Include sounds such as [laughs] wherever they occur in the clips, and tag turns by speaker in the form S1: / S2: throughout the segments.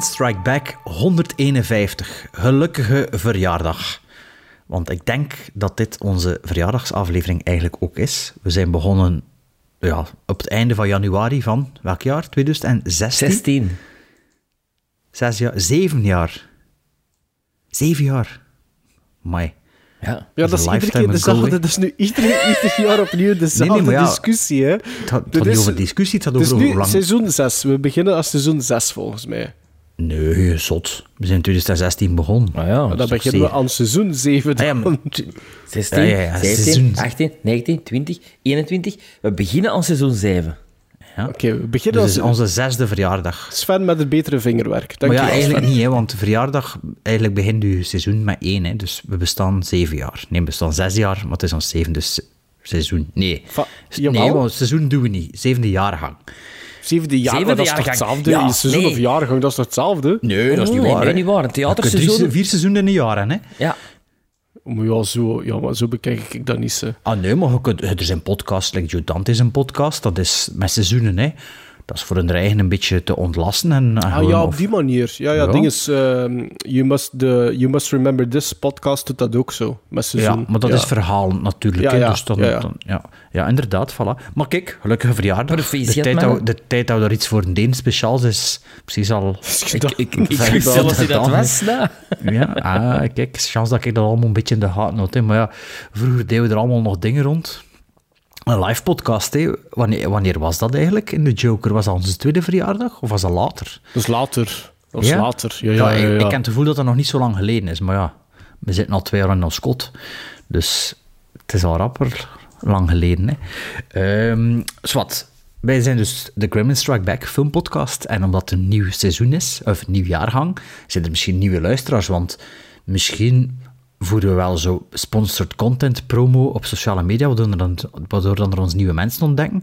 S1: Gremlin Strike Back 151. Gelukkige verjaardag. Want ik denk dat dit onze verjaardagsaflevering eigenlijk ook is. We zijn begonnen ja, op het einde van januari van welk jaar? 2016?
S2: 16.
S1: Zes jaar, zeven jaar. Zeven jaar. Mai.
S2: Ja.
S3: Ja, dat is iedere keer dezelfde. Dat is nu ieder, ieder jaar opnieuw dezelfde
S1: Nee, nee, maar ja,
S3: discussie. Hè.
S1: Het gaat, het niet
S3: is-
S1: over discussie, het gaat over hoe
S3: nu
S1: lang...
S3: seizoen 6. We beginnen als seizoen 6 volgens mij.
S1: Nee, zot. We zijn in 2016 begonnen.
S2: Ah ja.
S3: Dan beginnen we aan seizoen 7.
S1: Ah ja, maar-
S2: 16,
S1: Ja, ja, ja,
S2: 17,
S1: seizoen.
S2: 18, 19, 20, 21. We beginnen aan seizoen 7.
S3: Oké, we beginnen
S1: Dus het
S3: als
S1: is onze zesde verjaardag.
S3: Sven met het betere vingerwerk. Dank
S1: maar ja,
S3: je wel,
S1: eigenlijk
S3: Sven.
S1: niet, hè, want de verjaardag... Eigenlijk begint uw seizoen met één, hè, dus we bestaan zeven jaar. Nee, we bestaan zes jaar, maar het is ons zevende se- seizoen. Nee,
S3: Va-
S1: nee want seizoen doen we niet. Zevende jaargang.
S3: Zevende jaar,
S2: Zevende
S3: maar dat is toch hetzelfde?
S2: Ja,
S3: seizoen
S2: nee.
S3: of jaargang, dat is toch hetzelfde?
S1: Nee, dat is niet
S2: Nee,
S1: waar.
S2: nee, niet waar. Een theaterseizoen-
S1: drie- vier seizoenen in een jaar, hè.
S2: Ja.
S3: Maar ja, zo, ja, maar zo bekijk ik dat niet. Zo.
S1: Ah nee, maar je kunt, er zijn podcasts, like Joe Dante is een podcast, dat is met seizoenen, hè. Dat is voor hun eigen een beetje te ontlasten. En, en
S3: Ah
S1: gewoon
S3: ja, op
S1: of-
S3: die manier. Ja, ja,
S1: Ja.
S3: ding is, ehm, you, must the, you Must Remember This podcast doet dat ook zo, met seizoen.
S1: Ja, maar dat
S3: Ja.
S1: is verhalend natuurlijk.
S3: Ja,
S1: dus dan,
S3: ja, ja.
S1: dan- ja. ja, inderdaad, voilà. Maar kijk, gelukkige verjaardag. De tijd,
S2: man.
S1: dat, de tijd dat we er iets voor een Deen speciaals is, precies al...
S3: Ik, ik,
S2: Ik, ik
S1: Vijf
S2: wist zelfs dat
S1: dagen.
S2: was.
S1: Ja, ah, kijk, chance dat ik dat allemaal een beetje in de gaten had. hè. Maar ja, vroeger deden we er allemaal nog dingen rond. Een live podcast. Wanneer, wanneer was dat eigenlijk in de Joker? Was dat onze tweede verjaardag of was dat later?
S3: Is later. Dat is
S1: Ja?
S3: later. Ja, ja, ja,
S1: ik,
S3: ja.
S1: ik heb het gevoel dat dat nog niet zo lang geleden is. Maar ja, we zitten al twee jaar in ons kot. Dus het is al rapper lang geleden. Hè. Zwart. Wij zijn dus de Gremlin Strike Back filmpodcast. En omdat het een nieuw seizoen is, of een nieuw jaargang, zijn er misschien nieuwe luisteraars. Want misschien voeren we wel zo sponsored content promo op sociale media, waardoor, dan, waardoor dan er ons nieuwe mensen ontdekken.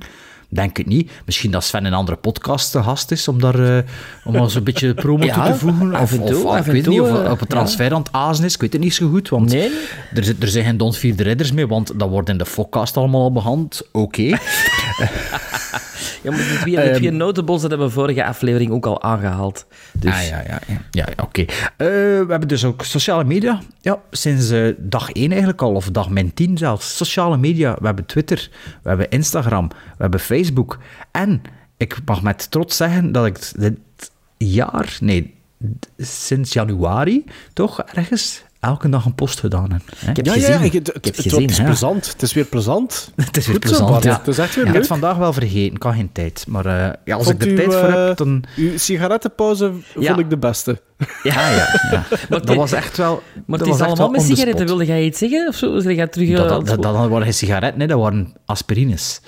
S1: Denk het niet. Misschien dat Sven een andere podcast te gast is om daar eh, om ons een beetje [laughs] promo
S2: Ja,
S1: toe te voegen. Of,
S2: toe,
S1: of ik weet niet, of
S2: eh,
S1: op het transfer aan het azen is. Ik weet het niet zo goed, want
S2: Nee.
S1: er, er zijn geen Don't Fear the Ridders mee, want dat wordt in de podcast allemaal al behandeld. Oké. [laughs] [laughs]
S2: Ja, maar die twee, die twee notables dat hebben we vorige aflevering ook al aangehaald. Dus
S1: Ah, ja, ja, ja. ja, oké. Eh, we hebben dus ook sociale media. Ja, sinds eh, dag 1 eigenlijk al, of dag min 10 zelfs. Sociale media. We hebben Twitter, we hebben Instagram, we hebben Facebook. En ik mag met trots zeggen dat ik dit jaar, nee, sinds januari, toch ergens elke dag een post gedaan hè.
S2: Ik heb
S3: Ja,
S2: gezien.
S3: ja, je- het,
S2: ik heb
S3: het,
S2: gezien,
S3: het is
S1: ja.
S3: plezant. Het is weer plezant. [laughs]
S1: Het is weer plezant, ja.
S3: Het is echt weer
S1: Ik heb het vandaag wel vergeten, ik had geen tijd. Maar eh, ja, als
S3: Vond
S1: ik er tijd voor
S3: eh,
S1: heb, dan...
S3: Uw sigarettenpauze
S2: Ja.
S3: vond ik de beste. [laughs]
S2: Ja,
S1: ja, ja. [laughs]
S2: Maar
S1: Dat was echt wel...
S2: Maar
S1: dat
S2: het is allemaal met sigaretten. Wilde jij iets zeggen? Of zo? Terug...
S1: Dat,
S2: eh,
S1: dat, dat, dat waren geen sigaretten, nee, dat waren aspirines.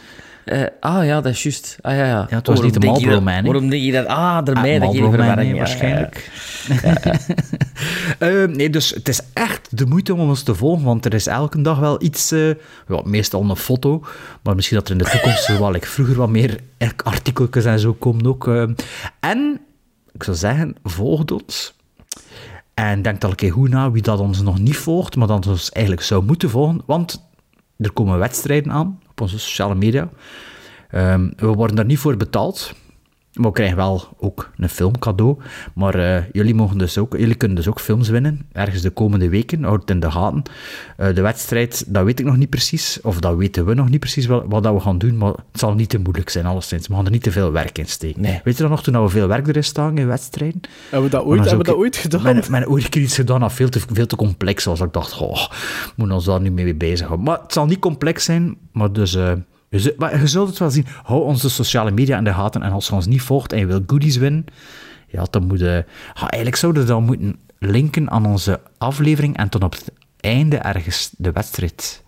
S2: Eh, ah ja, dat is juist. Ah ja, ja.
S1: Ja, het was niet de Marlboro Man?
S2: Waarom denk je dat? Ah, ermee,
S1: Ah,
S2: dat verwarring. ja,
S1: waarschijnlijk. [laughs] Eh, nee, dus het is echt de moeite om ons te volgen, want er is elke dag wel iets, ja, meestal een foto, maar misschien dat er in de toekomst wel like, vroeger wat meer artikeltjes en zo komen ook. En, ik zou zeggen, volg ons. En denk al een keer goed na wie dat ons nog niet volgt, maar dat ons eigenlijk zou moeten volgen, want er komen wedstrijden aan op onze sociale media. Ehm, we worden daar niet voor betaald. Maar we krijgen wel ook een film cadeau. Maar eh, jullie, mogen dus ook, jullie kunnen dus ook films winnen. Ergens de komende weken. Houd het in de gaten. Eh, de wedstrijd, dat weet ik nog niet precies. Of dat weten we nog niet precies wel, wat dat we gaan doen. Maar het zal niet te moeilijk zijn, alleszins. We gaan er niet te veel werk in steken.
S2: Nee.
S1: Weet je dan nog, toen we veel werk erin staan in wedstrijden?
S3: Hebben we dat ooit, hebben we dat ooit gedaan?
S1: Mijn, mijn ooit iets gedaan dat veel te, veel te complex was. Ik dacht, goh, moet ons daar niet mee bezighouden. Maar het zal niet complex zijn, maar dus... eh, maar je zult het wel zien. Hou onze sociale media in de gaten. En als je ons niet volgt en je wil goodies winnen, ja, dan moet je... Ja, eigenlijk zouden we dan moeten linken aan onze aflevering en dan op het einde ergens de wedstrijd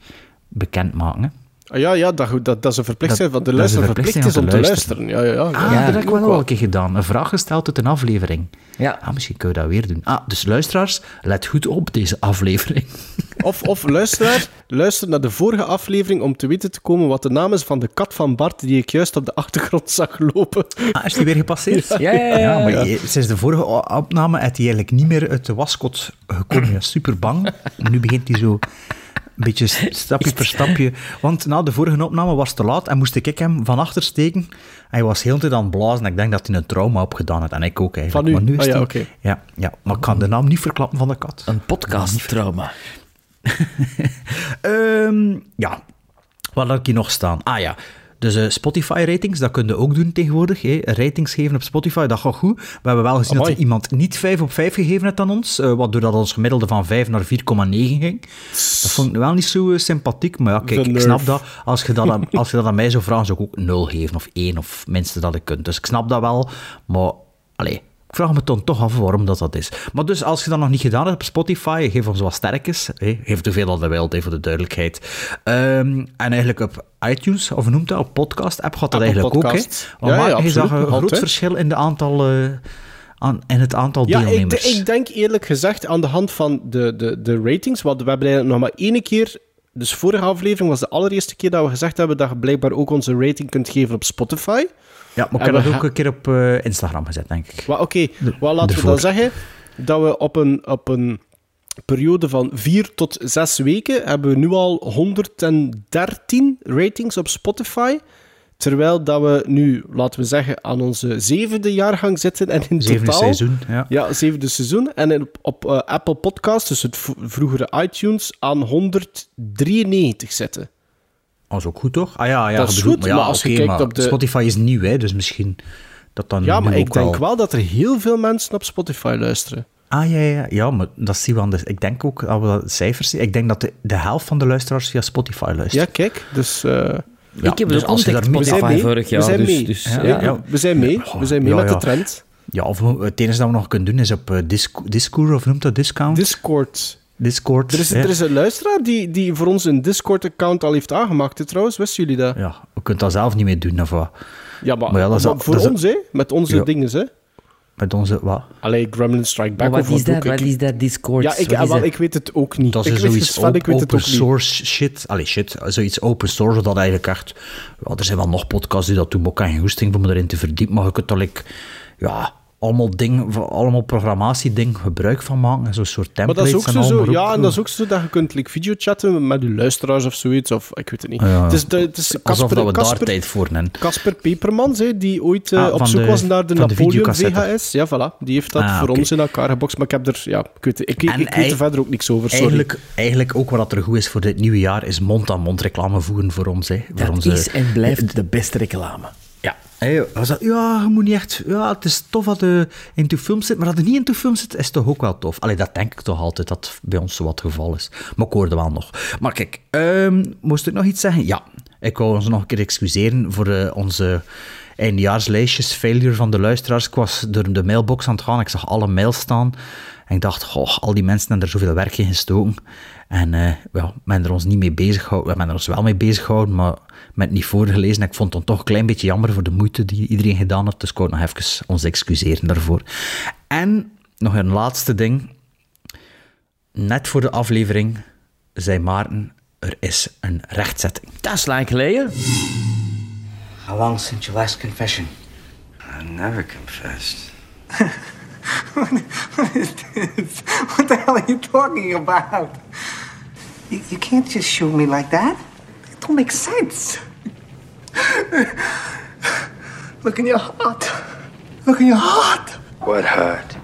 S1: bekendmaken.
S3: Ah, ja, ja dat, dat, dat is een verplichting van de luisteraar. Verplicht is om te
S1: te
S3: luisteren. Ja, ja, ja.
S1: Ah,
S2: Ja,
S1: dat heb ik wel al een keer gedaan. Een vraag gesteld uit een aflevering.
S2: Ja.
S1: Ah, misschien kun je dat weer doen. Ah, dus luisteraars, let goed op deze aflevering. [laughs]
S3: Of, of luisteraar, luister naar de vorige aflevering om te weten te komen wat de naam is van de kat van Bart die ik juist op de achtergrond [laughs] zag lopen.
S1: Ah, is die weer gepasseerd?
S2: Ja, ja, ja.
S1: maar je- sinds de vorige opname is hij eigenlijk niet meer uit de waskot gekomen. Hij is super bang. Nu begint hij zo een beetje [laughs] stapje per stapje. Want na de vorige opname was het te laat en moest ik hem van achter steken. Hij was heel de tijd aan het blazen. Ik denk dat hij een trauma opgedaan had. En ik ook eigenlijk.
S3: Van u?
S1: Maar nu is
S3: Ah, ja, oké.
S1: ja, ja, maar ik kan de naam niet verklappen van de kat.
S2: Een podcast-trauma. [laughs]
S1: Ehm, ja, wat had ik hier nog staan? Ah ja, dus eh, Spotify-ratings, dat kun je ook doen tegenwoordig. Hè. Ratings geven op Spotify, dat gaat goed. We hebben wel gezien
S3: Amai.
S1: dat er iemand niet 5 op 5 gegeven heeft aan ons, eh, waardoor dat ons gemiddelde van 5 naar 4,9 ging. Dat vond ik wel niet zo eh, sympathiek, maar ja, kijk, ik snap dat. Als je dat, aan, als je dat aan mij zou vragen, zou ik ook 0 geven, of 1, of minstens dat ik kunt. Dus ik snap dat wel, maar... Allee, ik vraag me dan toch af waarom dat, dat is. Maar dus, als je dat nog niet gedaan hebt op Spotify, geef ons wat sterkes. Hè. Geef hoeveel dat je wilt, hè, voor de duidelijkheid. Ehm, en eigenlijk op iTunes, of noemt dat, op podcast-app gaat dat
S3: Apple
S1: eigenlijk
S3: Podcast.
S1: ook. Hè. Maar
S3: ja,
S1: je zag een groot verschil in, de aantal, eh, aan, in het aantal
S3: Ja, ik,
S1: deelnemers.
S3: ik denk eerlijk gezegd aan de hand van de, de, de ratings, want we hebben eigenlijk nog maar één keer... Dus vorige aflevering was de allereerste keer dat we gezegd hebben dat je blijkbaar ook onze rating kunt geven op Spotify.
S1: Ja, maar ik heb
S3: we
S1: dat ook een keer op eh, Instagram gezet, denk ik.
S3: Oké, wat laten we dan zeggen? Dat we op een, op een periode van vier tot zes weken hebben we nu al 113 ratings op Spotify. Terwijl dat we nu, laten we zeggen, aan onze zevende jaargang zitten. En in
S1: Zevende
S3: totaal...
S1: seizoen, ja.
S3: Ja, zevende seizoen. En op, op eh, Apple Podcasts, dus het vroegere iTunes, aan 193 zitten.
S1: Dat is ook goed, toch? Ah ja, ja
S3: Dat is
S1: bedoelt-
S3: goed,
S1: ja,
S3: maar als je kijkt
S1: maar
S3: op de-
S1: Spotify is nieuw, hè, dus misschien dat dan
S3: Ja, maar ik denk
S1: wel...
S3: wel dat er heel veel mensen op Spotify luisteren.
S1: Ah ja, ja, ja, maar dat zien we aan de... Ik denk ook, als we dat cijfers zien, ik denk dat de, de helft van de luisteraars via Spotify
S3: Ja,
S1: luistert.
S3: kijk, dus... eh,
S1: Ja,
S2: ik heb
S1: dus
S2: dus
S1: als je daar mee-
S3: we zijn
S2: Spotify
S3: mee.
S2: vorig
S3: we
S2: jaar.
S3: zijn
S2: dus,
S3: mee.
S2: dus,
S1: Ja,
S2: ja.
S1: ja.
S3: We zijn mee. We zijn mee
S1: Ja,
S3: met
S1: ja.
S3: de trend.
S1: Ja, of we- het enige dat we nog kunnen doen is op eh, Disco- Discord, of noemt dat Discount?
S3: Discord.
S1: Discord.
S3: Er is,
S1: hè.
S3: er is een luisteraar die, die voor ons een Discord-account al heeft aangemaakt, hè, trouwens. Wisten jullie dat?
S1: Ja, we kunnen dat zelf niet meer doen, of wat?
S3: Ja, maar,
S1: Maar ja, dat is
S3: maar
S1: al-
S3: voor
S1: dat is-
S3: ons, hè? Met onze
S1: Ja.
S3: dingen, hè?
S1: Met onze... Wat?
S3: Allee, Gremlin Strike Back
S2: wat is dat?
S3: ik?
S2: Wat is dat Discord?
S3: Ja, ik, ah, wel, ik weet het ook niet.
S1: Dat
S3: ik
S1: is
S3: weet
S1: zoiets
S3: het, Sven, ik weet het
S1: open
S3: ook niet.
S1: source shit. Allee, shit. Zoiets open source, dat eigenlijk echt... Ja, er zijn wel nog podcasts die dat doen, maar ik heb geen goesting om erin te verdiepen. Maar je kunt er like, ja, allemaal dingen, allemaal programmatiedingen gebruik van maken. en Zo'n soort
S3: Maar
S1: templates
S3: dat is ook
S1: en
S3: zo,
S1: maar
S3: ja, en dat is ook zo dat je kunt like, videochatten met je luisteraars of zoiets, of ik weet het niet.
S1: Ja.
S3: Het is, het is
S1: Alsof
S3: Casper,
S1: dat we daar
S3: Casper,
S1: tijd voor nemen.
S3: Casper Pepermans, hè, die ooit eh,
S1: Ah,
S3: op zoek
S1: de-
S3: was naar de Napoleon. VHS. Ja, voilà. Die heeft dat
S1: Ah,
S3: voor ons in elkaar gebokst, maar ik heb er, ja, ik weet, ik, ik, ik weet er verder ook niks over, sorry.
S1: Eigenlijk, eigenlijk ook wat er goed is voor dit nieuwe jaar, is mond-aan-mond reclame voeren voor ons. Hè. Voor
S2: Dat
S1: onze,
S2: is en blijft de beste reclame.
S1: Hey, was dat, ja, je moet niet echt... Ja, het is tof dat je into film zit, maar dat je niet into film zit, is toch ook wel tof. Allee, dat denk ik toch altijd, dat bij ons zo wat het geval is. Maar ik hoorde wel nog. Maar kijk, ehm, moest ik nog iets zeggen? Ja, ik wou ons nog een keer excuseren voor eh, onze eindejaarslijstjes, failure van de luisteraars. Ik was door de mailbox aan het gaan, ik zag alle mails staan. En ik dacht, goh, al die mensen hebben er zoveel werk in gestoken. En eh ja, we hebben er ons niet mee bezig gehouden. We hebben er ons wel mee bezig gehouden, maar met het niet voorgelezen. En ik vond het dan toch een klein beetje jammer voor de moeite die iedereen gedaan heeft. Dus ik wou nog even ons excuseren daarvoor. En nog een laatste ding. Net voor de aflevering zei Maarten, er is een rechtzetting.
S2: Dat is lang geleden.
S4: How long since your last confession?
S5: I never confessed. [laughs]
S6: What the hell are you talking about? You, you can't just shoot me like that. It don't make sense. Look in your heart. Look in your heart.
S5: What hurt?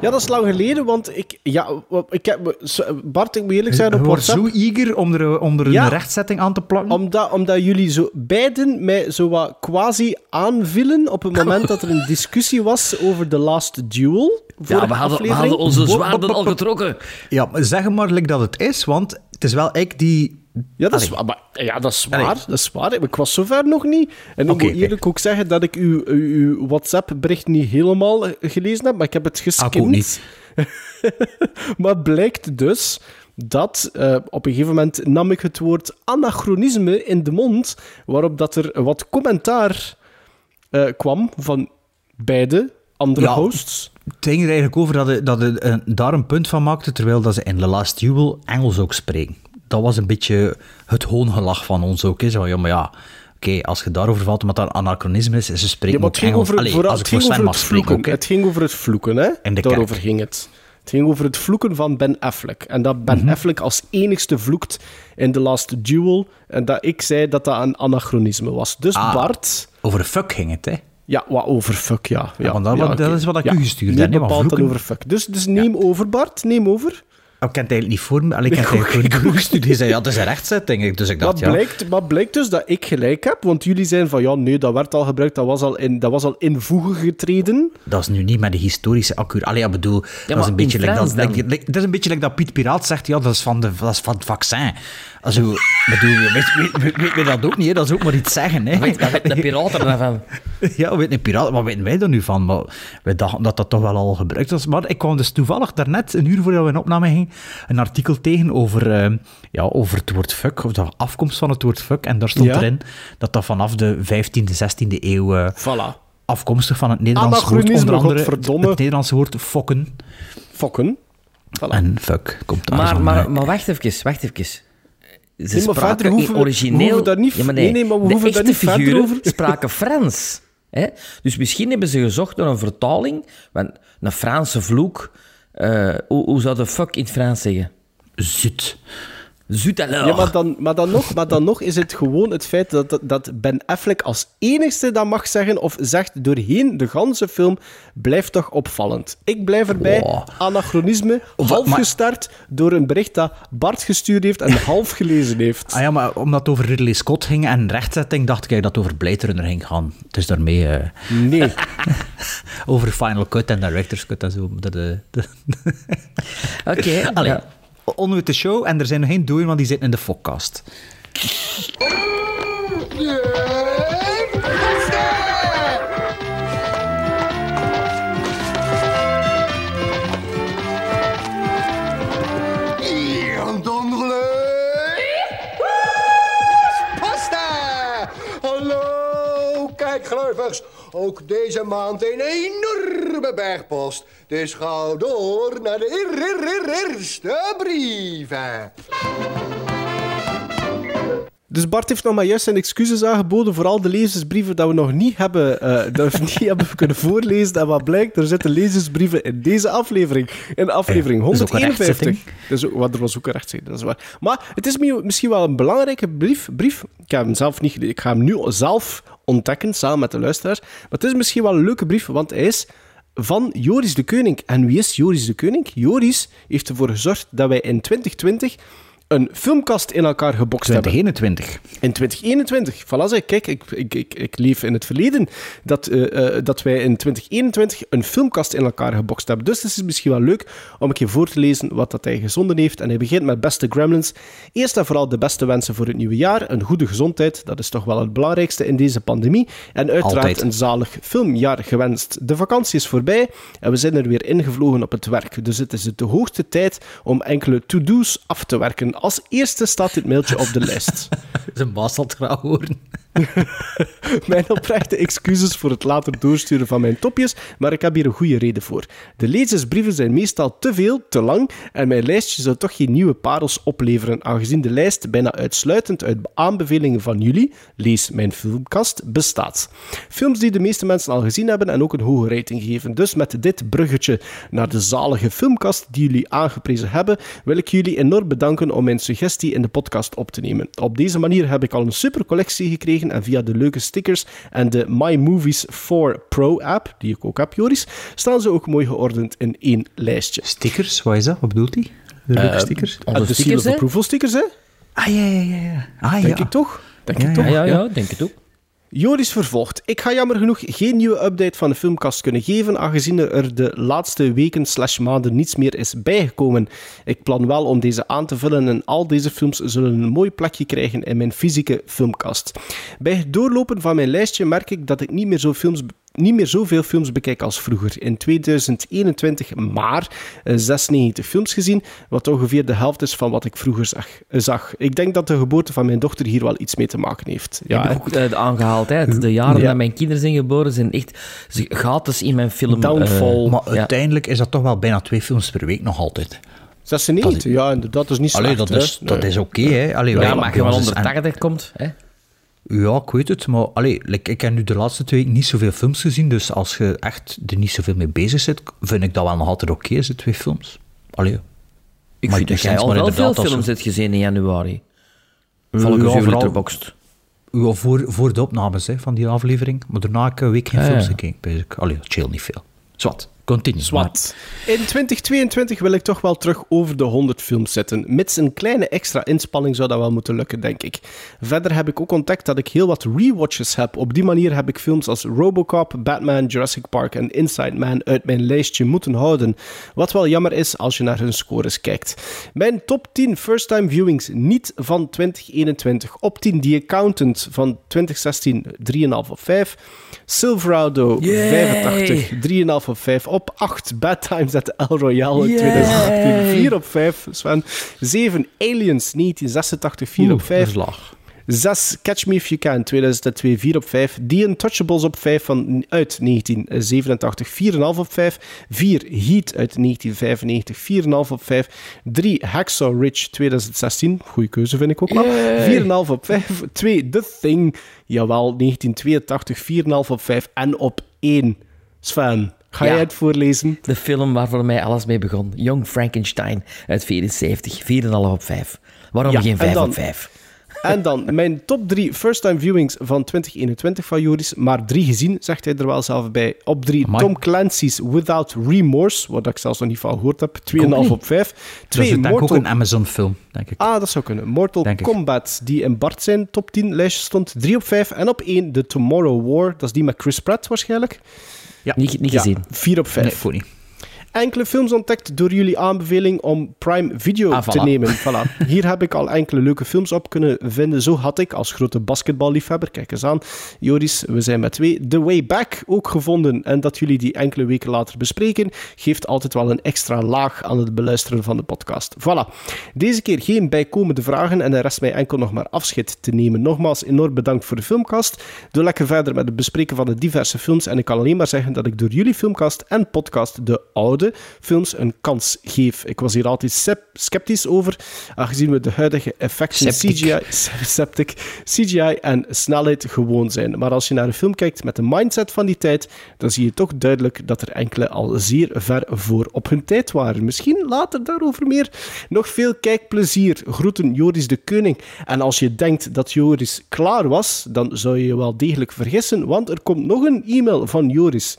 S3: Ja, dat is lang geleden, want ik... Ja, ik heb, Bart, ik moet eerlijk zijn, op WhatsApp...
S1: zo eager om er, om er
S3: Ja.
S1: een rechtzetting aan te plakken.
S3: Omdat, omdat jullie zo beiden mij zo wat quasi aanvielen op het moment dat er een discussie was over The Last Duel.
S2: Ja, we hadden, we hadden onze zwaarden al getrokken.
S1: Ja, zeg maar like dat het is, want het is wel ik die...
S3: Ja, dat is, maar, ja, dat is waar.
S1: Allee.
S3: Dat is waar. Ik was zover nog niet. En ik moet eerlijk ook zeggen dat ik uw, uw, WhatsApp-bericht niet helemaal eh, gelezen heb, maar ik heb het
S1: Ah, ik ook niet. [laughs]
S3: Maar blijkt dus dat eh, op een gegeven moment nam ik het woord anachronisme in de mond, waarop dat er wat commentaar eh, kwam van beide andere
S1: Ja.
S3: hosts.
S1: Het ging er eigenlijk over dat eh, daar een punt van maakte, terwijl dat ze in The Last Duel Engels ook spreken. Dat was een beetje het hoongelach van ons ook. Hè. Zo, van, ja, maar ja, oké, als je daarover valt, omdat dat anachronisme is, ze spreken
S3: Ja,
S1: ook Engels.
S3: over,
S1: Allee,
S3: vooral-
S1: als
S3: het
S1: ik voor
S3: ging over
S1: mag
S3: het vloeken.
S1: ook.
S3: Het ging over het vloeken, hè?
S1: De
S3: Daarover
S1: kerk.
S3: ging het. Het ging over het vloeken van Ben Affleck. En dat Ben
S1: Mhm.
S3: Affleck als enigste vloekt in The Last Duel. En dat ik zei dat dat een anachronisme was. Dus
S1: Ah.
S3: Bart...
S1: Over fuck ging het, hè.
S3: Ja, wat over fuck, ja. ja,
S1: want dat-
S3: ja,
S1: dat
S3: oké.
S1: is wat ik u gestuurd heb, maar
S3: bepaald over fuck. Dus, dus neem over, Bart. Neem over.
S1: Oh, Ik ken het eigenlijk niet voor me. Allee, ik heb het
S3: ook,
S1: eigenlijk. [laughs] Hij zei, ja, dat is een rechtzetting. Ik- Dus ik dacht,
S3: Maar
S1: ja...
S3: blijkt, maar blijkt dus dat ik gelijk heb. Want jullie zijn van, ja, nee, dat werd al gebruikt. Dat was al in, dat was al in voegen getreden.
S1: Dat is nu niet met de historische accuraat. Allee, ja, bedoel, dat, is een beetje like dat, like- like- dat is een beetje like dat Piet Piraat zegt, ja, dat is van, de, dat is van het vaccin. Also, bedoel, weet, weet, weet, weet, weet dat ook niet, hè? dat is ook maar iets zeggen. Hè?
S2: Weet, dat weet de piraten [laughs] ervan.
S1: Ja, we weten een piraat, wat weten wij er nu van? Maar wij dachten dat dat toch wel al gebruikt was. Maar ik kwam dus toevallig daarnet, een uur voordat we in opname gingen, een artikel tegen over, eh, ja, over het woord fuck, of de afkomst van het woord fuck. En daar stond
S3: Ja.
S1: erin dat dat vanaf de 15e, 16e eeuw eh,
S3: Voilà.
S1: afkomstig van het Nederlandse woord, onder andere het Nederlandse woord fokken.
S3: Fokken. Voilà.
S1: En fuck komt daar
S2: Maar, maar, maar wacht even, wacht even. Ze
S3: Nee, maar
S2: spraken
S3: verder hoeven
S2: origineel...
S3: we daar niet-
S2: Ja, maar
S3: nee, nee, maar we
S2: de
S3: hoeven daar niet verder
S2: figuren
S3: over. [laughs]
S2: spraken Frans. Hè? Dus misschien hebben ze gezocht naar een vertaling. Want een Franse vloek... eh, hoe, hoe zou de fuck in het Frans zeggen?
S1: zut.
S2: Alors.
S3: Ja, maar dan, maar, dan nog, maar dan nog is het gewoon het feit dat, dat, dat Ben Affleck als enigste dat mag zeggen of zegt doorheen de ganse film, blijft toch opvallend. Ik blijf erbij,
S1: Wow.
S3: anachronisme, half
S1: maar-
S3: gestart door een bericht dat Bart gestuurd heeft en half gelezen heeft.
S1: Ah ja, maar omdat het over Ridley Scott ging en rechtzetting, dacht ik dat het over Blade Runner ging gaan. Dus daarmee eh,
S3: Nee. [laughs]
S1: over Final Cut en Director's Cut en zo. Dat, eh, [laughs]
S2: Oké.
S1: Allee,
S2: ja.
S1: Onder de show en er zijn nog geen dooien, want die zitten in de fokcast.
S7: Pasta! Hallo, kijkgluivers. Ook deze maand een enorme bergpost. Dus ga door naar de eer- eer- eer- eerste brieven.
S3: Dus Bart heeft nog maar juist zijn excuses aangeboden voor al de lezersbrieven dat we nog niet hebben, eh, dat we niet [laughs] hebben kunnen voorlezen. En wat blijkt, er zitten lezersbrieven in deze aflevering. In aflevering
S1: Ja, dat is ook een
S3: 151.
S1: rechtzetting.
S3: Dus, wat er was ook een rechtzetting, dat is waar. Maar het is mi- misschien wel een belangrijke brief. brief. Ik heb hem zelf niet. Ik ga hem nu zelf ontdekken, samen met de luisteraars. Maar het is misschien wel een leuke brief, want hij is van Joris de Keuning. En wie is Joris de Keuning? Joris heeft ervoor gezorgd dat wij in 2020 een filmkast in elkaar gebokst hebben.
S1: 2021.
S3: In 2021. Voilà, zeg, kijk, ik, ik, ik, ik leef in het verleden. Dat, eh, eh, dat wij in 2021 een filmkast in elkaar gebokst hebben. Dus het is misschien wel leuk om een keer voor te lezen wat dat hij gezonden heeft. En hij begint met beste gremlins. Eerst en vooral de beste wensen voor het nieuwe jaar. Een goede gezondheid, dat is toch wel het belangrijkste in deze pandemie. En uiteraard
S1: Altijd.
S3: een zalig filmjaar gewenst. De vakantie is voorbij en we zijn er weer ingevlogen op het werk. Dus het is de hoogste tijd om enkele to-do's af te werken. Als eerste staat dit mailtje op de lijst. [laughs]
S1: Zal het graag horen. [laughs]
S3: Mijn oprechte excuses voor het later doorsturen van mijn topjes, maar ik heb hier een goede reden voor. De lezersbrieven zijn meestal te veel, te lang, en mijn lijstje zou toch geen nieuwe parels opleveren, aangezien de lijst bijna uitsluitend uit aanbevelingen van jullie, lees mijn filmkast, bestaat. Films die de meeste mensen al gezien hebben en ook een hoge rating geven. Dus met dit bruggetje naar de zalige filmkast die jullie aangeprezen hebben, wil ik jullie enorm bedanken om mijn suggestie in de podcast op te nemen. Op deze manier heb ik al een super collectie gekregen en via de leuke stickers en de My Movies 4 Pro app, die ik ook heb, Joris, staan ze ook mooi geordend in één lijstje.
S1: Stickers, wat is dat? Wat bedoelt hij? De leuke stickers?
S3: Ah,
S2: Onze
S3: de Seal
S2: stickers,
S3: of
S2: hè?
S3: Approval stickers, hè?
S1: Ah, ja, ja, ja. ja. Ah,
S3: Denk
S1: ja.
S3: ik toch? Denk
S1: Ja,
S3: ik
S1: ja.
S3: toch?
S2: Ja, ja, ja, denk het ook.
S3: Joris vervolgt. Ik ga jammer genoeg geen nieuwe update van de filmkast kunnen geven, aangezien er de laatste weken slash maanden niets meer is bijgekomen. Ik plan wel om deze aan te vullen en al deze films zullen een mooi plekje krijgen in mijn fysieke filmkast. Bij het doorlopen van mijn lijstje merk ik dat ik niet meer zo films niet meer zoveel films bekijk als vroeger. In 2021 maar eh, 96 films gezien, wat ongeveer de helft is van wat ik vroeger zag. zag. Ik denk dat de geboorte van mijn dochter hier wel iets mee te maken heeft.
S2: Ja,
S3: Ja,
S2: heb ik ook eh, aangehaald. Hè. De jaren
S3: Ja.
S2: dat mijn kinderen zijn geboren zijn echt gaten in mijn film.
S3: Downfall.
S2: eh,
S1: Maar
S2: ja.
S1: uiteindelijk is dat toch wel bijna twee films per week nog altijd.
S3: 96, ja, inderdaad, dat is niet.
S1: Allee, dat is, dat
S3: Nee.
S1: is oké, hè. Allee,
S2: ja, maar je wel
S1: is-
S2: onder
S1: en-
S2: 80 komt... Hè.
S1: Ja, ik weet het, maar allee, like, ik heb nu de laatste twee weken niet zoveel films gezien, dus als je echt er niet zoveel mee bezig zit, vind ik dat wel nog altijd oké, ze twee films. Allee,
S2: Ik
S1: Maar
S2: vind dat
S1: het
S2: jij al wel veel films hebt gezien in januari. Volgens
S1: Ja,
S2: letterboxd.
S1: ja, voor, voor de opnames hè, van die aflevering, maar daarna heb ik een week geen
S2: Ah,
S1: films
S2: ja.
S1: gekeken. Allee, chill niet veel. Zwat, continue.
S3: In 2022 wil ik toch wel terug over de 100 films zetten. Mits een kleine extra inspanning zou dat wel moeten lukken, denk ik. Verder heb ik ook ontdekt dat ik heel wat rewatches heb. Op die manier heb ik films als Robocop, Batman, Jurassic Park en Inside Man uit mijn lijstje moeten houden. Wat wel jammer is als je naar hun scores kijkt. Mijn top 10 first-time viewings niet van 2021. Op 10 The Accountant van 2016 3,5 of 5. Silverado
S2: Yay!
S3: 85 3,5 op 5. Op 8 Bad Times at the El Royale in
S2: Yay!
S3: 2018 4 op 5. Sven. 7 Aliens 1986 4 op 5.
S1: Verslag.
S3: 6 Catch Me If You Can 2002 4 op 5. The Untouchables op 5 van, uit 1987 4,5 op 5. 4 Heat uit 1995 4,5 op 5. 3 Hacksaw Ridge 2016. Goeie keuze vind ik ook wel. 4,5 op 5. 2 The Thing. Jawel, 1982 4,5 op 5. En op 1 Sven. Ga
S2: Ja.
S3: jij het voorlezen?
S2: De film waar voor mij alles mee begon. Young Frankenstein uit 74. 4,5 op 5. Waarom
S3: Ja,
S2: geen
S3: en
S2: 5
S3: dan-
S2: op 5?
S3: En dan mijn top 3 first-time viewings van 2021 van Joris. Maar drie gezien, zegt hij er wel zelf bij. Op 3
S1: Amai.
S3: Tom Clancy's Without Remorse, wat ik zelfs nog niet van gehoord heb. 2,5
S1: niet.
S3: op 5.
S1: Dus
S3: 2
S1: ik denk ook
S3: Mortal...
S1: een Amazon-film, denk ik.
S3: Ah, dat zou kunnen. Mortal
S1: Denk ik.
S3: Kombat, die in Bart zijn top 10 lijstje stond. 3 op 5. En op 1 The Tomorrow War, dat is die met Chris Pratt waarschijnlijk.
S2: Niet, niet
S3: Ja,
S2: gezien.
S3: 4 op 5.
S1: Nee, voor niet.
S3: Enkele films ontdekt door jullie aanbeveling om Prime Video
S2: Ah,
S3: te
S2: voilà.
S3: nemen. [laughs] Voilà. Hier heb ik al enkele leuke films op kunnen vinden. Zo had ik als grote basketballiefhebber, kijk eens aan, Joris, we zijn met twee, The Way Back ook gevonden. En dat jullie die enkele weken later bespreken, geeft altijd wel een extra laag aan het beluisteren van de podcast. Voilà. Deze keer geen bijkomende vragen en er rest mij enkel nog maar afscheid te nemen. Nogmaals, enorm bedankt voor de filmcast. Doe lekker verder met het bespreken van de diverse films. En ik kan alleen maar zeggen dat ik door jullie filmcast en podcast de oude films een kans geef. Ik was hier altijd sceptisch over, aangezien we de huidige effecten
S2: Septic.
S3: CGI, septic, CGI en snelheid gewoon zijn. Maar als je naar een film kijkt met de mindset van die tijd, dan zie je toch duidelijk dat er enkele al zeer ver voor op hun tijd waren. Misschien later daarover meer. Nog veel kijkplezier. Groeten Joris de Keuning. En als je denkt dat Joris klaar was, dan zou je je wel degelijk vergissen, want er komt nog een e-mail van Joris.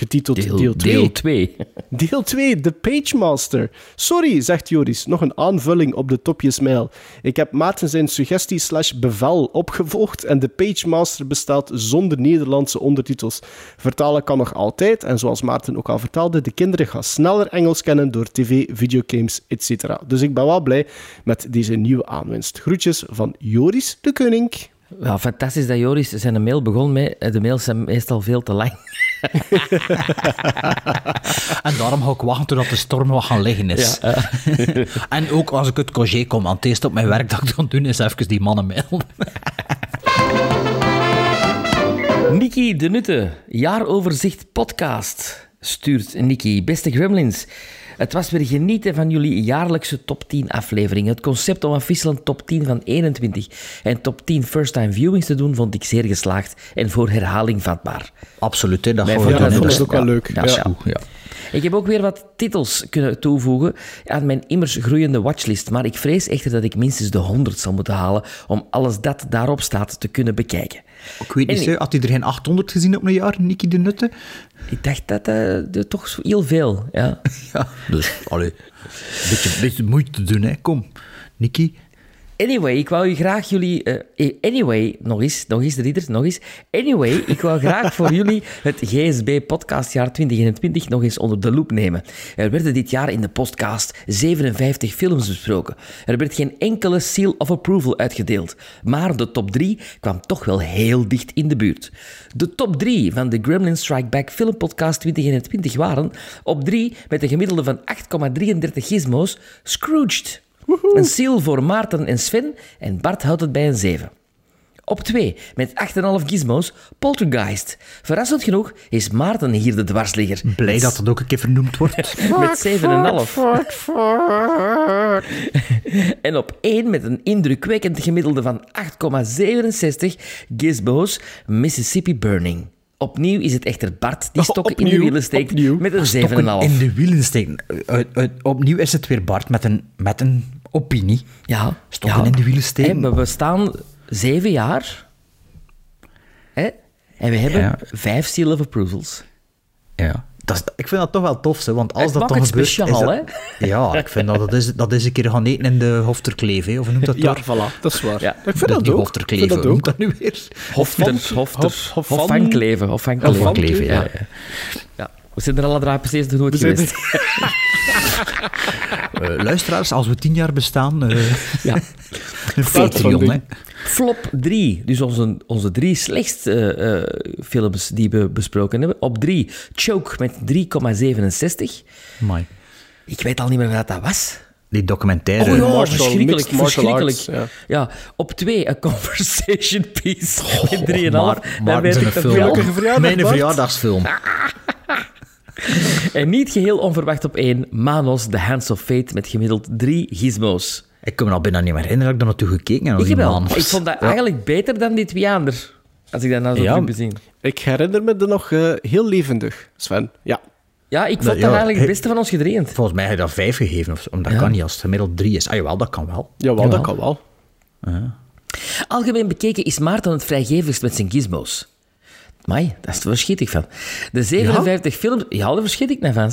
S3: Getiteld deel 2.
S2: Deel 2.
S3: Deel 2, de Pagemaster. Sorry, zegt Joris, nog een aanvulling op de topjesmail. Ik heb Maarten zijn suggestie slash bevel opgevolgd en de Pagemaster bestaat zonder Nederlandse ondertitels. Vertalen kan nog altijd, en zoals Maarten ook al vertelde, de kinderen gaan sneller Engels kennen door tv, videogames, etc. Dus ik ben wel blij met deze nieuwe aanwinst. Groetjes van Joris de Koning.
S2: Ja, fantastisch dat Joris zijn mail begon met... De mails zijn meestal veel te lang. [laughs]
S1: En daarom ga ik wachten totdat de storm wat gaan liggen is. [laughs] en ook als ik het congé kom, aan het eerste op mijn werk dat ik dan doen, is even die mannen mailen. [laughs]
S2: Niki de Nutte, jaaroverzicht podcast. Stuurt Niki. Beste Gremlins, het was weer genieten van jullie jaarlijkse top 10 afleveringen. Het concept om afwisselend top 10 van 21 en top 10 first-time viewings te doen, vond ik zeer geslaagd en voor herhaling vatbaar.
S1: Absoluut, hè, dat doen.
S3: dat vond ik ook wel leuk.
S2: Ja,
S3: Ja.
S2: Ik heb ook weer wat titels kunnen toevoegen aan mijn immers groeiende watchlist, maar ik vrees echter dat ik minstens de 100 zal moeten halen om alles dat daarop staat te kunnen bekijken.
S1: Ik weet niet,
S2: En-
S1: had hij er geen 800 gezien op een jaar, Nicky de Nutte?
S2: Ik dacht dat eh, de- toch zo heel veel, ja. [laughs]
S1: Ja, dus, allee, een beetje, beetje moeite doen, hè. Kom, Nicky.
S2: Anyway, ik wou u graag jullie... eh, anyway, nog eens, nog eens, rieders, nog eens. Anyway, ik wou graag [laughs] voor jullie het GSB podcastjaar 2021 nog eens onder de loep nemen. Er werden dit jaar in de podcast 57 films besproken. Er werd geen enkele seal of approval uitgedeeld. Maar de top 3 kwam toch wel heel dicht in de buurt. De top 3 van de Gremlin Strike Back Film Podcast 2021 waren op 3 met een gemiddelde van 8,33 gizmos Scrooged. Een seal voor Maarten en Sven en Bart houdt het bij een 7. Op 2 met 8,5 gizmos Poltergeist. Verrassend genoeg is Maarten hier de dwarsligger.
S1: Blij dat dat ook een keer vernoemd wordt. [laughs]
S2: Met 7,5. En op 1 met een indrukwekkend gemiddelde van 8,67 gizmos Mississippi Burning. Opnieuw is het echter Bart die [laughs] stokken in de wielen steekt
S3: opnieuw.
S2: met een 7,5.
S1: Stokken in de wielen steken. Opnieuw is het weer Bart met een, met een opinie.
S2: Ja.
S1: Stokken in de wielen steken.
S2: We bestaan zeven jaar. Hè? En we hebben
S1: Ja.
S2: vijf seal of approvals.
S1: Ja. Dat is, ik vind dat toch wel tof, hè, want als
S2: Het
S1: dat dan gebeurt...
S2: speciaal,
S1: is dat- Ja, ik vind dat dat is, dat is een keer gaan eten in de Hofterkleef, hè, of hoe noemt dat
S3: Ja,
S1: daar?
S3: voilà, dat is waar.
S2: Ja.
S3: Ik vind dat
S1: die
S3: ook.
S1: Hofterkleef,
S3: Ik vind
S1: hoe
S3: dat
S1: noemt
S3: ook.
S1: dat nu weer?
S2: Hofters,
S3: Hof-
S2: hofters,
S3: hof-
S2: hof
S1: ja.
S2: ja. Ja. We zijn er alle drie precies nog nooit geweest. [laughs]
S1: Eh, luisteraars, als we tien jaar bestaan, eh [laughs]
S2: Ja. [laughs]
S1: een Patreon, hè.
S2: Flop 3, dus onze, onze drie slechtste eh, eh, films die we besproken hebben. Op 3, Choke met 3,67.
S1: Amai.
S2: Ik weet al niet meer wat dat was.
S1: Die documentaire.
S2: Oh ja,
S3: Martial-
S2: verschrikkelijk, verschrikkelijk.
S3: arts,
S2: ja. op twee, A Conversation Piece met 3,5.
S1: Maar-
S2: Dan
S1: maar
S2: weet ik
S1: Mijn verjaardagsfilm. [laughs] [laughs]
S2: En niet geheel onverwacht op één, Manos, The Hands of Fate met gemiddeld drie gizmos.
S1: Ik kan me al bijna niet meer herinneren dat ik daar naartoe gekeken heb. nog
S2: Ik, wel.
S1: maand.
S2: ik vond dat
S1: Ja.
S2: eigenlijk beter dan die twee anderen. Als ik dat nou zo
S1: Ja.
S2: bezien.
S3: Ik herinner me er nog eh, heel levendig, Sven. Ja.
S2: Ja, ik vond
S1: Ja,
S2: dat eigenlijk het beste van ons gedreend.
S1: Volgens mij heb je dat vijf gegeven, of dat
S2: Ja.
S1: kan niet als het gemiddeld drie is. Ah jawel, dat kan wel.
S3: Jawel,
S2: Ja.
S3: dat kan wel.
S2: Algemeen bekeken is Maarten het vrijgevigst met zijn gizmos. Mai, daar is verschiet ik van. De 57 films... Ja, daar verschiet ik naar van.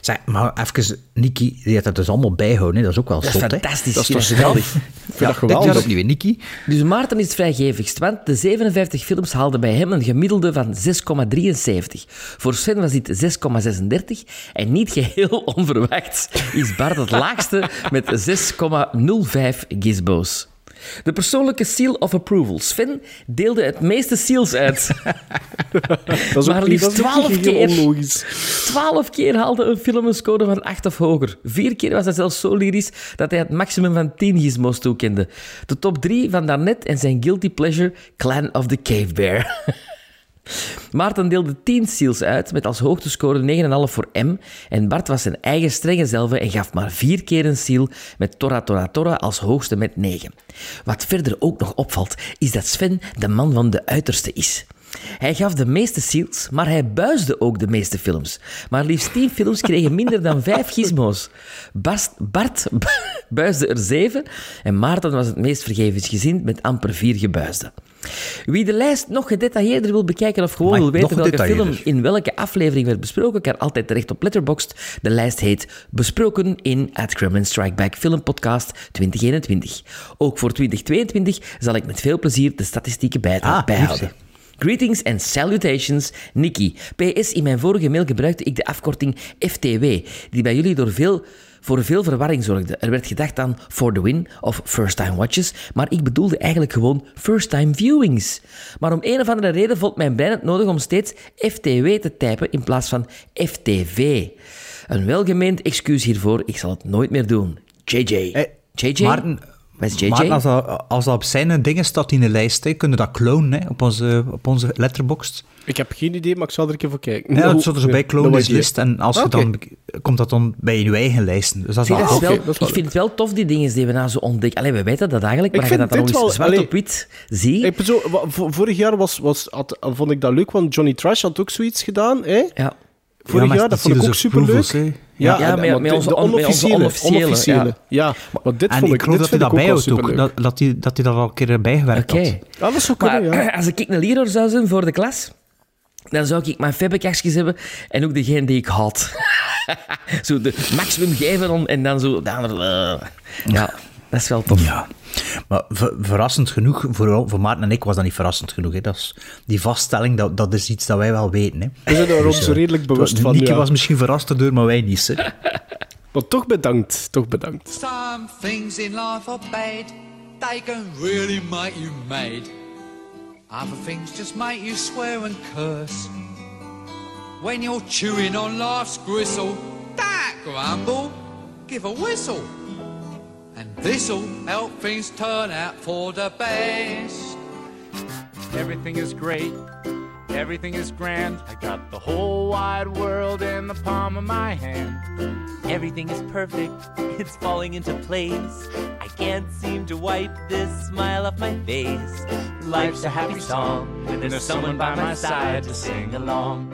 S1: Zeg, maar even, Niki, die heeft dat dus allemaal bijhouden. Hè. Dat is ook wel
S2: Dat
S1: hè.
S2: fantastisch.
S3: Dat is toch geweldig?
S1: Ja,
S3: dat geweldig.
S1: jaar opnieuw, hè, Niki.
S2: Dus Maarten is het vrijgevigst, want de 57 films haalden bij hem een gemiddelde van 6,73. Voor Sven was dit 6,36 en niet geheel [laughs] onverwacht is Bart het laagste met 6,05 gizmos. De persoonlijke seal of approval. Sven deelde het meeste seals uit. [laughs]
S3: Dat is
S2: Maar liefst
S3: dat is ook
S2: 12
S3: niet heel
S2: keer.
S3: onlogisch.
S2: 12 keer haalde een film een score van 8 of hoger. Vier keer was hij zelfs zo lyrisch dat hij het maximum van 10 gizmos toekende. De top 3 van daarnet en zijn guilty pleasure Clan of the Cave Bear. [laughs] Maarten deelde 10 seals uit, met als hoogtescore 9,5 voor M. En Bart was zijn eigen strenge zelf en gaf maar vier keer een seal met Tora Tora Tora als hoogste met 9. Wat verder ook nog opvalt, is dat Sven de man van de uiterste is. Hij gaf de meeste seals, maar hij buisde ook de meeste films. Maar liefst 10 films kregen minder dan 5 gizmos. Bart, [laughs] buisde er 7 en Maarten was het meest vergevensgezind met amper 4 gebuisden. Wie de lijst nog gedetailleerder wil bekijken of gewoon wil weten welke film in welke aflevering werd besproken, kan altijd terecht op Letterboxd. De lijst heet Besproken in At Kremlin Strike Back Film Podcast 2021. Ook voor 2022 zal ik met veel plezier de statistieken bij
S1: Ah,
S2: bijhouden. Greetings and salutations, Nikki. PS, in mijn vorige mail gebruikte ik de afkorting FTW, die bij jullie door veel, voor veel verwarring zorgde. Er werd gedacht aan For the Win of First Time Watches, maar ik bedoelde eigenlijk gewoon First Time Viewings. Maar om een of andere reden vond mijn brein het nodig om steeds FTW te typen in plaats van FTV. Een welgemeend excuus hiervoor, ik zal het nooit meer doen. JJ.
S1: Eh,
S2: JJ?
S1: Maarten,
S2: Wat is JJ?
S1: Maarten, als, dat, als dat op zijn dingen staat in de lijst, hè, kunnen we dat clonen hè, op, onze, op onze letterbox.
S3: Ik heb geen idee, maar ik zal er een keer voor kijken.
S1: Ja, dat staat er zo bij this
S3: idea.
S1: list. En als je
S3: Oké.
S1: dan, komt dat dan bij je eigen lijsten. Dus dat is
S2: dat is
S3: dat is wel
S2: ik vind het wel tof, die dingen die we nou zo ontdekken. Allee, we weten dat eigenlijk,
S3: Ik
S2: maar je
S3: vind
S2: dat dan
S3: wel-
S2: zwart
S3: allee,
S2: op wit zie...
S3: Ik zo, vorig jaar was, was, had, vond ik dat leuk, want Johnny Trash had ook zoiets gedaan. Hè?
S2: Ja.
S3: Vorig
S1: maar
S3: jaar, dat vond ik ook
S1: seals
S3: superleuk.
S1: hè.
S3: Ja,
S2: Ja,
S3: en-
S2: met- onze
S3: de
S2: on- met onze
S3: onofficiële. Ja, maar dit
S1: En
S3: vond
S1: ik
S3: ik, dit
S1: dat hij dat bijhoudt ook. Dat, dat, hij, dat hij dat al een keer bijgewerkt
S2: Oké.
S1: had.
S3: Ja, dat zou
S2: Maar
S3: kunnen, ja. [laughs]
S2: als ik een leerder zou zijn voor de klas, dan zou ik mijn febbekastjes hebben en ook degene die ik had. [laughs] zo de maximum geven en dan zo... andere, eh. Ja, dat is wel tof.
S1: Ja. Maar ver- verrassend genoeg, voor, voor Maarten en ik was dat niet verrassend genoeg. Hè. Dat is, die vaststelling, dat, dat is iets dat wij wel weten. Hè.
S3: We zijn er
S1: Dus,
S3: ons
S1: eh,
S3: redelijk bewust
S1: het-
S3: van.
S1: Nicky
S3: ja.
S1: was misschien verrast erdoor, maar wij niet. Hè. [laughs]
S3: Maar toch bedankt, toch bedankt.
S8: Some things in life are bad, they can really make you mad. Other things just make you swear and curse. When you're chewing on life's gristle, that grumble, give a whistle. And this'll help things turn out for the best.
S9: Everything is great. Everything is grand. I got the whole wide world in the palm of my hand.
S10: Everything is perfect, it's falling into place. I can't seem to wipe this smile off my face. Life's a happy song when there's someone by my side to sing along.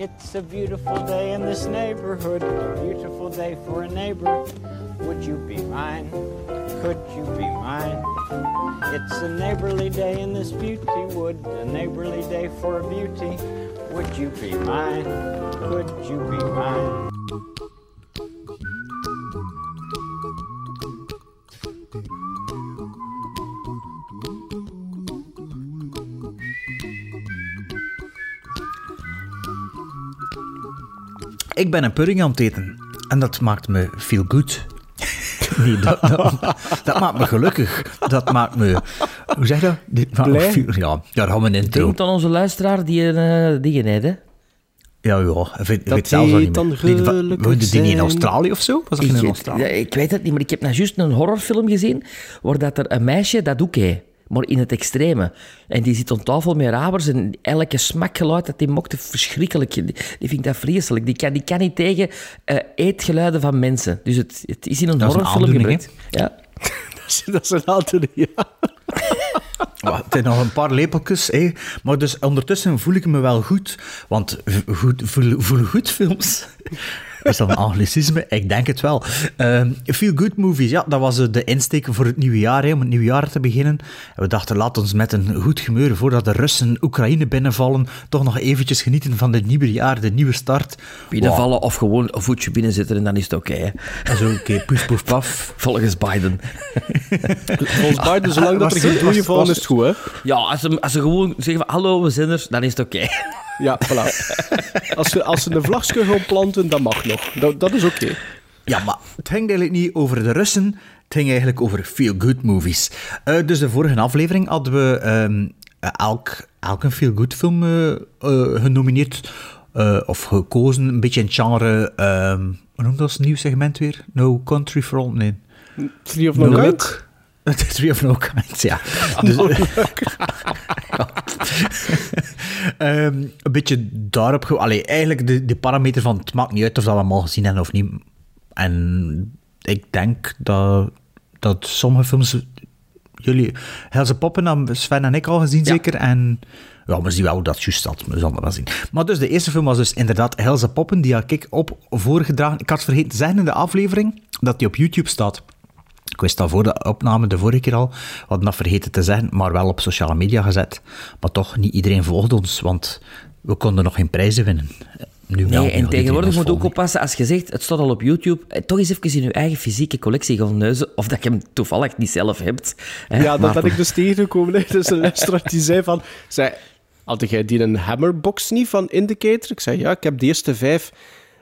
S11: It's a beautiful day in this neighborhood, a beautiful day for a neighbor. Would you be mine? Could you be mine? It's a neighborly day in this beauty wood, a neighborly day for a beauty. Would you be mine? Could you be mine?
S1: Ik ben een pudding aan het eten. En dat maakt me feel good. [laughs] Nee, dat, dat, dat maakt me gelukkig. Dat maakt me... Hoe zeg je dat? Dit maakt me
S3: Blij?
S1: feel- ja, daar gaan we een intro.
S2: Denk aan onze luisteraar die een uh, dingen heeft, hè?
S1: Ja, ja. Ik weet, weet zelfs al
S3: die
S1: niet
S3: dan
S1: meer. Die-
S3: gelukkig
S1: Woonde die niet in. Australië of zo? Was dat in
S2: Ik,
S1: Australië?
S2: ja, ik weet het niet, maar ik heb nou juist een horrorfilm gezien waar dat er een meisje dat ook heeft, maar in het extreme. En die zit aan tafel met rabers en elke smakgeluid dat die mocht, verschrikkelijk. Die, die vind ik dat vreselijk. Die kan, die kan niet tegen eh, eetgeluiden van mensen. Dus het, het is in een
S1: Dat
S2: horrorfilm. Ja. [laughs]
S3: Dat is- Dat is een aandoening, ja. [laughs]
S1: Ja, het zijn nog een paar lepeltjes, hè. maar dus ondertussen voel ik me wel goed. Want goed, voel, voel goed films. Is dat een anglicisme? Ik denk het wel. Ehm, Feel Good Movies, ja, dat was de insteek voor het nieuwe jaar, hè, om het nieuwe jaar te beginnen. En we dachten, laat ons met een goed gemeur, voordat de Russen Oekraïne binnenvallen, toch nog eventjes genieten van het nieuwe jaar, de nieuwe start.
S2: Binnenvallen of gewoon een voetje binnenzetten en dan is het oké.
S1: En zo, oké, poes, poef, paf.
S2: Volgens Biden.
S3: Volgens Biden, zolang [laughs] dat er geen doeien vallen, is het goed, hè?
S2: Ja, als ze, als ze gewoon zeggen van hallo, we zijn er, dan is het oké.
S3: Ja, voilà. Als ze, als ze een vlagje gaan planten, dat mag nog. Dat, dat is oké.
S1: Ja, maar het ging eigenlijk niet over de Russen. Het ging eigenlijk over feel-good movies. Eh, dus de vorige aflevering hadden we ehm, elk, elk een feel-good film eh, eh, genomineerd. eh, of gekozen, een beetje in het genre... ehm hoe noemt dat nieuw segment weer? No Country for All? Nee.
S3: Three of no
S1: No
S3: kind?
S1: Three of No Kinds, ja. Dus, [laughs] Ja. Ehm, een beetje daarop... ge- Allee, eigenlijk de, de parameter van het maakt niet uit of dat we allemaal gezien hebben of niet. En ik denk dat, dat sommige films... Jullie... Helse Poppen hebben Sven en ik al gezien, zeker? En... Ja, we zien wel hoe dat juist zat. We zullen wel zien. Maar dus, de eerste film was dus inderdaad Helse Poppen, die had ik op voorgedragen. Ik had vergeten te zeggen in de aflevering dat die op YouTube staat. Ik wist dat voor de opname de vorige keer al. We hadden dat vergeten te zeggen, maar wel op sociale media gezet. Maar toch, niet iedereen volgt ons, want we konden nog geen prijzen winnen. Nu
S2: Nee, en tegenwoordig moet je ook oppassen als je zegt, het staat al op YouTube, eh, toch eens even in je eigen fysieke collectie gaan neuzen, of dat je hem toevallig niet zelf hebt. hè.
S3: Ja, dat
S2: Maar-
S3: ben ik dus tegengekomen. hè. Dus een luisteraar die zei van... Zei, had jij die een Hammerbox niet van Indicator? Ik zei, ja, ik heb de eerste vijf.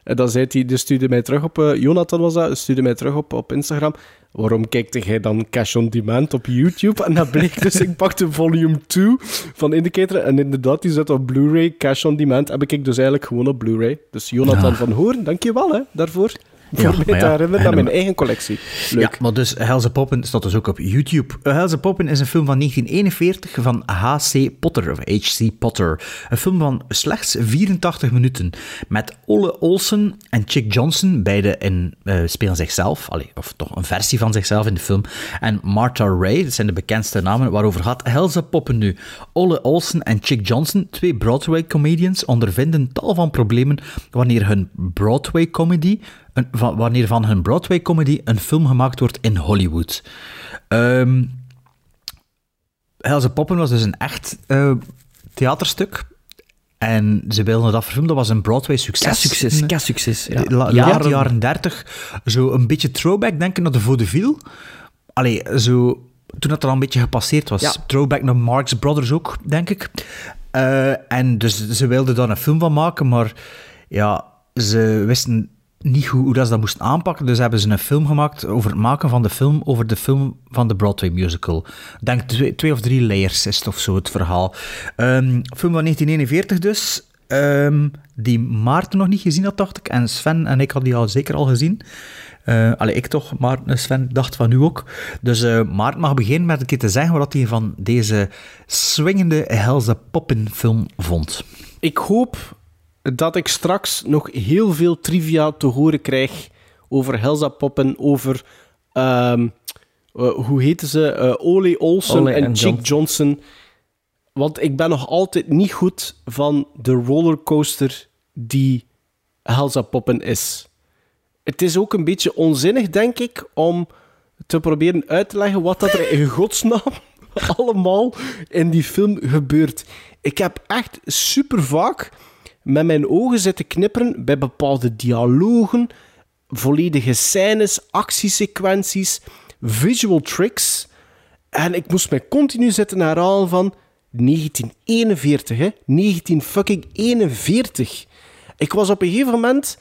S3: En dan zei hij, dus stuurde mij terug op... eh, Jonathan was dat, stuurde mij terug op, op Instagram. Waarom kijkte jij dan Cash on Demand op YouTube? En dat bleek dus, ik pakte volume 2 van Indicator. En inderdaad, die zit op Blu-ray, Cash on Demand. Heb ik dus eigenlijk gewoon op Blu-ray. Dus Jonathan
S1: Ja.
S3: van Hoorn, dankjewel hè, daarvoor.
S1: Ja, [laughs]
S3: te
S1: ja, en-
S3: mijn eigen collectie. Leuk.
S1: Ja, maar dus Helse Poppen staat dus ook op YouTube. Helse Poppen is een film van 1941 van H.C. Potter, of H.C. Potter. Een film van slechts 84 minuten. Met Olle Olsen en Chick Johnson, beide in, eh, spelen zichzelf. Allee, of toch een versie van zichzelf in de film. En Martha Ray, dat zijn de bekendste namen waarover gaat Helse Poppen nu. Olle Olsen en Chick Johnson, twee Broadway-comedians, ondervinden tal van problemen wanneer hun Broadway-comedy een, van, wanneer van hun Broadway-comedy een film gemaakt wordt in Hollywood. Ehm Helse Poppen was dus een echt eh, theaterstuk. En ze wilden dat verfilmen, dat was een Broadway-succes.
S2: Ka-succes, ka-succes. Ja.
S1: La-
S2: Jaren-
S1: Jaren, jaren 30. Zo een beetje throwback, denken naar de vaudeville. Allee, zo... Toen dat al een beetje gepasseerd was.
S2: Ja.
S1: Throwback naar Marx Brothers ook, denk ik. Eh, en dus ze wilden daar een film van maken, maar ja, ze wisten niet hoe, hoe dat ze dat moesten aanpakken. Dus hebben ze een film gemaakt over het maken van de film, over de film van de Broadway musical. Denk twee, twee of drie layers is het of zo het verhaal. Ehm, film van 1941 dus. ehm, die Maarten nog niet gezien had, dacht ik. En Sven en ik hadden die al zeker al gezien. Eh allee, ik toch, maar Sven dacht van u ook. Dus eh Maarten mag beginnen met een keer te zeggen wat hij van deze swingende Helza Poppin film vond.
S3: Ik hoop dat ik straks nog heel veel trivia te horen krijg over Helza Poppen, over... ehm, eh, hoe heten ze? Eh Ole Olsen
S2: Ole
S3: en,
S2: en
S3: Chick
S2: John.
S3: Johnson. Want ik ben nog altijd niet goed van de rollercoaster die Helza Poppen is. Het is ook een beetje onzinnig, denk ik, om te proberen uit te leggen wat dat er in godsnaam [laughs] allemaal in die film gebeurt. Ik heb echt super vaak met mijn ogen zitten knipperen bij bepaalde dialogen, volledige scènes, actiesequenties, visual tricks. En ik moest mij continu zitten herhalen van 1941, hè? 1941. Ik was op een gegeven moment,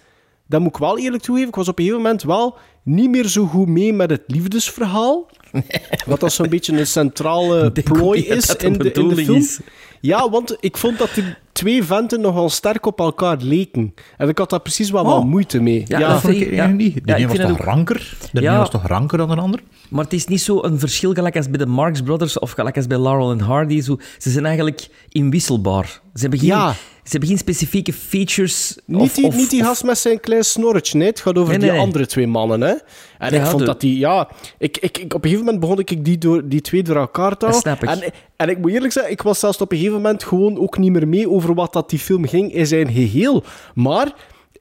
S3: dat moet ik wel eerlijk toegeven, ik was op een gegeven moment wel niet meer zo goed mee met het liefdesverhaal. [laughs] Wat dat zo'n beetje een centrale plooi is
S2: de
S3: in de, in de film.
S2: is.
S3: Ja, want ik vond dat die twee venten nogal sterk op elkaar leken. En ik had daar precies wel wat
S1: Oh.
S3: moeite mee.
S2: Ja,
S1: Ja,
S2: dat
S1: vond ik
S2: ja.
S1: niet. De
S2: Ja,
S1: ene was toch
S2: ook-
S1: ranker? De
S2: Ja.
S1: ene was toch ranker dan de ander?
S2: Maar het is niet zo een verschil gelijk als bij de Marx Brothers of gelijk als bij Laurel en Hardy. Zo, ze zijn eigenlijk inwisselbaar. Ze hebben geen,
S3: Ja.
S2: ze hebben geen specifieke features.
S3: Niet die,
S2: of-
S3: niet die gast met zijn klein snorretje, nee. Het gaat over
S2: Nee,
S3: die
S2: nee,
S3: andere twee mannen, hè. En
S2: Ja,
S3: ik vond
S2: de-
S3: dat die... Ja, ik, ik, ik, op een gegeven moment begon ik die, door, die twee door elkaar te. En, en ik moet eerlijk zeggen, ik was zelfs op een gegeven moment gewoon ook niet meer mee over wat dat die film ging in zijn geheel. Maar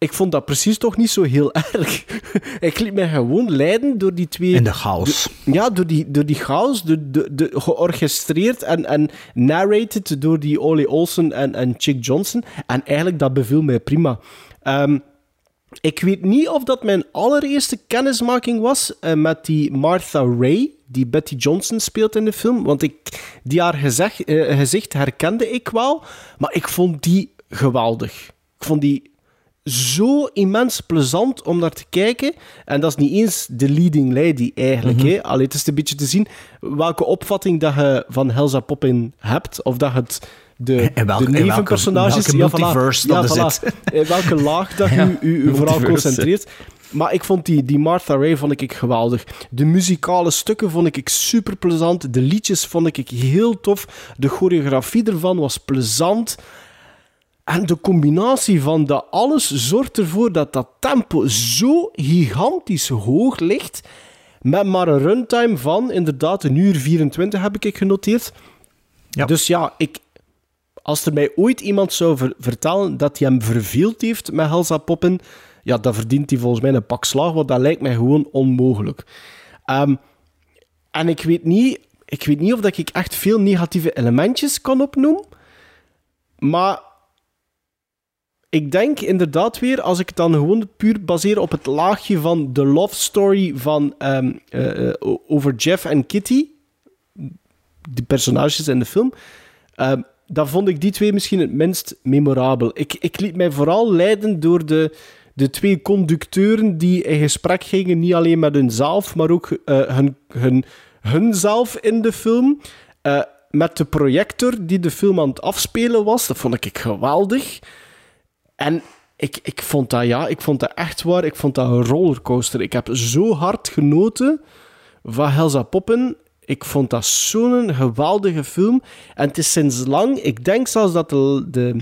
S3: ik vond dat precies toch niet zo heel [laughs] erg. ik liet mij gewoon leiden door die twee...
S1: In de chaos.
S3: Ja, door die, door die chaos, de, de, de, georchestreerd en, en narrated door die Ole Olsen en, en Chick Johnson. En eigenlijk, dat beviel mij prima. Ehm, ik weet niet of dat mijn allereerste kennismaking was eh, met die Martha Ray, die Betty Johnson speelt in de film. Want ik, die haar gezegd, eh, gezicht herkende ik wel, maar ik vond die geweldig. Ik vond die zo immens plezant om naar te kijken. En dat is niet eens de leading lady eigenlijk. hè. Allee, het is een beetje te zien welke opvatting dat je van Helza Poppin hebt. Of dat het de, [laughs]
S1: welke-
S3: de nevenpersonages...
S1: welke- welke multiverse dat er zit.
S3: In welke laag dat [laughs] je
S2: Ja,
S3: u, u, u vooral concentreert. Maar ik vond die, die Martha Ray vond ik geweldig. De muzikale stukken vond ik super plezant. De liedjes vond ik heel tof. De choreografie ervan was plezant. En de combinatie van dat alles zorgt ervoor dat dat tempo zo gigantisch hoog ligt. Met maar een runtime van inderdaad een uur 24 heb ik genoteerd.
S1: Ja.
S3: Dus ja, ik, als er mij ooit iemand zou ver- vertellen dat hij hem verveeld heeft met Helza Poppen, ja, dan verdient hij volgens mij een pak slaag, want dat lijkt mij gewoon onmogelijk. Ehm, en ik weet, niet, ik weet niet of dat ik echt veel negatieve elementjes kan opnoemen, maar ik denk inderdaad weer, als ik het dan gewoon puur baseer op het laagje van de love story van, ehm, eh, eh, over Jeff en Kitty, de personages in de film, ehm, dan vond ik die twee misschien het minst memorabel. Ik, ik liet mij vooral leiden door de, de twee conducteuren die in gesprek gingen, niet alleen met hunzelf, maar ook eh, hun, hun, hunzelf in de film. Met de projector die de film aan het afspelen was. Dat vond ik geweldig. En ik, ik, vond dat, ja, ik vond dat echt waar. Ik vond dat een rollercoaster. Ik heb zo hard genoten van Helza Poppen. Ik vond dat zo'n geweldige film. En het is sinds lang... Ik denk zelfs dat de, de,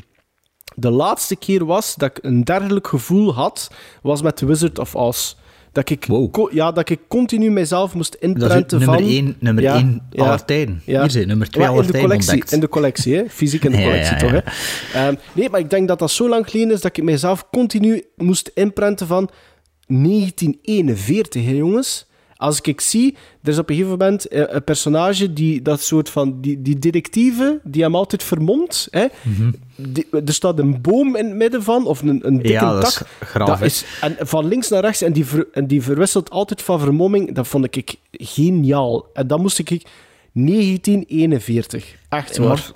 S3: de laatste keer was dat ik een dergelijk gevoel had, was met The Wizard of Oz. Dat ik, ja, dat ik continu mijzelf moest inprenten
S1: nummer
S3: van...
S1: één, nummer
S3: Ja,
S1: één
S3: ja, ja.
S1: Hier zijn nummer twee aller
S3: in de collectie,
S1: ontdekt.
S3: In de collectie, hè? fysiek in de
S1: Ja,
S3: collectie,
S1: ja,
S3: toch?
S1: ja.
S3: Hè? Ehm, nee, maar ik denk dat dat zo lang geleden is dat ik mijzelf continu moest inprenten van 1941, hè, jongens. Als ik zie, er is op een gegeven moment eh, een personage die dat soort van, die, die detectieve, die hem altijd vermomt. Hè? Die- er staat een boom in het midden van, of een, een dikke
S1: Ja, dat is
S3: tak.
S1: graaf,
S3: Dat is, en van links naar rechts, en die, ver- en die verwisselt altijd van vermomming. Dat vond ik geniaal. En dan moest ik 1941. Echt waar.
S2: Maar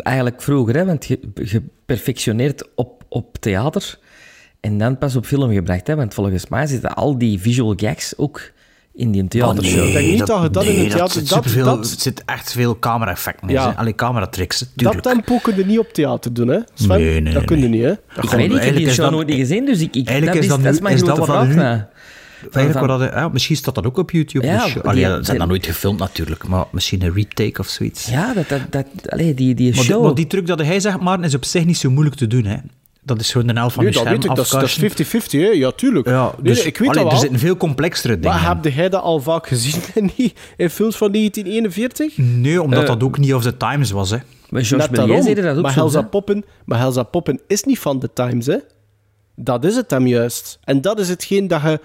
S2: eigenlijk vroeger, hè, want je, je perfectioneert op, op theater en dan pas op film gebracht. Hè, want volgens mij zitten al die visual gags ook in die theatershow.
S3: Ik denk niet dat je dat in het
S1: nee,
S3: theater-
S1: zit
S3: dat- dat-
S1: Er zit echt veel camera-effecten in.
S3: Ja.
S1: Camera-tricks,
S3: Dat tempo kun je niet op theater doen, hè? Sven?
S1: Nee, nee,
S3: dat kun je niet, hè? Dat
S2: Ik
S3: gaat-
S2: weet niet, ik heb die show
S1: dat-
S2: nooit niet gezien, dus ik, ik,
S1: Eigenlijk
S2: dat
S1: is
S2: is,
S1: dat
S2: dat is mijn
S1: is dat
S2: grote
S1: dat
S2: vraag.
S1: Eigenlijk
S2: Van-
S1: wat dat- ja, misschien staat dat ook op YouTube.
S2: Ja,
S1: dus,
S2: die-
S1: allee, ja, ze
S2: die-
S1: zijn dat nooit gefilmd natuurlijk, maar misschien een retake of zoiets.
S2: Ja, dat, dat, dat, allee, die, die
S1: Maar, die,
S2: show...
S1: maar die truc dat hij zegt, maar is op zich niet zo moeilijk te doen. Hè. Dat is gewoon de helft van
S3: Nee,
S1: je
S3: dat
S1: scherm
S3: weet ik. Dat is- dat is
S1: afkasten.
S3: 50-50, hè? Ja, tuurlijk.
S1: Ja, dus,
S3: nee, ik weet
S1: allee,
S3: dat
S1: Er zitten veel complexere dingen
S3: Maar heb jij dat al vaak gezien [laughs] in, die- in films van 1941?
S1: Nee, omdat
S3: Eh,
S1: dat ook niet of the times was. Hè.
S2: Maar Méliès dat ook
S3: maar Helza. Poppen, maar Helza Poppen is niet van de Times, hè? Dat is het hem juist. En dat is hetgeen dat je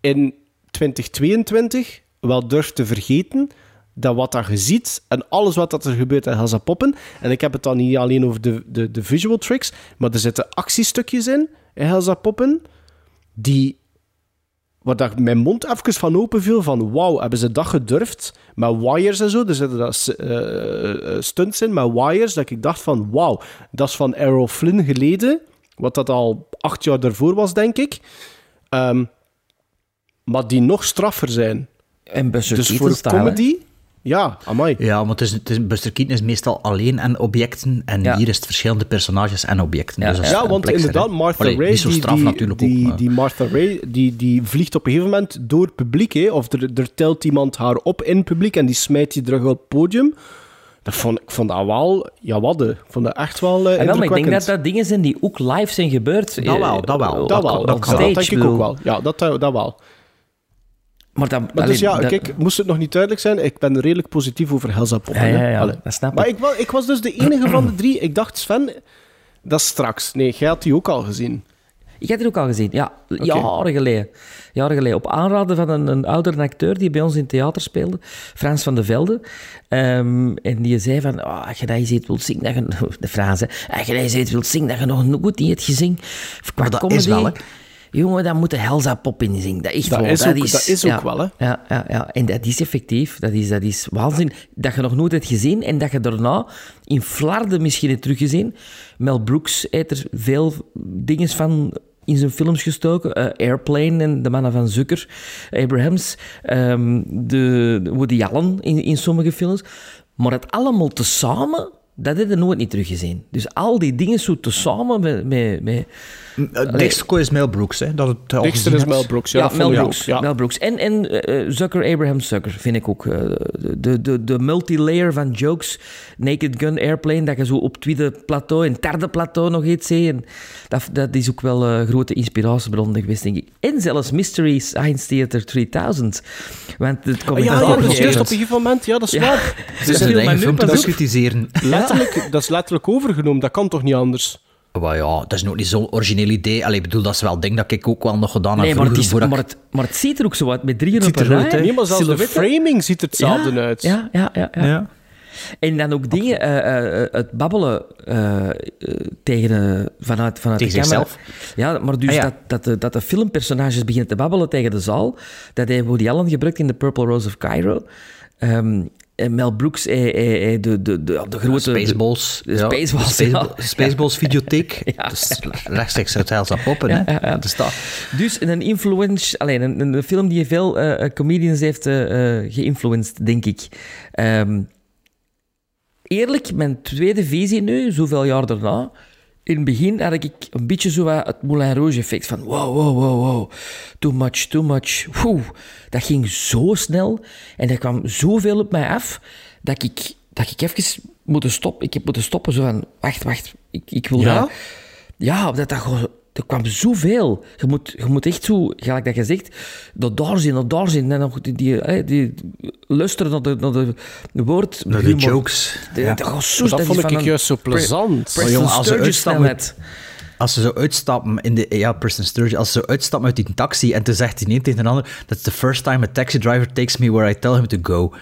S3: in 2022 wel durft te vergeten. Dat wat je ziet en alles wat dat er gebeurt in Helza Poppen. En ik heb het dan niet alleen over de, de, de visual tricks, maar er zitten actiestukjes in, in Helza Poppen, die waar dat mijn mond even van open viel, van wauw, hebben ze dat gedurfd? Met wires en zo, er zitten dat eh, eh, stunts in met wires, dat ik dacht van wauw, dat is van Errol Flynn geleden, wat dat al acht jaar daarvoor was, denk ik. Ehm, maar die nog straffer zijn.
S2: En Buster
S3: Dus voor
S2: hè.
S3: Ja, amai.
S1: Ja, maar het is, het is, Buster Keaton is meestal alleen en objecten. En
S2: Ja.
S1: hier is het verschillende personages en objecten.
S2: Ja,
S1: dus dat is
S3: Ja, want inderdaad. Martha
S1: Allee,
S3: Ray,
S1: Niet zo
S3: die,
S1: straf
S3: die,
S1: natuurlijk
S3: die,
S1: ook. maar-
S3: die Martha Ray, die, die vliegt op een gegeven moment door het publiek, hè, of er, er telt iemand haar op in het publiek en die smijt die terug op het podium. Dat vond, ik vond dat wel, ja wat, ik vond dat echt wel eh
S2: En wel, maar ik denk dat dat dingen zijn die ook live zijn gebeurd.
S1: Dat wel,
S2: eh,
S1: dat wel.
S3: Dat wel, dat,
S2: stage,
S3: dat denk ik ook wel. Ja, dat, dat wel.
S2: Maar, dat,
S3: Maar
S2: allee,
S3: dus ja,
S2: dat-
S3: kijk, moest het nog niet duidelijk zijn, ik ben redelijk positief over Helza Poppen.
S2: Ja, ja, ja, dat snap
S3: Maar
S2: ik.
S3: ik, wa- ik was dus de enige van de drie. Ik dacht, Sven, dat is straks. Nee, jij had die ook al gezien.
S2: Ik had het ook al gezien, ja. Jaren geleden. Jaren geleden. Op aanraden van een, een oudere acteur die bij ons in het theater speelde, Frans van de Velde. Ehm, en die zei van, oh, als je dat eens iets wilt zingen, dat je... [laughs] De Frans, hè. Als je dat eens iets wilt zingen, dat je nog nooit niet hebt gezien. Qua
S1: Maar dat
S2: comedy,
S1: is wel, hè.
S2: Jongen, dan moet de Helza Pop in zingen. Dat, echt
S3: Dat
S2: wel,
S3: is ook- dat is ook wel, hè.
S2: Ja, ja, ja, en dat is effectief. Dat is, dat is waanzin. Dat je nog nooit hebt gezien en dat je daarna in Flarden misschien hebt teruggezien. Mel Brooks heeft er veel dingen van in zijn films gestoken. Eh, Airplane en De Mannen van Zucker. Abrahams. ehm, de, de Woody Allen in, in sommige films. Maar het allemaal tezamen, dat heb je nooit niet teruggezien. Dus al die dingen zo tezamen met... met, met
S1: Uh, Dexter is Mel Brooks, hè, dat het al
S3: Dexter is. Mel Brooks. Ja,
S2: Ja, Mel Brooks.
S3: ook, ja.
S2: Mel Brooks. En, en eh, Zucker, Abraham Zucker, vind ik ook. eh, de, de, de multilayer van jokes. Naked Gun Airplane, dat je zo op het tweede plateau en derde plateau nog iets ziet. Dat, dat is ook wel een grote inspiratiebron geweest, denk ik. En zelfs Mystery Science Theater 3000. Want het
S3: Ah,
S2: komt
S3: ja,
S2: uit
S3: ja, dat is juist op een gegeven moment. Ja, dat is
S2: Ja.
S3: waar.
S1: Het is
S2: viel
S1: een
S2: mij
S1: eigen
S2: nu
S1: film te
S3: dat is letterlijk overgenomen. Dat kan toch niet anders?
S1: Maar ja, dat is nog niet zo'n origineel idee. Allee, ik bedoel, dat is wel een ding dat ik ook wel nog gedaan heb
S2: Nee, maar het,
S1: vroeger,
S2: is,
S1: voordat
S2: maar, het, maar het ziet er ook zo uit, met drieën op
S1: ziet
S2: een
S1: er.
S3: Nee, maar zelfs de framing ziet er hetzelfde
S2: ja,
S3: uit.
S2: Ja, ja, ja. ja.
S1: Ja.
S2: En dan ook dingen, eh, eh, het babbelen eh, eh, tegen, eh, vanuit, vanuit
S1: Tegen
S2: de camera.
S1: zichzelf.
S2: Ja, maar dus
S1: Ah, ja.
S2: Dat, dat, de, dat de filmpersonages beginnen te babbelen tegen de zaal, dat heeft Woody Allen gebruikt in The Purple Rose of Cairo. Ehm, Mel Brooks, eh, eh, eh, de, de, de, de grote...
S1: Spaceballs.
S2: De, Spaceballs, ja.
S1: Spaceballs, videotheek. [laughs]
S2: Ja.
S1: Dus rechtstreeks uit Hells Poppen,
S2: Ja,
S1: hè.
S2: ja, ja.
S1: Dus dat.
S2: Dus een influence, alleen een, een film die veel eh, eh, comedians heeft eh, eh, geïnfluenced, denk ik. Ehm, eerlijk, mijn tweede visie nu, zoveel jaar daarna. In het begin had ik een beetje zo het Moulin Rouge effect van wow, wow, wow, wow, too much, too much. Dat ging zo snel en er kwam zoveel op mij af dat ik, dat ik even moeten stoppen. Ik heb moeten stoppen zo van, wacht, wacht, ik, ik wil
S3: Ja?
S2: dat... Ja, dat, dat, gewoon- er kwam zoveel. Je moet, je moet echt zo, gelijk dat je zegt, dat daar zien, dat daar zien. En nog die, die, die luisteren naar de, naar de woord.
S1: Naar de jokes.
S2: De-
S1: Ja.
S2: Dat, zo,
S3: Maar dat
S2: is
S3: vond
S2: van
S3: ik juist zo
S2: Pre-
S3: plezant.
S2: Preston
S1: Maar jongen, als uitstappen-
S2: snelheid.
S1: Als ze zo uitstappen in de... Ja, Preston Sturges. Als ze zo uitstappen uit die taxi en toen zegt die een tegen de ander... That's the first time a taxi driver takes me where I tell him to go.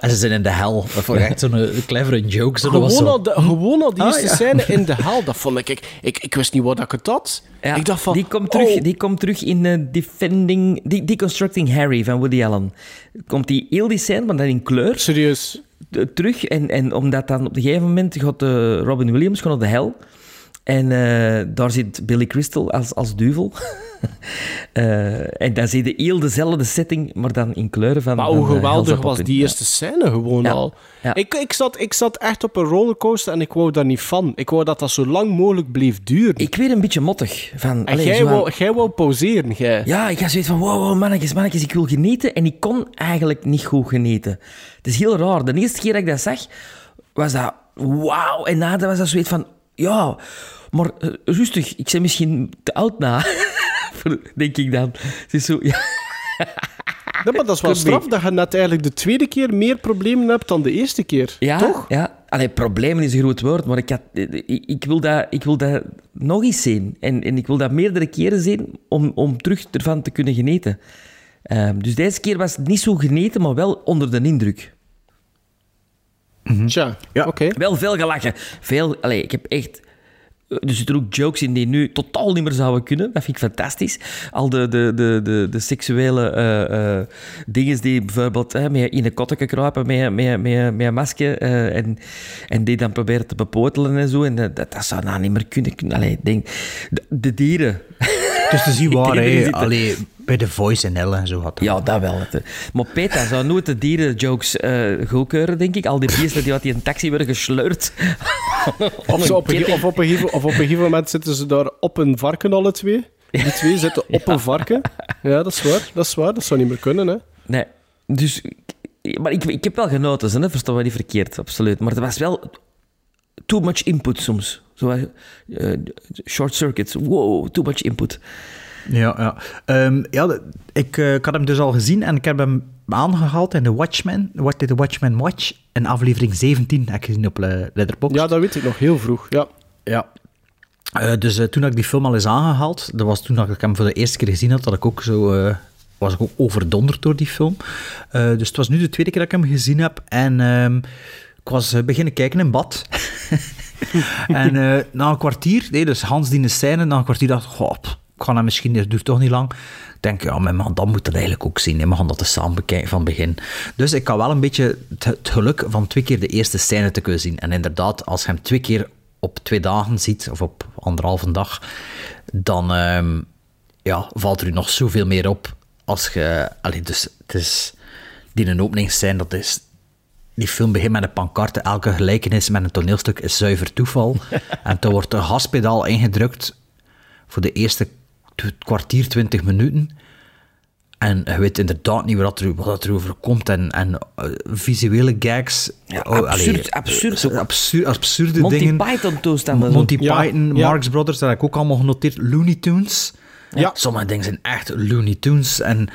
S1: En ze zijn in de hel. Dat vond ik echt zo'n eh, clevere joke. Zo, was
S3: Gewoon
S1: zo...
S3: al, de, gewoon al die
S1: Ah,
S3: eerste
S1: ja.
S3: scène in de [laughs] hel, dat vond ik... Ik, ik, ik wist niet wat ik het had.
S2: Ja,
S3: ik dacht van...
S2: die, komt terug,
S3: oh,
S2: die komt terug in eh, Defending... De- Deconstructing Harry van Woody Allen. Komt die heel die scène, maar dan in kleur...
S3: Serieus?
S2: terug. En, en omdat dan op een gegeven moment gaat eh, Robin Williams gewoon naar de hel. En eh, daar zit Billy Crystal als, als duivel. [laughs] Eh, en dan zie je heel dezelfde setting, maar dan in kleuren van
S3: Maar hoe
S2: eh,
S3: geweldig was die eerste scène gewoon
S2: Ja.
S3: al.
S2: Ja.
S3: Ik, ik, zat, ik zat echt op een rollercoaster en ik wou daar niet van. Ik wou dat dat zo lang mogelijk bleef duren.
S2: Ik werd een beetje mottig. Van,
S3: en jij
S2: aan-
S3: wou, jij wou pauzeren, jij.
S2: Ja, ik had zoiets van, wow, wow, mannetjes, mannetjes, ik wil genieten. En ik kon eigenlijk niet goed genieten. Het is heel raar. De eerste keer dat ik dat zag, was dat wauw. En na dat was dat zoiets van, ja, maar eh, rustig, ik ben misschien te oud na. [laughs] Denk ik dan. Het is zo, ja. [laughs]
S3: Nee, maar dat is wel
S2: Could be.
S3: straf dat je net eigenlijk de tweede keer meer problemen hebt dan de eerste keer.
S2: Ja,
S3: Toch?
S2: Ja. Allee, problemen is een groot woord, maar ik, had, ik, ik, wil dat, ik wil dat nog eens zien. En, en ik wil dat meerdere keren zien om, om terug ervan te kunnen genieten. Ehm, dus deze keer was het niet zo geneten, maar wel onder de indruk.
S3: Tja, oké.
S2: Wel veel gelachen. Veel, allee, ik heb echt... Er zitten ook jokes in die nu totaal niet meer zouden kunnen. Dat vind ik fantastisch. Al de, de, de, de, de seksuele eh, eh, dingen die bijvoorbeeld hè, met in een kotteke kruipen met, met, met, met een masker eh, en, en die dan proberen te bepotelen en zo. En dat, dat, zou nou niet meer kunnen. Allee, denk, de, de dieren... [laughs]
S1: Dus te zien [laughs] waar, hè. Allee, bij The Voice en Ellen en zo had dat.
S2: Ja, dat wel. Het. Maar Peter zou nooit de dierenjokes eh goedkeuren, denk ik. Al die beesten die wat in een taxi worden gesleurd. [laughs]
S3: Of, op een, of, op een gegeven, of op een gegeven moment zitten ze daar op een varken, alle twee. Die twee zitten op een [laughs] varken. Ja, dat is waar. Dat is waar. Dat zou niet meer kunnen, hè.
S2: Nee, dus... Maar ik, ik heb wel genoten, hè, verstaan we niet verkeerd, absoluut. Maar er was wel too much input soms. Zo, eh, short circuits, wow, too much input.
S1: Ja, ja. Ehm, ja ik, eh, ik had hem dus al gezien en ik heb hem aangehaald in The Watchmen. What did the Watchmen watch? In aflevering 17 heb ik gezien op eh, Letterboxd.
S3: Ja, dat weet ik nog heel vroeg. Ja.
S1: Ja. Eh, dus eh, toen ik die film al eens aangehaald, dat was toen dat ik hem voor de eerste keer gezien had, dat ik ook zo, eh, was ik ook overdonderd door die film. Eh, dus het was nu de tweede keer dat ik hem gezien heb en ehm, ik was eh, beginnen kijken in bad. [laughs] en eh, na een kwartier, nee, dus Hans die scène, na een kwartier dacht ik, goh, ik ga hem misschien, dat duurt toch niet lang. Ik denk, ja, maar man, dan moet dat eigenlijk ook zien. hè. We gaan dat samen bekijken van begin. Dus ik had wel een beetje het, het geluk van twee keer de eerste scène te kunnen zien. En inderdaad, als je hem twee keer op twee dagen ziet, of op anderhalve dag, dan ehm, ja, valt er u nog zoveel meer op. Als je, allee, dus het is, die een openingsscène, dat is, die film begint met een pancarte. Elke gelijkenis met een toneelstuk is zuiver toeval. [laughs] en toen wordt de gaspedaal ingedrukt voor de eerste kwartier, twintig minuten. En je weet inderdaad niet wat er, wat er over komt. En, en eh, visuele gags.
S2: Ja,
S1: oh,
S2: absurd,
S1: allee,
S2: absurd.
S1: absurd, absurde
S2: Monty
S1: dingen.
S2: Python toestanden.
S1: Monty
S3: Ja,
S1: Python,
S3: ja.
S1: Marx Brothers, dat heb ik ook allemaal genoteerd. Looney Tunes.
S3: Ja.
S1: Sommige dingen zijn echt Looney Tunes. En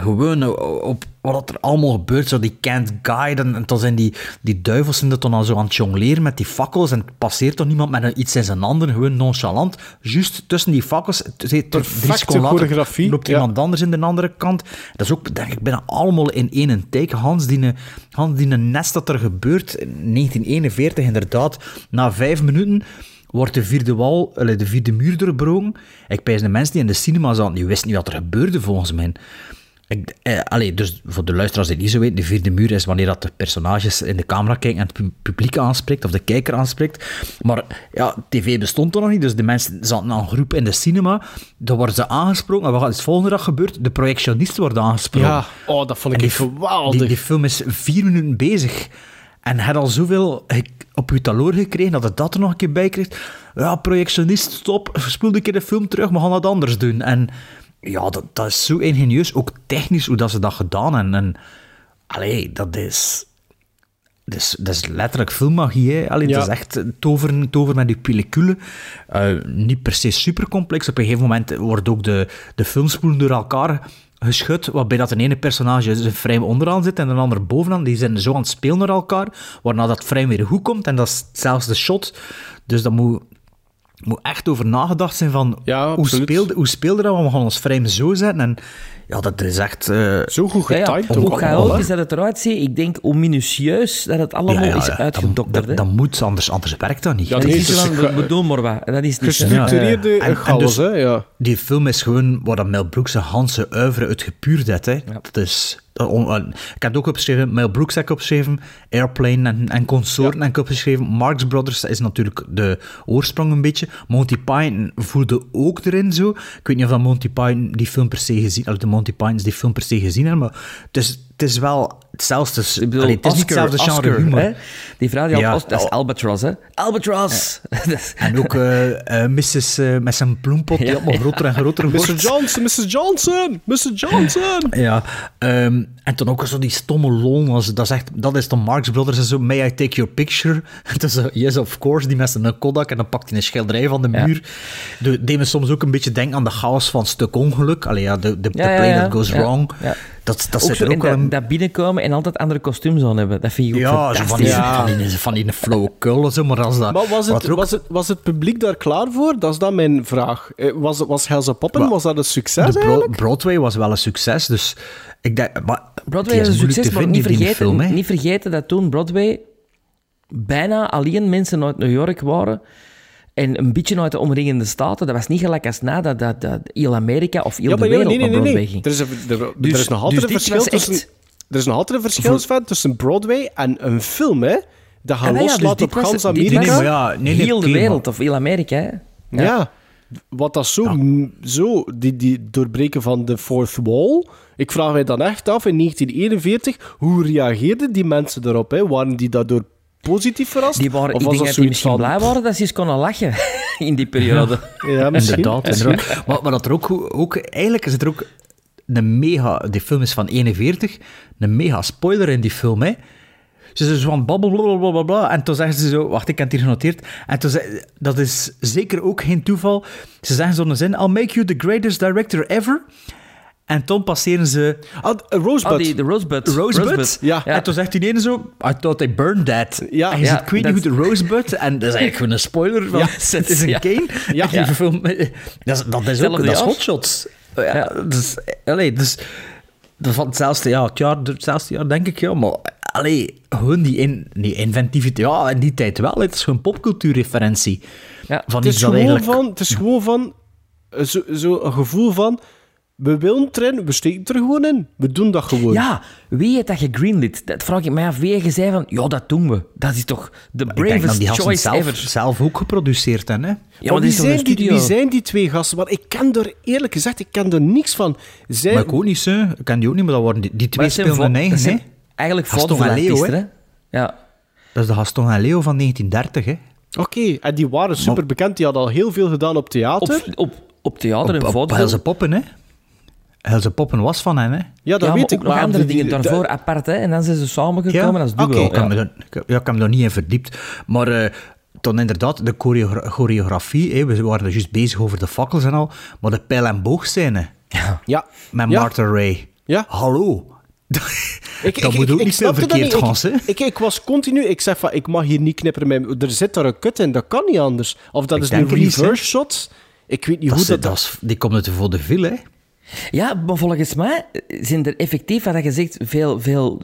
S1: gewoon op wat er allemaal gebeurt, zo die can't guide. En, en dan zijn die, die duivels zijn dat dan al zo aan het jongleren met die fakkels. En het passeert toch niemand met een- iets in zijn handen, gewoon nonchalant. Juist tussen die fakkels,
S3: Perfecte choreografie,
S1: loopt
S3: ja.
S1: iemand anders in de andere kant. Dat is ook, denk ik, bijna allemaal in één take. Hans, die, Hans, die nest dat er gebeurt, in 1941 inderdaad, na vijf minuten wordt de vierde wal, de vierde muur doorbroken. Ik pijs de mensen die in de cinema zaten, die wisten niet wat er gebeurde volgens mij. Ik, eh, allee, dus voor de luisteraars die het niet zo weten, de vierde muur is wanneer dat de personages in de camera kijken en het pu- publiek aanspreekt, of de kijker aanspreekt. Maar ja, tv bestond er nog niet, dus de mensen zaten aan een groep in de cinema, dan worden ze aangesproken, en wat is het volgende dag gebeurd? De projectionist wordt aangesproken.
S3: Ja, oh, dat vond ik echt geweldig.
S1: Die, die film is vier minuten bezig. En had al zoveel op je taloor gekregen dat het dat er nog een keer bij kreeg. Ja, projectionist, stop. Spoel een keer de film terug, we gaan wat anders doen. En ja, dat, dat is zo ingenieus. Ook technisch hoe dat ze dat gedaan hebben. En allee, dat is... Dat is, dat is letterlijk filmmagie. Hè? Allee,
S3: Ja.
S1: Het is echt toveren, toveren met die pellicule. Eh, niet per se super complex. Op een gegeven moment wordt ook de, de filmspoelen door elkaar geschud, waarbij dat een ene personage zijn frame onderaan zit en een ander bovenaan. Die zijn zo aan het spelen naar elkaar, waarna dat frame weer goed komt en dat is zelfs de shot. Dus dat moet moet echt over nagedacht zijn van
S3: Ja,
S1: hoe, speelde, hoe speelde dat? We gaan ons frame zo zetten. En ja, dat is echt... eh,
S3: Zo goed
S2: Ja, ja,
S3: getimed
S2: hoe
S3: ook allemaal, hè.
S2: chaotisch dat het eruit ziet, ik denk hoe minutieus dat het allemaal
S1: ja, ja,
S2: is
S1: ja,
S2: uitgedokterd.
S1: Dat, dat, dat moet, anders, anders werkt dat niet.
S3: Ja,
S2: dat
S3: nee,
S2: is
S3: het is
S2: van, we, we doen maar wat. Dat is niet.
S3: Gestructureerde
S1: Ja, ja. En- en
S3: chaos,
S1: dus-
S3: hè. Ja.
S1: Die film is gewoon waar dat Mel Brooks zijn Hanse oeuvre uit gepuurd heeft. Hè. Dat is, ik heb het ook opgeschreven, Mel Brooks heb ik opgeschreven, Airplane en, en Consorten heb ik opgeschreven. Marx Brothers is natuurlijk de oorsprong een beetje. Monty Python voelde ook erin zo. Ik weet niet of dat Monty Python die film per se gezien, of de Monty Pythons die film per se gezien hebben, maar het is, het is wel hetzelfde.
S2: Ik bedoel,
S1: Allee, het is niet hetzelfde genre
S2: Oscar,
S1: humor.
S2: hè? Die vrouw die
S1: Ja,
S2: al... Dat is. Albatross, hè? Albatross! [laughs]
S1: En ook eh, eh, Mrs. eh, met zijn bloempot, die
S2: Ja,
S1: allemaal groter en groter
S3: Mr.
S1: wordt.
S3: Johnson, Mrs. Johnson, Mr. Johnson.
S1: Ja, ehm, en dan ook zo die stomme lol. als- Dat is, echt, dat is de Marx Brothers en zo. May I take your picture? [laughs] Het is zo, yes, of course. Die met een Kodak en dan pakt hij een schilderij van de
S2: Ja.
S1: muur. De, deed me soms ook een beetje denken aan de chaos van Stuk Ongeluk. Allee, ja, de, de,
S2: Ja,
S1: the
S2: ja, ja.
S1: that goes
S2: Ja,
S1: wrong. Dat, dat
S2: ook
S1: zit
S2: zo,
S1: er ook
S2: en
S1: wel
S2: dat,
S1: een
S2: dat binnenkomen en altijd andere kostuums aan hebben. Dat vind ik ook
S1: ja, zo van die,
S3: Ja.
S1: van die, van die flauwekul zo, maar als dat...
S3: Maar was
S1: wat
S3: het,
S1: ook-
S3: was, het, was het publiek daar klaar voor? Dat is dan mijn vraag. Eh, Was, was Hell's a Poppen, was dat een succes
S1: de Bro-
S3: eigenlijk?
S1: Broadway was wel een succes, dus ik denk... Maar
S2: Broadway is een succes, maar niet vergeten,
S1: film,
S2: niet vergeten dat toen Broadway bijna alleen mensen uit New York waren en een beetje uit de omringende staten. Dat was niet gelijk als na dat, dat, dat heel Amerika of heel
S3: Ja,
S2: de
S3: nee,
S2: wereld
S3: nee, nee,
S2: naar
S3: nee.
S2: Broadway
S3: nee.
S2: ging.
S3: Er is, een, er,
S2: Dus-
S3: er is nog altijd
S2: dus
S3: een verschil tussen...
S2: echt-
S3: Er is nog altijd een verschil tussen Broadway en een film, hè? Dat
S2: Ah,
S3: gaat
S2: nee, ja, dus
S3: op
S2: was-
S3: gans
S2: dit
S3: Amerika.
S2: was
S1: Nee, nee, maar ja, nee, nee,
S2: heel de wereld of heel Amerika. Hè?
S3: Ja. Wat dat zo, zo die, die doorbreken van de fourth wall. Ik vraag mij dan echt af, in 1941, hoe reageerden die mensen daarop? Hè? Waren die daardoor positief verrast?
S2: Die waren,
S3: of
S2: ik
S3: was
S2: denk
S3: dat
S2: dat die misschien
S3: van...
S2: blij waren dat ze eens konden lachen [laughs] in die periode.
S3: Ja, misschien.
S1: Inderdaad. Maar, maar dat er ook, ook... Eigenlijk is het er ook een mega... Die film is van 41. Een mega spoiler in die film, hè. Ze zijn zo van babbel, bla, bla, bla, bla, bla. En toen zeggen ze zo... Wacht, ik heb het hier genoteerd. En toen zei, dat is zeker ook geen toeval. Ze zeggen zo'n zin... I'll make you the greatest director ever. En toen passeren ze...
S3: Ah, uh, Rosebud.
S2: Ah, die, de Rosebud.
S1: Rosebud?
S3: Ja.
S1: En toen zegt die ene zo... I thought they burned that.
S3: Ja.
S1: En je
S2: Ja,
S1: ziet, ik weet niet
S2: dat-
S1: hoe de Rosebud... En dat is eigenlijk gewoon een spoiler. Van,
S3: Ja. [laughs]
S1: het is [laughs] een
S2: Ja.
S1: Kane.
S3: Ja.
S1: Die film, dat is, dat is ook... Dat is
S2: jaar.
S1: hotshots. Ja, dus... Allee, dus... Dat is van hetzelfde, ja, het jaar, hetzelfde jaar, denk ik, ja. Maar, allee, gewoon die, in, die inventiviteit... Ja, in die tijd wel. Het is gewoon popcultuurreferentie.
S2: Ja.
S1: Van
S3: Het is, gewoon
S1: eigenlijk...
S3: van, het is gewoon van... Zo, zo een gevoel van... We willen erin, we steken er gewoon in. We doen dat gewoon.
S2: Ja, wie heeft dat gegreenlit? Dat vraag ik mij af. Wie heeft gezegd van, ja, dat doen we. Dat is toch de
S1: Ik denk dat
S2: bravest
S1: die
S2: choice
S1: zelf,
S2: ever.
S1: zelf ook geproduceerd hebben, hè.
S2: Ja,
S3: maar
S2: maar
S3: wie zijn, die, wie zijn die twee gasten? Want ik ken er, eerlijk gezegd, ik ken er niks van. Zij,
S1: Maar ik ook niet, zo. Ik ken die ook niet, maar dat worden die, die twee
S2: Maar
S1: spelen hun eigen, hè.
S2: Eigenlijk
S1: Gaston
S2: foto's
S1: en Leo, hè.
S2: hè. Ja.
S1: Dat is de Gaston en Leo van 1930, hè.
S3: Oké, en die waren super bekend. Die hadden al heel veel gedaan op theater.
S2: Op, op, op theater en
S1: Op, op
S2: vaudeville.
S1: Helse Poppen, hè. Helse Poppen was van hen, hè.
S3: ja, dat
S2: ja,
S3: weet
S2: maar
S3: ik.
S2: ook nog
S3: maar
S2: andere
S3: die-
S2: dingen daarvoor apart, hè. En dan zijn ze samengekomen als duo.
S1: Ik heb,
S2: ja.
S1: er, ik heb- ja, ik heb me er niet in verdiept. Maar eh dan inderdaad, de choreogra- choreografie, hè, we waren er juist bezig over de fakkels en al, maar de pijl- en boogscène
S3: Ja.
S1: met
S3: Ja.
S1: Martha Ray.
S3: Ja.
S1: Hallo.
S3: Ik,
S1: dat
S3: ik,
S1: moet
S3: ik,
S1: ook
S3: ik
S1: niet veel verkeerd
S3: niet.
S1: gaan, hè.
S3: Ik, ik, ik was continu... Ik zeg van, ik mag hier niet knipperen. Met, er zit daar een kut in, dat kan niet anders. Of dat
S1: Ik
S3: is een
S1: het niet,
S3: reverse shot. Ik weet niet
S1: Dat
S3: hoe dat...
S1: dat is, die komt uit de vaudeville, hè.
S2: Ja, maar volgens mij zijn er effectief, wat je zegt, veel, veel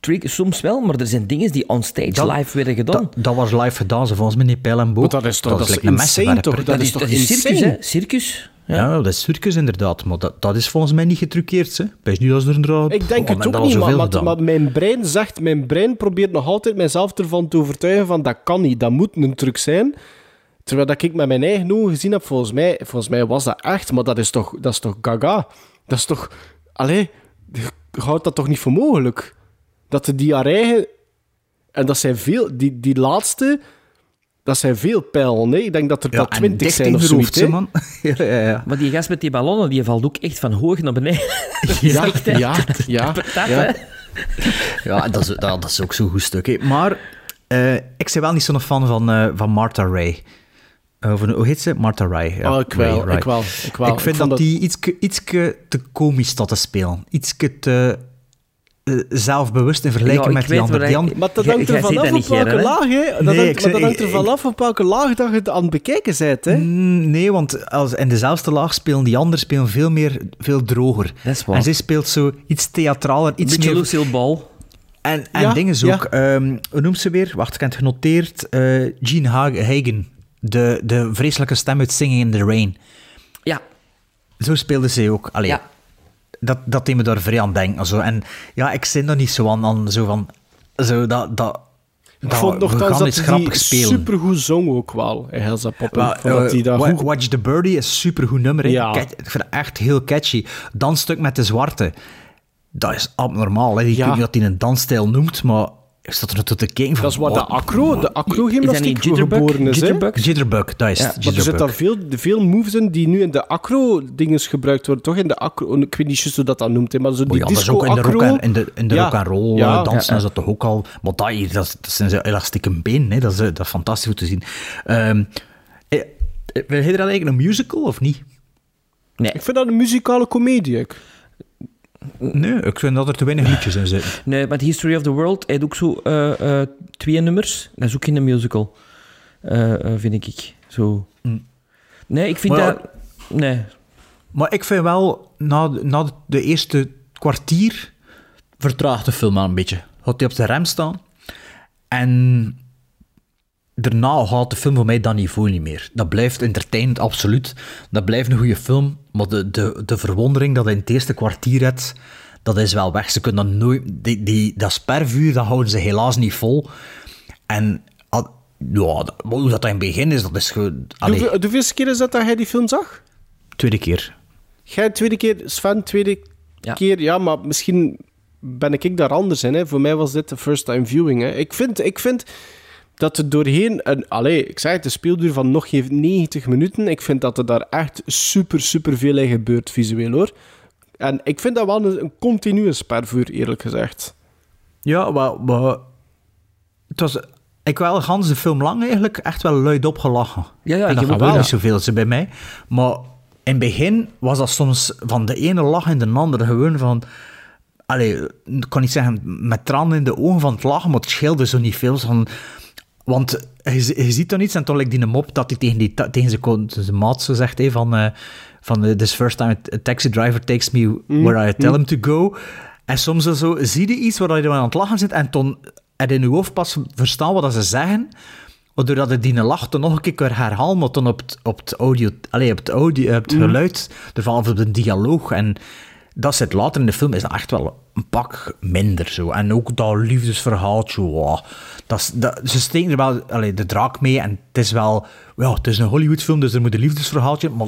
S2: tricks, soms wel, maar er zijn dingen die onstage
S1: Dat-
S2: live werden gedaan.
S1: Dat, dat was live gedaan, ze volgens mij niet pijl en boog.
S3: Dat is toch- dat is
S1: like een
S3: insane, toch? Dat is
S2: dat
S3: toch
S2: is circus, hè? Circus. Ja.
S1: Ja, dat is circus inderdaad, maar dat, dat is volgens mij niet getruckeerd. Hè. Wees nu als er een
S3: Ik denk
S1: oh,
S3: het ook
S1: dat
S3: niet, maar, maar mijn brein zegt... Mijn brein probeert nog altijd mijzelf ervan te overtuigen van dat kan niet, dat moet een truc zijn. Terwijl dat ik met mijn eigen ogen gezien heb, volgens mij, volgens mij was dat echt, maar dat is toch, dat is toch gaga? Dat is toch... Allee, houdt dat toch niet voor mogelijk? Dat de diarree... En dat zijn veel... Die, die laatste... Dat zijn veel pijlen, hè? Ik denk dat er
S1: ja,
S3: wel
S1: en
S3: twintig zijn of zoiets,
S1: hè? man. [laughs] ja, ja, ja.
S2: Maar die gast met die ballonnen, die valt ook echt van hoog naar beneden. [laughs]
S3: Ja, [laughs]
S2: echt,
S3: ja, ja.
S2: Patat,
S3: ja.
S1: Ja, dat is, dat, dat is ook zo'n goed stuk. hè. Maar eh, ik ben wel niet zo'n fan van, eh, van Martha Ray. Eh, Of, hoe heet ze? Martha Ray. Ja,
S3: Oh, ik wel, ik wel, ik wel.
S1: Ik vind
S3: Ik
S1: dat
S3: dat-
S1: die ietske, ietske te komisch staat te spelen. Ietske te... eh, zelfbewust in vergelijking
S2: Ja,
S1: met die andere. Die
S2: ik-
S3: Maar dat hangt er vanaf op welke laag, hè. Dat,
S1: Nee,
S3: hangt, dat hangt er vanaf op welke laag dat je het aan het bekijken bent, hè.
S1: Mm, Nee, want als in dezelfde laag spelen die anderen spelen veel meer, veel droger.
S2: Dat is waar.
S1: En zij speelt zo iets theatraler, iets
S2: Beetje
S1: meer...
S2: Lucille Ball.
S1: En, en
S3: Ja,
S1: dingen
S3: ja.
S1: ook. ehm, hoe noemt ze weer? Wacht, ik heb het genoteerd. Eh Gene Ha- Hagen. De, de vreselijke stem uit Singing in the Rain.
S2: Ja.
S1: Zo speelde ze ook. Allee,
S2: Ja.
S1: dat, dat deed me daar vrij aan denken. Zo. En ja, ik zit er niet zo aan, aan zo van... Zo dat, dat,
S3: Ik
S1: dat
S3: vond
S1: we
S3: nogthans
S1: gaan
S3: dat hij supergoed zong ook wel, in
S1: Wa-
S3: goed...
S1: Watch the Birdie is een supergoed nummer.
S3: Ja.
S1: Cat- Ik vind het echt heel catchy. Dansstuk met de zwarte. Dat is abnormaal. Hè. Ik
S3: Ja.
S1: weet niet wat hij een dansstijl noemt, maar ik zat er te kijken.
S3: Dat is wat de acro, de
S2: Is dat
S3: acro-gymnastiek geboren is.
S2: Jitterbug?
S1: Jitterbug, dat is
S2: Ja.
S3: Maar er zitten veel, veel moves in die nu in de acro-dinges gebruikt worden, toch? In de acro... Ik weet niet juist hoe dat dan noemt, hè, maar zo
S1: Maar
S3: die
S1: ja, dat is ook in de rock, en, in de, in de
S3: Ja.
S1: rock and roll
S3: Ja.
S1: dansen
S2: Ja,
S1: is dat toch ook al. Maar dat, hier, dat, is- dat zijn zo elastieke benen, hè. Dat, is, eh, dat is fantastisch om te zien. Eh, wil je er dan eigenlijk een musical of niet?
S3: Ik vind dat een muzikale komedie. ik.
S1: Nee, ik vind dat er te weinig liedjes in zitten.
S2: Nee, maar History of the World heeft ook zo eh, eh, twee nummers. Dat is ook in een musical, eh, vind ik. Zo. Nee, ik vind
S1: ja,
S2: dat... Nee.
S1: Maar ik vind wel, na, na de eerste kwartier vertraagt de film al een beetje. Gaat hij op de rem staan. En daarna gaat de film voor mij dat niveau niet meer. Dat blijft entertainend, absoluut. Dat blijft een goede film. Maar de, de, de verwondering dat hij in het eerste kwartier hebt, dat is wel weg. Ze kunnen dat nooit... Die, die, dat spervuur, dat houden ze helaas niet vol. En... ah, Ja, hoe dat in het begin is, dat is gewoon...
S3: Hoeveel- De hoeveelste keer is dat dat hij die film zag?
S1: tweede keer.
S3: Jij tweede keer, Sven, tweede
S2: Ja.
S3: keer, ja, maar misschien ben ik daar anders in. Hè. Voor mij was dit de first time viewing. Hè. Ik, vind, ik vind dat er doorheen, een, allee, ik zei het, de speelduur van nog geen 90 minuten, ik vind dat er daar echt super, super veel in gebeurt visueel hoor. En ik vind dat wel een, een continue spervuur, eerlijk gezegd.
S1: Ja, maar, maar het was, ik wel gans de film lang eigenlijk echt wel luid opgelachen.
S2: Ja, ja,
S1: en
S2: ik
S1: dat gaat wel
S2: wel.
S1: niet zoveel ze bij mij. Maar in het begin was dat soms van de ene lach in de andere gewoon van... Allee, ik kan niet zeggen met tranen in de ogen van het lachen, maar het scheelde zo niet veel. Van, want je, je ziet dan iets en toen lijkt die mop dat hij tegen, die, tegen zijn, zijn maat zo zegt hey, van, eh, van eh, this first time a taxi driver takes me where I tell him to go. En soms dan zo, zie je iets waar je dan aan het lachen zit en je in je hoofd pas verstaan wat dat ze zeggen. Waardoor dat die lach dan nog een keer kan herhalen, maar dan op het, op het audio, allee, op het, audio, op het geluid, ervan of op de dialoog. En dat zit later in de film, is dat echt wel een pak minder zo. En ook dat liefdesverhaaltje, wow, dat ze steken er wel allee, de draak mee en het is wel, ja, het is een Hollywoodfilm, dus er moet een liefdesverhaaltje, maar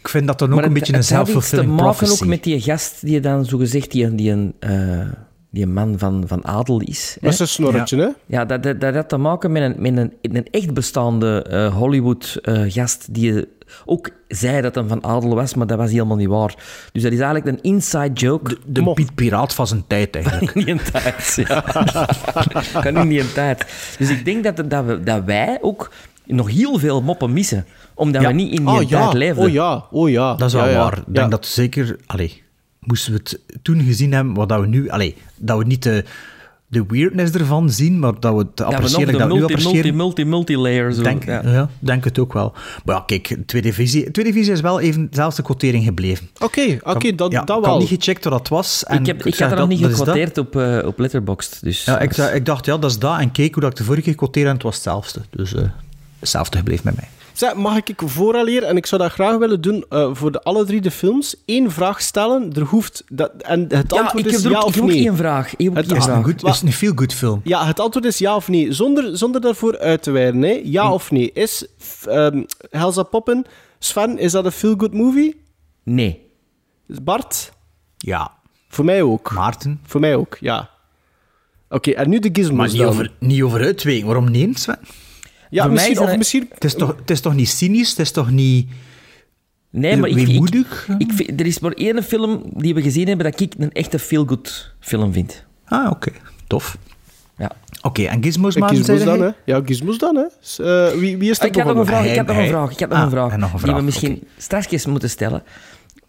S1: ik vind dat dan ook
S2: Maar
S1: een
S2: het-
S1: beetje een
S2: het had iets te maken
S1: prophecy.
S2: ook met die gast die dan zo gezegd die, een- die, een, eh, die een man van, van adel is. hè?
S3: Dat is een snorretje, hè?
S2: Ja, dat, dat, dat had te maken met een, met een, een echt bestaande eh, Hollywood-gast die ook zei dat hij van adel was, maar dat was helemaal niet waar. Dus dat is eigenlijk een inside joke.
S1: De Piet Piraat van zijn tijd, eigenlijk. [laughs]
S2: in die tijd, ja. [laughs] kan in die tijd. Dus ik denk dat, dat, we, dat wij ook nog heel veel moppen missen, omdat
S1: Ja.
S2: we niet in die
S3: Oh
S2: tijd
S3: ja,
S2: leefden.
S3: oh ja, oh ja.
S1: Dat is wel
S3: Ja, ja.
S1: waar. Ik denk
S3: Ja.
S1: dat zeker... Allee, moesten we het toen gezien hebben, wat dat we nu... Allee, dat we niet de, de weirdness ervan zien, maar dat we het
S2: we
S1: appreciëren,
S2: de
S1: dat we nu
S2: multi, multi,
S1: appreciëren.
S2: multi, multi-layer zo.
S1: Denk,
S2: ja.
S1: ja. denk het ook wel. Maar ja, kijk, Tweede Visie, tweede visie is wel even dezelfde quotering gebleven.
S3: Oké, oké, dat,
S1: ja,
S3: dat
S1: ik had
S3: wel.
S1: niet gecheckt wat dat was. En
S2: Ik, heb, ik had er nog niet gekwoteerd op, eh, op Letterboxd. Dus
S1: Ja, ik, ik dacht, ja, dat is dat. En keek hoe dat ik de vorige keer quoteerde en het was hetzelfde. Dus eh, hetzelfde gebleven met mij.
S3: Zeg, mag ik vooraleer, en ik zou dat graag willen doen eh, voor de alle drie de films, één vraag stellen. Er hoeft, dat, en het
S2: ja,
S3: antwoord
S2: ik
S3: is ja
S2: ook, ik
S3: of
S2: heb ook
S3: nee.
S2: één vraag. Ik heb ook
S3: Het
S2: één
S3: is
S2: vraag.
S1: een, goed, is het een feel-good film?
S3: Ja, het antwoord is ja of nee, zonder, zonder daarvoor uit te wijden. Hè. Ja of nee. Is ehm Helza Poppen, Sven, is dat een feel-good movie?
S2: Nee.
S3: Bart?
S1: Ja.
S3: Voor mij ook.
S1: Maarten?
S3: Voor mij ook, ja. Oké, en nu de gizmos
S1: Maar niet
S3: dan.
S1: over, niet over. Waarom niet, Sven?
S3: Ja,
S2: Voor mij
S3: misschien, of misschien...
S1: Het is toch, het is toch niet cynisch? Het is toch niet
S2: Nee, maar ik, ik, vind, er is maar één film die we gezien hebben dat ik een echte feel-good film vind.
S1: Ah, oké. Tof.
S2: Ja.
S1: Oké, en Gizmos,
S3: gizmos dan, hè. Ja, gizmos dan, hè. Eh, wie, wie is er
S2: ik had nog een vraag, ik had nog een vraag, ik had nog
S1: Ah,
S2: een vraag.
S1: een
S2: Die we misschien straks moeten stellen.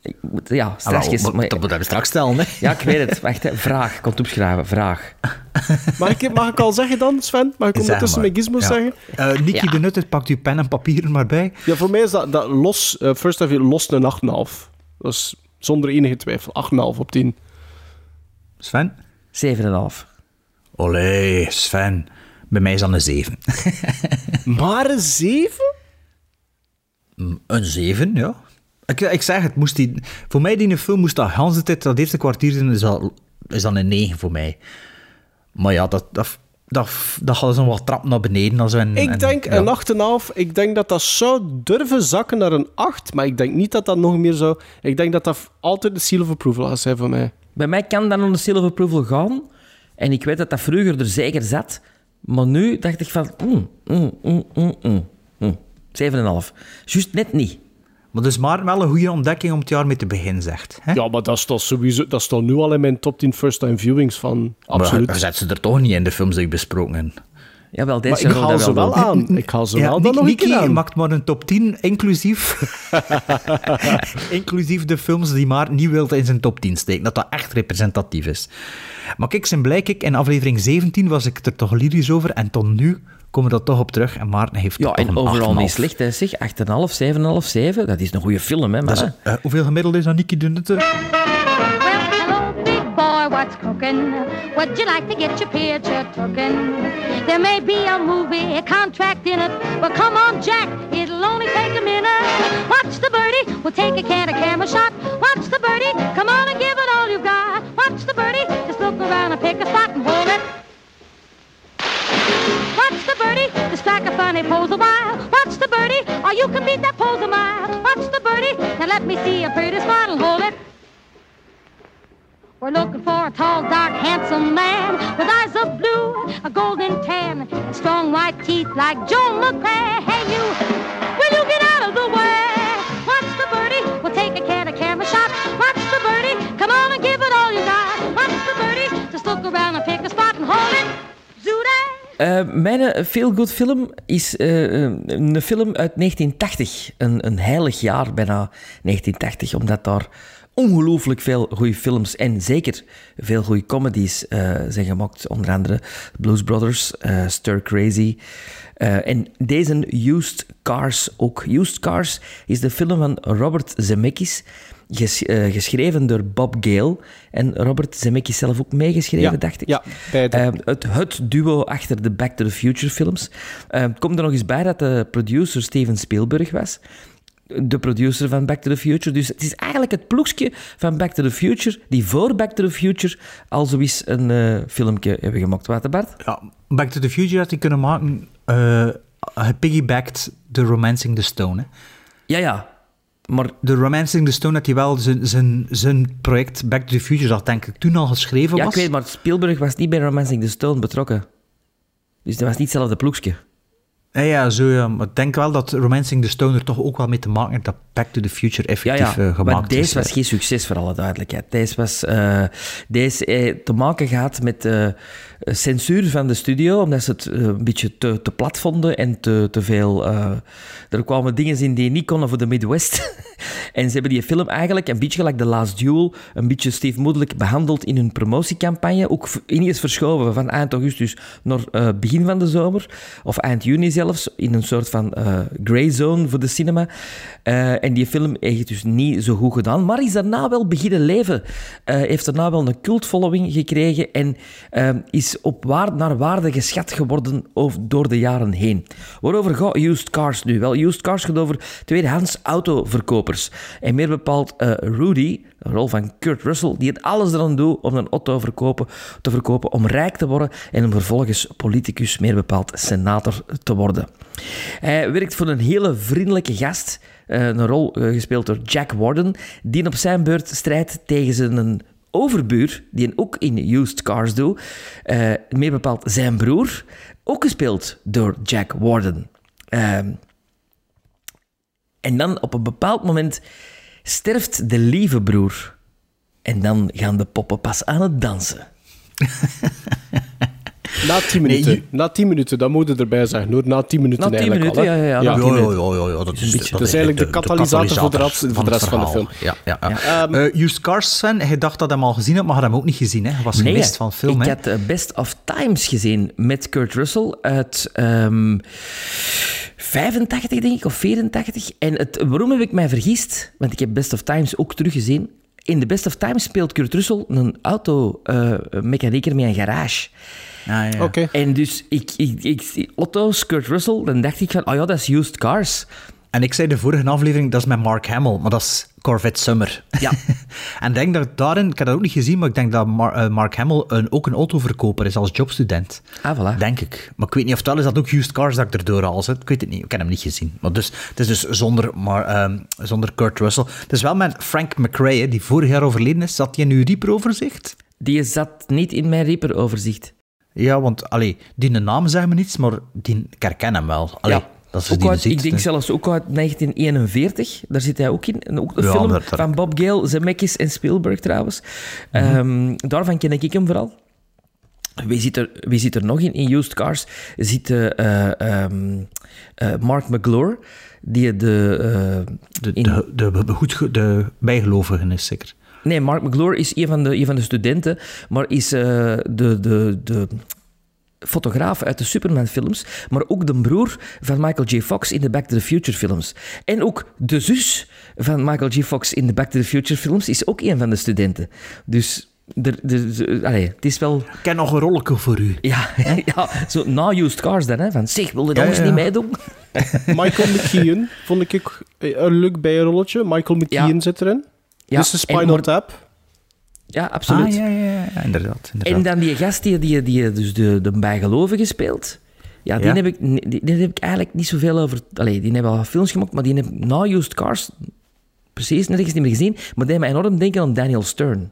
S2: Ik moet- Ja,
S1: Ah,
S2: straks.
S1: wel, maar dat moeten we straks stellen, hè.
S2: Ja, ik weet het. Wacht, hè. vraag. Komt opschrijven. Vraag. [laughs]
S3: Mag ik, mag ik al zeggen dan, Sven? Mag ik ondertussen mijn gizmos
S1: Ja.
S3: zeggen?
S1: Eh, Nicky
S2: Ja.
S1: de Nutter, pakt uw pen en papier er maar bij.
S3: Ja, voor mij is dat, dat los, eh, First Have los een 8,5. Dat is zonder enige twijfel. 8,5 op 10.
S1: Sven?
S2: 7,5.
S1: Olé, Sven. Bij mij is dat een 7. [laughs]
S3: Maar een 7?
S1: Een 7, ja. Ik, ik zeg het, moest die, voor mij die film moest dat Hans tijd, dat eerste kwartier zijn, is dat, is dat een 9 voor mij. Maar ja, dat, dat, dat, dat gaat zo wat trap naar beneden. Als een,
S3: Ik
S1: en-
S3: denk
S1: ja.
S3: een 8,5. Ik denk dat dat zou durven zakken naar een 8. Maar ik denk niet dat dat nog meer zou... Ik denk dat dat altijd de seal of approval gaat zijn voor mij.
S2: Bij mij kan dat nog een silver approval gaan. En ik weet dat dat vroeger er zeker zat. Maar nu dacht ik van... Mm, mm, mm, mm, mm, mm. 7,5. Juist net niet.
S1: Maar dus maar wel een goede ontdekking om het jaar mee te beginnen, zegt. Hè?
S3: Ja, maar dat staat sowieso... Dat staat nu al in mijn top 10 first-time viewings van... Absoluut.
S1: Maar zet ze er toch niet in de films die ik besproken heb.
S2: Jawel,
S3: Maar
S2: deze
S3: ik
S2: zou
S3: haal ze wel aan. [laughs] Ik haal ze
S1: Ja,
S3: wel dan nog een aan.
S1: maakt maar een top 10, inclusief, [laughs] inclusief de films die maar niet wil in zijn top 10 steken. Dat dat echt representatief is. Maar kijk, zijn blijk ik, in aflevering 17 was ik er toch lyrisch over. En tot nu komen we dat toch op terug. En Maarten heeft
S2: Ja,
S1: toch
S2: en
S1: een
S2: overal
S1: 8,5.
S2: niet slecht, hè, zeg. 8,5, 7,5, 7. Dat is een goede film, hè,
S1: Dat is,
S2: maar...
S1: eh, hoeveel gemiddeld is dat, Nicky de Nutter?
S12: Well, hello, big boy, what's cooking? Would you like to get your picture taken? There may be a movie contract in it, but come on, Jack, it'll only take a minute. Watch the birdie, we'll take a can of camera shot. Watch the birdie, come on and give it all you've got. Watch the birdie, just look around and pick a spot and hold it. Birdie, just strike a funny pose a while. Watch the birdie, or you can beat that pose a mile. Watch the birdie, now let me see a pretty smile. hold it. We're looking for a tall, dark, handsome man with eyes of blue, a golden tan, and strong white teeth like Joan McCrae. Hey, you, will you get out of the way? Watch the birdie, we'll take a can of camera shot. Watch the birdie, come on and give it all you got. Watch the birdie, just look around and pick a spot and hold it. Zoodie.
S2: Eh, mijn feel-good film is eh, eh, een film uit 1980. Een, een heilig jaar bijna, 1980. Omdat daar ongelooflijk veel goede films en zeker veel goede comedies eh, zijn gemaakt. Onder andere Blues Brothers, eh, Stir Crazy. eh, en deze Used Cars ook. Used Cars is de film van Robert Zemeckis. ges- eh, geschreven door Bob Gale. En Robert Zemeckis zelf ook meegeschreven,
S3: Ja,
S2: dacht ik.
S3: ja.
S2: Eh, het, het duo achter de Back to the Future films. Eh komt er nog eens bij dat de producer Steven Spielberg was. De producer van Back to the Future. Dus het is eigenlijk het ploegje van Back to the Future, die voor Back to the Future al zoiets een eh filmpje hebben gemaakt. Wat, Bart?
S1: Ja, Back to the Future had hij kunnen maken, eh gepiggybacked de Romancing the Stone. Hè.
S2: Ja, ja. Maar
S1: de Romancing the Stone had hij wel zijn, zijn, zijn project Back to the Future, dat denk ik toen al geschreven
S2: Ja,
S1: was.
S2: ik weet, maar Spielberg was niet bij Romancing the Stone betrokken. Dus dat was niet hetzelfde ploegje.
S1: Ja, ja, zo ja. Maar ik denk wel dat Romancing the Stone er toch ook wel mee te maken heeft dat Back to the Future
S2: Ja,
S1: effectief
S2: ja.
S1: eh, gemaakt
S2: maar deze
S1: is.
S2: was geen succes, voor alle duidelijkheid. Deze was... eh, deze eh, te maken gehad met eh, censuur van de studio, omdat ze het eh, een beetje te, te plat vonden en te, te veel... eh, er kwamen dingen in die niet konden voor de Midwest. [laughs] en ze hebben die film eigenlijk een beetje gelijk The Last Duel, een beetje stiefmoedelijk behandeld in hun promotiecampagne. Ook ineens verschoven van eind augustus naar eh, begin van de zomer, of eind juni zelfs, in een soort van eh grey zone voor de cinema. Eh, en die film heeft dus niet zo goed gedaan, maar is daarna wel beginnen leven. Heeft daarna wel een cultfollowing gekregen en is op waar, naar waarde geschat geworden door de jaren heen. Waarover gaat Used Cars nu? Wel, Used Cars gaat over tweedehands En meer bepaald eh, Rudy, de rol van Kurt Russell, die het alles eraan doet om een auto verkopen, te verkopen, om rijk te worden en om vervolgens politicus, meer bepaald senator te worden. Hij werkt voor een hele vriendelijke gast, eh, een rol eh, gespeeld door Jack Warden, die op zijn beurt strijdt tegen zijn overbuur, die ook in used cars doet, meer bepaald zijn broer, ook gespeeld door Jack Warden. Ehm, en dan op een bepaald moment sterft de lieve broer. En dan gaan de poppen pas aan het dansen.
S3: Na 10 minuten. Na 10 minuten, dat moet je erbij zeggen. Hoor. Na 10 minuten
S2: Na 10
S3: eigenlijk
S2: minuten,
S3: al. hè.
S2: ja, ja, ja, na 10 minuten.
S1: dat is,
S2: Een beetje.
S3: Dat is eigenlijk de katalysator voor de rest- voor de rest van de film.
S1: Ja, ja, ja. Eh, Used Cars, Sven, hij dacht dat hij hem al gezien had, maar hij had hem ook niet gezien. Hè. Hij was
S2: Nee,
S1: gemist van film.
S2: ik
S1: hè.
S2: had eh, Best of Times gezien met Kurt Russell uit ehm 85, denk ik, of 84. En het, waarom heb ik mij vergist? Want ik heb Best of Times ook teruggezien. In de Best of Times speelt Kurt Russell een automechanieker met een garage.
S1: Ah, ja.
S3: Oké.
S2: En dus ik, ik, ik, auto's, Kurt Russell, dan dacht ik van, oh ja, dat is used cars.
S1: En ik zei de vorige aflevering, dat is met Mark Hamill, maar dat is Corvette Summer.
S2: Ja. [laughs]
S1: en ik denk dat daarin, ik heb dat ook niet gezien, maar ik denk dat Mar- eh, Mark Hamill een, ook een autoverkoper is als jobstudent.
S2: Ah, voilà.
S1: Denk ik. Maar ik weet niet of dat is dat ook Used Cars dat ik erdoor haal. zet. Ik weet het niet. Ik heb hem niet gezien. Maar dus, het is dus zonder, maar, ehm, zonder Kurt Russell. Het is wel met Frank McRae, hè, die vorig jaar overleden is. Zat hij in uw Reaper-overzicht?
S2: Die zat niet in mijn Reaper-overzicht.
S1: Ja, want allee, die naam zegt me niets, maar die, ik herken hem wel. Allee,
S2: Ja.
S1: Dat is
S2: Ook
S1: die
S2: uit,
S1: ziet,
S2: ik denk zelfs ook uit 1941. Daar zit hij ook in. En ook een
S1: Ja,
S2: film
S1: daar-
S2: van Bob Gale, Zemeckis en Spielberg trouwens. Ehm, daarvan ken ik hem vooral. Wie zit er, wie zit er nog in? In Used Cars zit eh, eh, ehm, eh, Mark McGlure, die de... eh,
S1: De,
S2: in-
S1: de, de, de, goed, de bijgelovigen is zeker.
S2: Nee, Mark McGlure is een van de, een van de studenten, maar is de, de, de fotograaf uit de Superman-films, maar ook de broer van Michael J. Fox in de Back to the Future-films. En ook de zus van Michael J. Fox in de Back to the Future-films is ook een van de studenten. Dus er, er, er- allee, het is wel...
S1: Ik ken nog een rolletje voor u.
S2: Ja, [laughs] ja zo na Used Cars dan, hè, van zeg, wil je dat
S1: Ja,
S2: niet meedoen? [laughs]
S3: Michael McKean vond ik een leuk bijrolletje. Michael McKean zit erin.
S2: Ja,
S3: is de Spinal Tap.
S2: Ja, absoluut.
S1: Ah, ja, ja, ja, inderdaad. inderdaad.
S2: En dan die gast die, die, die dus de, de bijgelovige speelt. Ja, die,
S1: Ja.
S2: Heb ik, die, die heb ik eigenlijk niet zoveel over... Allee, die hebben wel films gemaakt, maar die heb ik na Used Cars precies nergens niet meer gezien. Maar die me enorm denken aan Daniel Stern.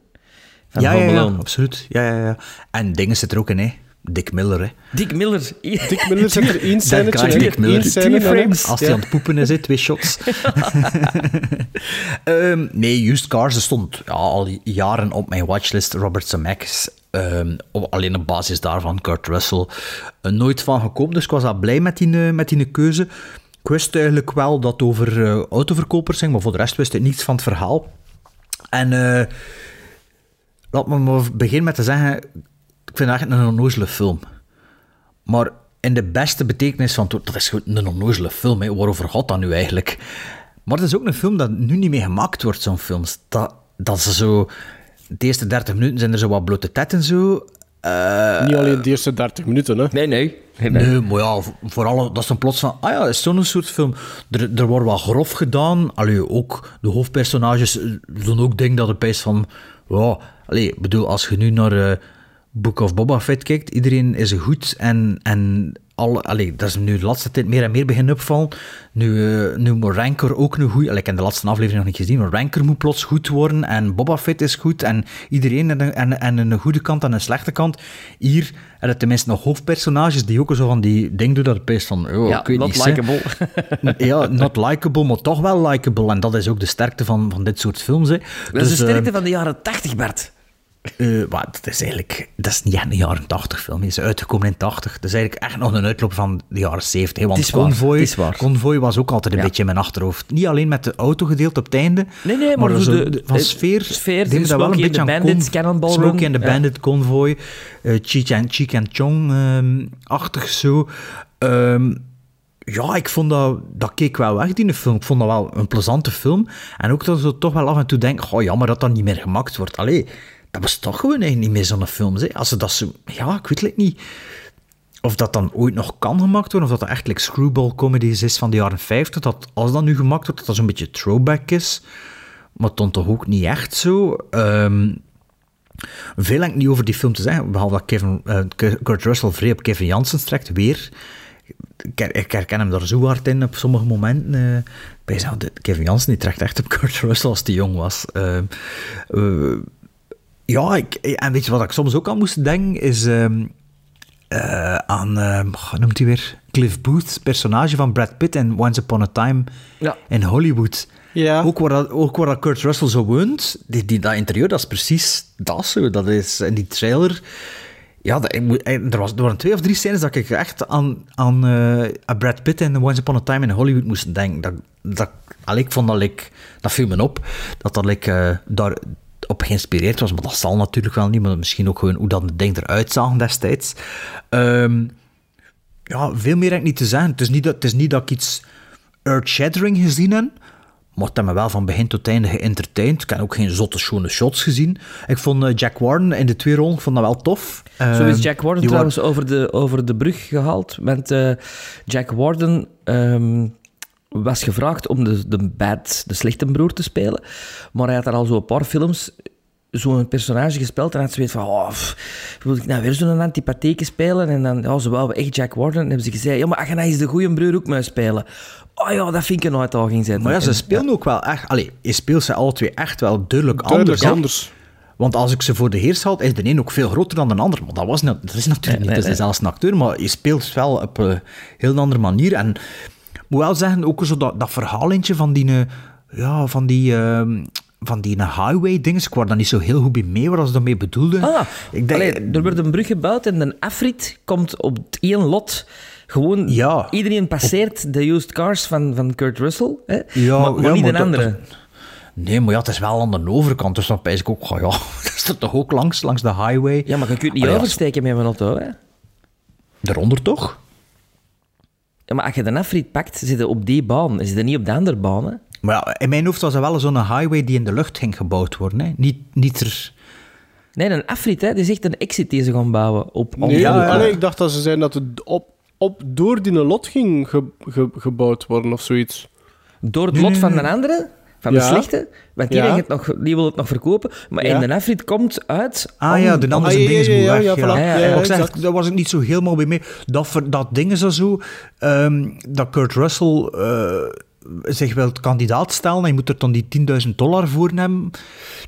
S2: Van
S1: ja, ja, absoluut. Ja, ja, ja. En dingen zit er ook in, hè. Dick Miller, hè.
S2: Dick Miller. [laughs]
S3: Dick Miller zit er één. [laughs]
S1: Dick Miller.
S3: Scène in, hè.
S1: Als hij
S3: Ja.
S1: aan het poepen is, twee shots. [laughs] Ehm, nee, Used Cars stond ja, al jaren op mijn watchlist. Robert Zemeckis. Ehm, op- alleen op basis daarvan, Kurt Russell. Eh, nooit van gekomen, dus ik was al blij met die, eh, met die keuze. Ik wist eigenlijk wel dat het over eh, autoverkopers ging, maar voor de rest wist ik niets van het verhaal. En eh, laat me maar beginnen met te zeggen, ik vind het echt een onnozele film. Maar in de beste betekenis van het woord, dat is gewoon een onnozele film. Hè. Waarover gaat dat nu eigenlijk? Maar het is ook een film dat nu niet meer gemaakt wordt, zo'n films. Dat, dat ze zo... De eerste 30 minuten zijn er zo wat blote tet en zo. Eh,
S3: Niet alleen de eerste 30 minuten, hè.
S2: Nee, nee.
S1: Nee, maar ja, vo- vooral dat is dan plots van, ah ja, is zo'n soort film. Er, er wordt wat grof gedaan. Allee, ook de hoofdpersonages eh, doen ook dingen dat het is van, ja, allee, ik bedoel, als je nu naar eh, Book of Boba Fett kijkt, iedereen is goed en, en alle, allee, dat is nu de laatste tijd meer en meer beginnen opvallen. Nu, eh, nu moet Rancor ook een goeie, allee, ik heb de laatste aflevering nog niet gezien, maar Rancor moet plots goed worden en Boba Fett is goed en iedereen en, en, en een goede kant en een slechte kant. Hier en het tenminste nog hoofdpersonages die ook zo van die ding doen dat het best van, oh,
S2: Ja,
S1: ik
S2: not likable. [laughs]
S1: ja, not likable, maar toch wel likable. En dat is ook de sterkte van, van dit soort films. Hè.
S2: Dat is
S1: Dus,
S2: de sterkte
S1: eh,
S2: van de jaren 80, Bart.
S1: Eh, maar dat is eigenlijk dat is niet echt een jaren 80 film. Die is uitgekomen in 80. Dat is eigenlijk echt nog een uitloop van de jaren 70. hè. Want
S2: Het is
S1: Convoy,
S2: het is waar.
S1: Convoy was ook altijd een
S2: Ja.
S1: beetje in mijn achterhoofd. Niet alleen met de auto gedeeld op het einde.
S2: Nee, nee, maar,
S1: zo
S2: de, de-
S1: van sfeer.
S2: dus
S1: dat wel een beetje aan
S2: Bandits, Cannonball
S1: Smokey
S2: Run,
S1: and the
S2: ja.
S1: Bandit, Convoy, eh Cheech and, and Chong, ehm, zo. Ehm, ja, ik vond dat, dat keek wel weg, die film. Ik vond dat wel een plezante film. En ook dat ze toch wel af en toe denken, oh jammer dat dat niet meer gemaakt wordt. Allee, dat was toch gewoon niet meer zo'n film. Hè. Als ze dat zo... Ja, ik weet het niet. Of dat dan ooit nog kan gemaakt worden, of dat dat echt screwball comedies is van de jaren 50. Dat als dat nu gemaakt wordt, dat dat zo'n beetje throwback is. Maar dan toch ook niet echt zo. Ehm, veel ik niet over die film te zeggen, behalve dat Kevin, eh, Kurt Russell vrij op Kevin Jansen strekt, weer. Ik, her- ik herken hem daar zo hard in op sommige momenten. eh bij Kevin Jansen die trekt echt op Kurt Russell als hij jong was. Eh, ja, ik, en weet je wat ik soms ook aan moest denken, is ehm, eh, aan, ehm, hoe noemt hij weer? Cliff Booth, personage van Brad Pitt in Once Upon a Time
S2: Ja.
S1: in Hollywood.
S3: Ja.
S1: Ook waar, dat, ook waar dat Kurt Russell zo woont, die, die, dat interieur, dat is precies dat zo. Dat is in die trailer. Ja, dat, ik moet, eh, er, was, er waren twee of drie scènes dat ik echt aan, aan eh, Brad Pitt en Once Upon a Time in Hollywood moest denken. Dat, dat, allee, ik vond dat ik, dat viel me op, dat dat ik daar op geïnspireerd was. Maar dat zal natuurlijk wel niet, maar misschien ook gewoon hoe dat ding eruit zag destijds. Ehm, ja, veel meer heb ik niet te zeggen. Het is niet dat, het is niet dat ik iets earth-shattering gezien heb, maar het heeft me wel van begin tot einde geëntertained. Ik heb ook geen zotte, schone shots gezien. Ik vond eh, Jack Warden in de twee rollen vond dat wel tof.
S2: Zo
S1: Ehm,
S2: is Jack Warden trouwens over de, over de brug gehaald. Want eh, Jack Warden ehm, was gevraagd om de, de bad, de slechte broer te spelen. Maar hij had daar al zo'n paar films zo'n personage gespeeld en had ze weet van, oh, pff, wil ik nou weer zo'n antipatheke spelen? En dan, ja, ze wouden echt Jack Warden. En hebben ze gezegd, ja, maar nou eens de goede broer ook mee spelen. Oh ja, dat vind ik een uitdaging zijn.
S1: Maar ja, ze spelen ook wel echt... Allee, je speelt ze alle twee echt wel duidelijk,
S3: Duidelijk
S1: anders.
S3: anders.
S1: Want als ik ze voor de heers haal, is de een ook veel groter dan de ander. Maar dat, was, net- dat is natuurlijk niet.
S2: nee,
S1: is
S2: nee.
S1: zelfs een acteur, maar je speelt wel op een heel andere manier. En moet wel zeggen, ook zo dat, dat verhaalentje van die... eh, Ja, van die... ehm, van die highway-dingen, ik word daar niet zo heel goed bij mee wat ze daarmee bedoelden.
S2: Ah,
S1: ik denk,
S2: allee, er wordt een brug gebouwd en een afrit komt op het één lot. Gewoon,
S1: Ja.
S2: iedereen passeert de used cars van, van Kurt Russell, hè?
S1: Ja,
S2: maar, maar
S1: ja,
S2: niet
S1: maar
S2: een andere.
S1: dat- Nee, maar ja, het is wel aan de overkant, dus dan pijs ik ook, oh ja, [laughs] dat is er toch ook langs, langs de highway.
S2: Ja, maar je kunt niet
S1: Allee, ja,
S2: oversteken met een auto, hè?
S1: Eronder toch?
S2: Ja, maar als je de afrit pakt, zit je op die baan. Zit je niet op de andere baan, hè?
S1: Maar ja, in mijn hoofd was er wel zo'n highway die in de lucht ging gebouwd worden. Hè? Niet, niet er...
S2: Nee, een afrit, hè? Dat is echt een exit die ze gaan bouwen. Op
S3: Nee,
S2: andere-
S3: ja, nee, ik dacht dat ze zeiden dat het op, op, door die lot ging ge- ge- gebouwd worden of zoiets.
S2: Door het
S3: Nee,
S2: lot
S3: nee,
S2: van
S3: nee.
S2: een andere, van de
S3: Ja.
S2: slechte, want die,
S3: Ja.
S2: denkt het nog, die wil het nog verkopen, maar
S3: Ja.
S2: in de afrit komt uit...
S1: Ah
S2: om-
S1: ja, de andere
S3: Ah, ja,
S1: dingen
S3: ja,
S1: moet
S3: ja,
S1: weg.
S3: ja,
S1: Ja,
S3: voilà.
S1: ja,
S3: Ja, ja,
S1: Maar ik zeg,
S3: exact.
S1: daar was ik niet zo helemaal bij mee. Dat, ver- dat ding is zo... ehm, dat Kurt Russell eh, zich wil kandidaat stellen en je moet er dan die 10.000 dollar voor nemen.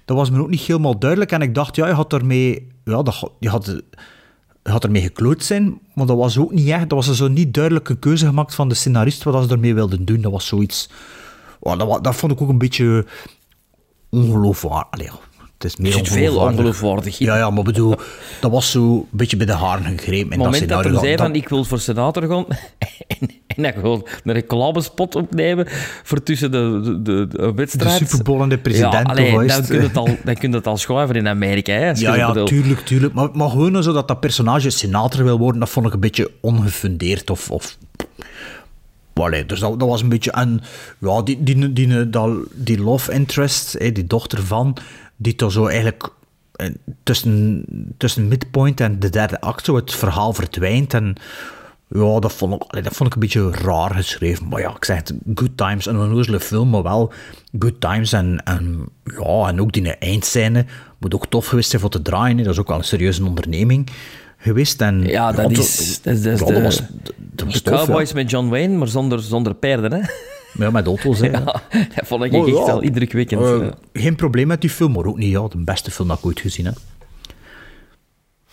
S1: Dat was me ook niet helemaal duidelijk. En ik dacht, ja, je had ermee... Ja, dat, ga- je had... je had ermee gekloot zijn, maar dat was ook niet echt. Dat was zo niet duidelijk een keuze gemaakt van de scenarist wat ze ermee wilden doen. Dat was zoiets... Ja, dat, vond ik ook een beetje ongeloofwaardig. Het is meer
S2: Er veel ongeloofwaardig.
S1: Ja, ja, maar bedoel, dat was zo een beetje bij de haren gegrepen.
S2: Op het moment dat hij zei van ik wil voor senator gaan [laughs] en, en dan gewoon een reclamespot opnemen voor tussen de, de, de, wedstrijd.
S1: De Super en de president,
S2: Ja, allee, dan kun je het al, dan kun je het al schuiven in Amerika. Hè,
S1: Ja, ja,
S2: bedoelt.
S1: tuurlijk, tuurlijk. Maar, maar gewoon zo dat dat personage senator wil worden, dat vond ik een beetje ongefundeerd of... of Dus dat, was een beetje... En ja, die, die, die, die, die love interest, die dochter van, die toch zo eigenlijk eh, tussen, tussen midpoint en de derde act het verhaal verdwijnt en... Ja, dat vond, ik, dat vond ik een beetje raar geschreven. Maar ja, ik zeg het, good times. Een onnozele film, maar wel good times. En, en, ja, en ook die eindscène moet ook tof geweest zijn voor te draaien. Dat is ook wel een serieuze onderneming geweest. En,
S2: Ja, dat is, dat dat de,
S1: was, dat was
S2: de
S1: tof, ja.
S2: Cowboys met John Wayne, maar zonder, zonder paarden. Hè?
S1: Ja, met auto's, hè. [laughs]
S2: Ja, dat vond ik
S1: Maar
S2: echt
S1: ja,
S2: wel indrukwekkend.
S1: eh,
S2: ja.
S1: geen probleem met die film, maar ook niet ja, de beste film dat ik ooit gezien heb.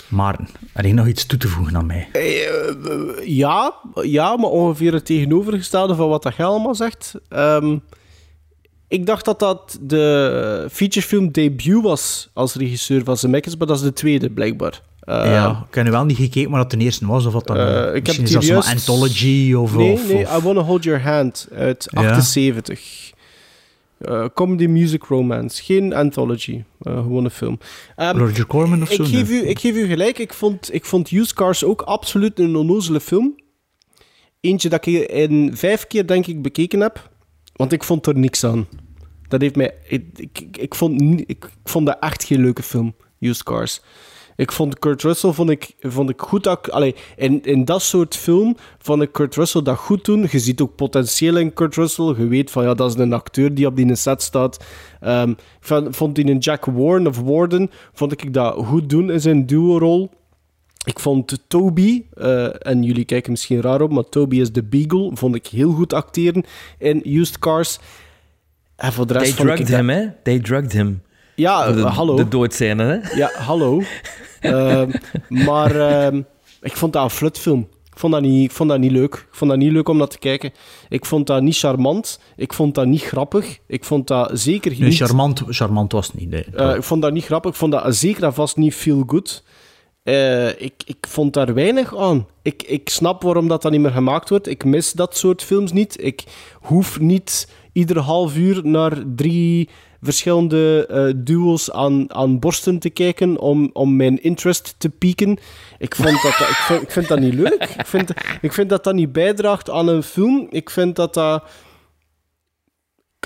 S1: Maar, er is nog iets toe te voegen aan mij.
S3: Eh, ja, ja, maar ongeveer het tegenovergestelde van wat dat allemaal zegt. Ehm, ik dacht dat dat de featurefilm debut was als regisseur van Zemeckis, maar dat is de tweede, blijkbaar. Eh,
S1: ja, ik heb nu wel niet gekeken maar dat de eerste was, of wat dan...
S3: eh, ik heb
S1: is dat
S3: juist-
S1: anthology, of...
S3: Nee,
S1: of,
S3: nee,
S1: of-
S3: I Wanna Hold Your Hand uit
S1: Ja.
S3: 78. Eh, comedy Music Romance. Geen anthology, gewoon een film. Ehm,
S1: Roger Corman of
S3: ik
S1: zo?
S3: Geef
S1: nee?
S3: u, ik geef u gelijk, ik vond, ik vond Used Cars ook absoluut een onnozele film. Eentje dat ik in vijf keer, denk ik, bekeken heb. Want ik vond er niks aan. Dat heeft mij... Ik, ik, vond, ik vond dat echt geen leuke film, Used Cars. Ik vond Kurt Russell vond ik, vond ik goed... Dat, allee, in, in dat soort film vond ik Kurt Russell dat goed doen. Je ziet ook potentieel in Kurt Russell. Je weet van, ja, dat is een acteur die op die set staat. Ehm, ik vond, vond in een Jack Warren of Warden, vond ik dat goed doen in zijn duo-rol. Ik vond Toby, eh, en jullie kijken misschien raar op, maar Toby is de Beagle, vond ik heel goed acteren in Used Cars. En voor de rest
S2: They drugged him, hè? They drugged him.
S3: Ja,
S2: de,
S3: hallo.
S2: De doodscène, hè?
S3: Ja, hallo. [laughs] Ehm, maar ehm, ik vond dat een flutfilm. Ik vond, dat niet, ik vond dat niet leuk. Ik vond dat niet leuk om naar te kijken. Ik vond dat niet charmant. Ik vond dat niet grappig. Ik vond dat zeker
S1: Nee,
S3: niet...
S1: charmant, charmant was het niet. Nee.
S3: eh, ik vond dat niet grappig. Ik vond dat zeker en vast niet feel good. Eh, ik, ik vond daar weinig aan. Ik, ik snap waarom dat dan niet meer gemaakt wordt. Ik mis dat soort films niet. Ik hoef niet ieder half uur naar drie verschillende eh, duo's aan, aan borsten te kijken om, om mijn interest te pieken. Ik, vond dat, dat- ik, vind, ik vind dat niet leuk. Ik vind, ik vind dat dat niet bijdraagt aan een film. Ik vind dat dat...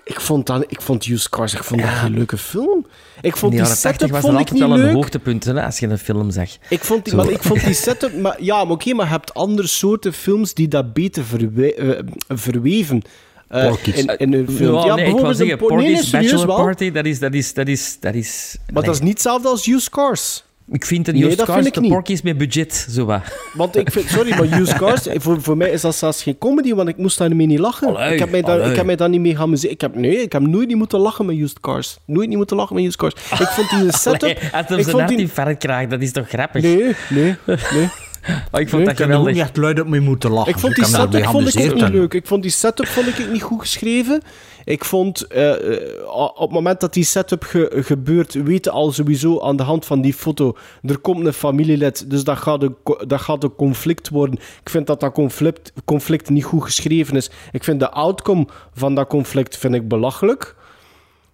S3: Ik vond, dat, ik vond Used Cars ik vond dat geen leuke film. Ik vond die
S2: 80
S3: setup
S2: was
S3: vond
S2: dat
S3: ik
S2: altijd
S3: niet
S2: wel een hoogtepunt hè, als je een film zag.
S3: Ik vond die,
S2: Zo.
S3: maar ik vond die setup... Maar, ja, maar oké, maar je hebt andere soorten films die dat beter verwe- eh, verweven. Eh, in, in hun
S2: Ja,
S3: film.
S2: nee, ik wou zeggen,
S3: een
S2: Porky's Bachelor
S3: wel.
S2: Party, dat is... Dat is, dat is, dat is
S3: Maar dat is niet hetzelfde als Used Cars.
S2: Ik vind een
S3: Nee,
S2: Used Cars
S3: vind ik
S2: de
S3: niet.
S2: Porky's met budget, zo wat.
S3: Want ik vind, sorry, maar Used Cars, voor, voor mij is dat zelfs geen comedy, want ik moest daarmee niet lachen.
S2: Allee,
S3: ik, heb mij daar, ik heb mij daar niet mee geamuseerd. Ik heb, nee, ik heb nooit niet moeten lachen met Used Cars. Nooit niet moeten lachen met Used Cars. Ik vond die [laughs] setup...
S2: Allee, als hem zijn
S3: die...
S2: infarct krijgt, dat is toch grappig?
S3: Nee, nee, nee.
S2: Oh, ik vond dat
S1: er
S2: geweldig.
S1: niet echt luid op mee moeten lachen.
S3: Ik vond die setup vond ik niet leuk. Ik vond die setup vond ik niet goed geschreven. Ik vond, eh, eh, op het moment dat die setup ge- gebeurt, weten al sowieso aan de hand van die foto, er komt een familielid, dus dat gaat een, dat gaat een conflict worden. Ik vind dat dat conflict, conflict niet goed geschreven is. Ik vind de outcome van dat conflict vind ik belachelijk.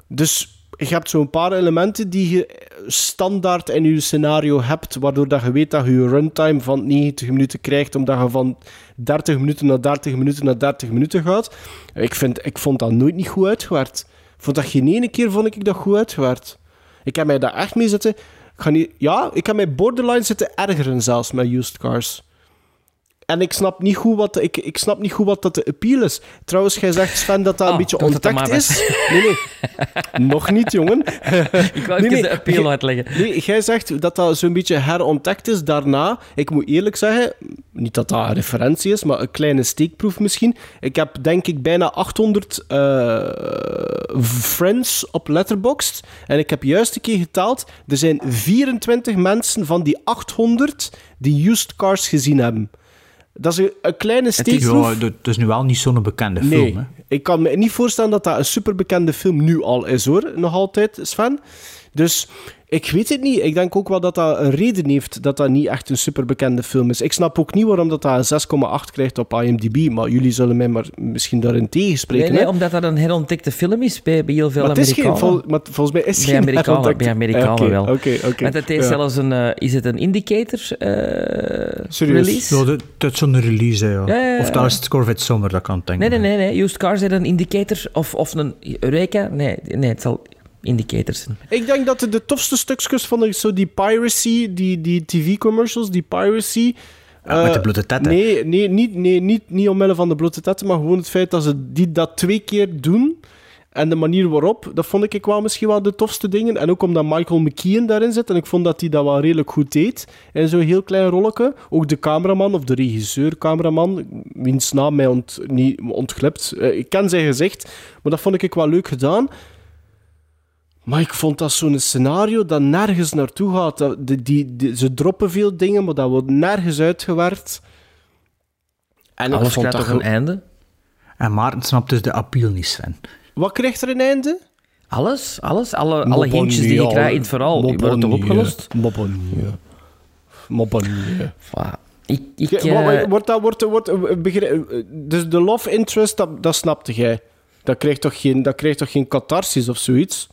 S3: Dus je hebt zo'n paar elementen die je standaard in je scenario hebt, waardoor dat je weet dat je je runtime van 90 minuten krijgt, omdat je van 30 minuten naar 30 minuten naar 30 minuten gaat. Ik, vind, ik vond dat nooit niet goed uitgewerkt. Vond dat geen ene keer vond ik dat goed uitgewerkt. Ik heb mij daar echt mee zitten... Ik ga niet, ja, ik heb mij borderline zitten ergeren zelfs met used cars. En ik snap niet goed wat, ik, ik snap niet goed wat dat de appeal is. Trouwens, jij zegt, Sven, dat dat een
S2: Oh,
S3: beetje ontdekt is. Nee, nee. [laughs] Nog niet, jongen. [laughs]
S2: Ik wou even de appeal uitleggen.
S3: Nee, jij zegt dat dat zo'n beetje herontdekt is daarna. Ik moet eerlijk zeggen, niet dat dat een referentie is, maar een kleine steekproef misschien. Ik heb denk ik bijna 800 eh, friends op Letterboxd. En ik heb juist een keer geteld. Er zijn 24 mensen van die 800 die Used Cars gezien hebben. Dat is een, kleine
S1: Het is,
S3: steekproef.
S1: dat is nu wel niet zo'n bekende
S3: Nee,
S1: film. Hè.
S3: ik kan me niet voorstellen dat dat een superbekende film nu al is, hoor. Nog altijd, Sven. Dus ik weet het niet. Ik denk ook wel dat dat een reden heeft dat dat niet echt een superbekende film is. Ik snap ook niet waarom dat, dat een 6,8 krijgt op IMDb, maar jullie zullen mij maar misschien daarin tegenspreken.
S2: Nee, nee, omdat dat een herontdekte film is bij, bij heel veel
S3: maar, het is geen,
S2: Amerikanen.
S3: vol- maar volgens mij is het
S2: bij
S3: geen
S2: Amerikanen,
S3: herontdekte-
S2: bij Amerikanen wel.
S3: Oké, oké.
S2: Want het heeft
S3: Ja.
S2: zelfs een... eh, is het een indicator eh,
S3: Serieus?
S2: release?
S1: Ja, dat, dat is zo'n release, hè, ja.
S2: Ja, ja, ja.
S1: Of daar is het Corvette Summer, dat kan ik denken.
S2: Nee, nee, nee, nee. Used Cars heeft een indicator of, of een Eureka. Nee, nee, het zal indicators.
S3: Ik denk dat de, de tofste stukjes van de, zo die piracy, die, die tv-commercials, die piracy...
S1: Ja, met de
S3: eh,
S1: blote tetten.
S3: Nee, nee, niet, nee niet, niet omwille van de blote tetten, maar gewoon het feit dat ze die, dat twee keer doen. En de manier waarop, dat vond ik wel misschien wel de tofste dingen. En ook omdat Michael McKean daarin zit. En ik vond dat hij dat wel redelijk goed deed. In zo'n heel klein rolletje. Ook de cameraman, of de regisseur-cameraman, wiens naam mij ont, niet ontglipt. Eh, ik ken zijn gezicht, maar dat vond ik wel leuk gedaan. Maar ik vond dat zo'n scenario dat nergens naartoe gaat. Dat, die, die, die- ze droppen veel dingen, maar dat wordt nergens uitgewerkt. En ik
S2: Alles
S3: vond
S2: krijgt
S3: dat
S2: toch een einde?
S1: En Maarten snapt dus de appeal niet, Sven.
S3: Wat krijgt er een einde?
S2: Alles, alles. Alle, alle hintjes die je krijgt in het verhaal, die worden toch opgelost?
S3: Niet.
S2: Voilà. Ik, ik, eh,
S3: Wordt dat, wordt, wordt, eh, eh, dus de love interest, dat, dat snapte jij. Dat krijgt, toch geen, dat krijgt toch geen catharsis of zoiets?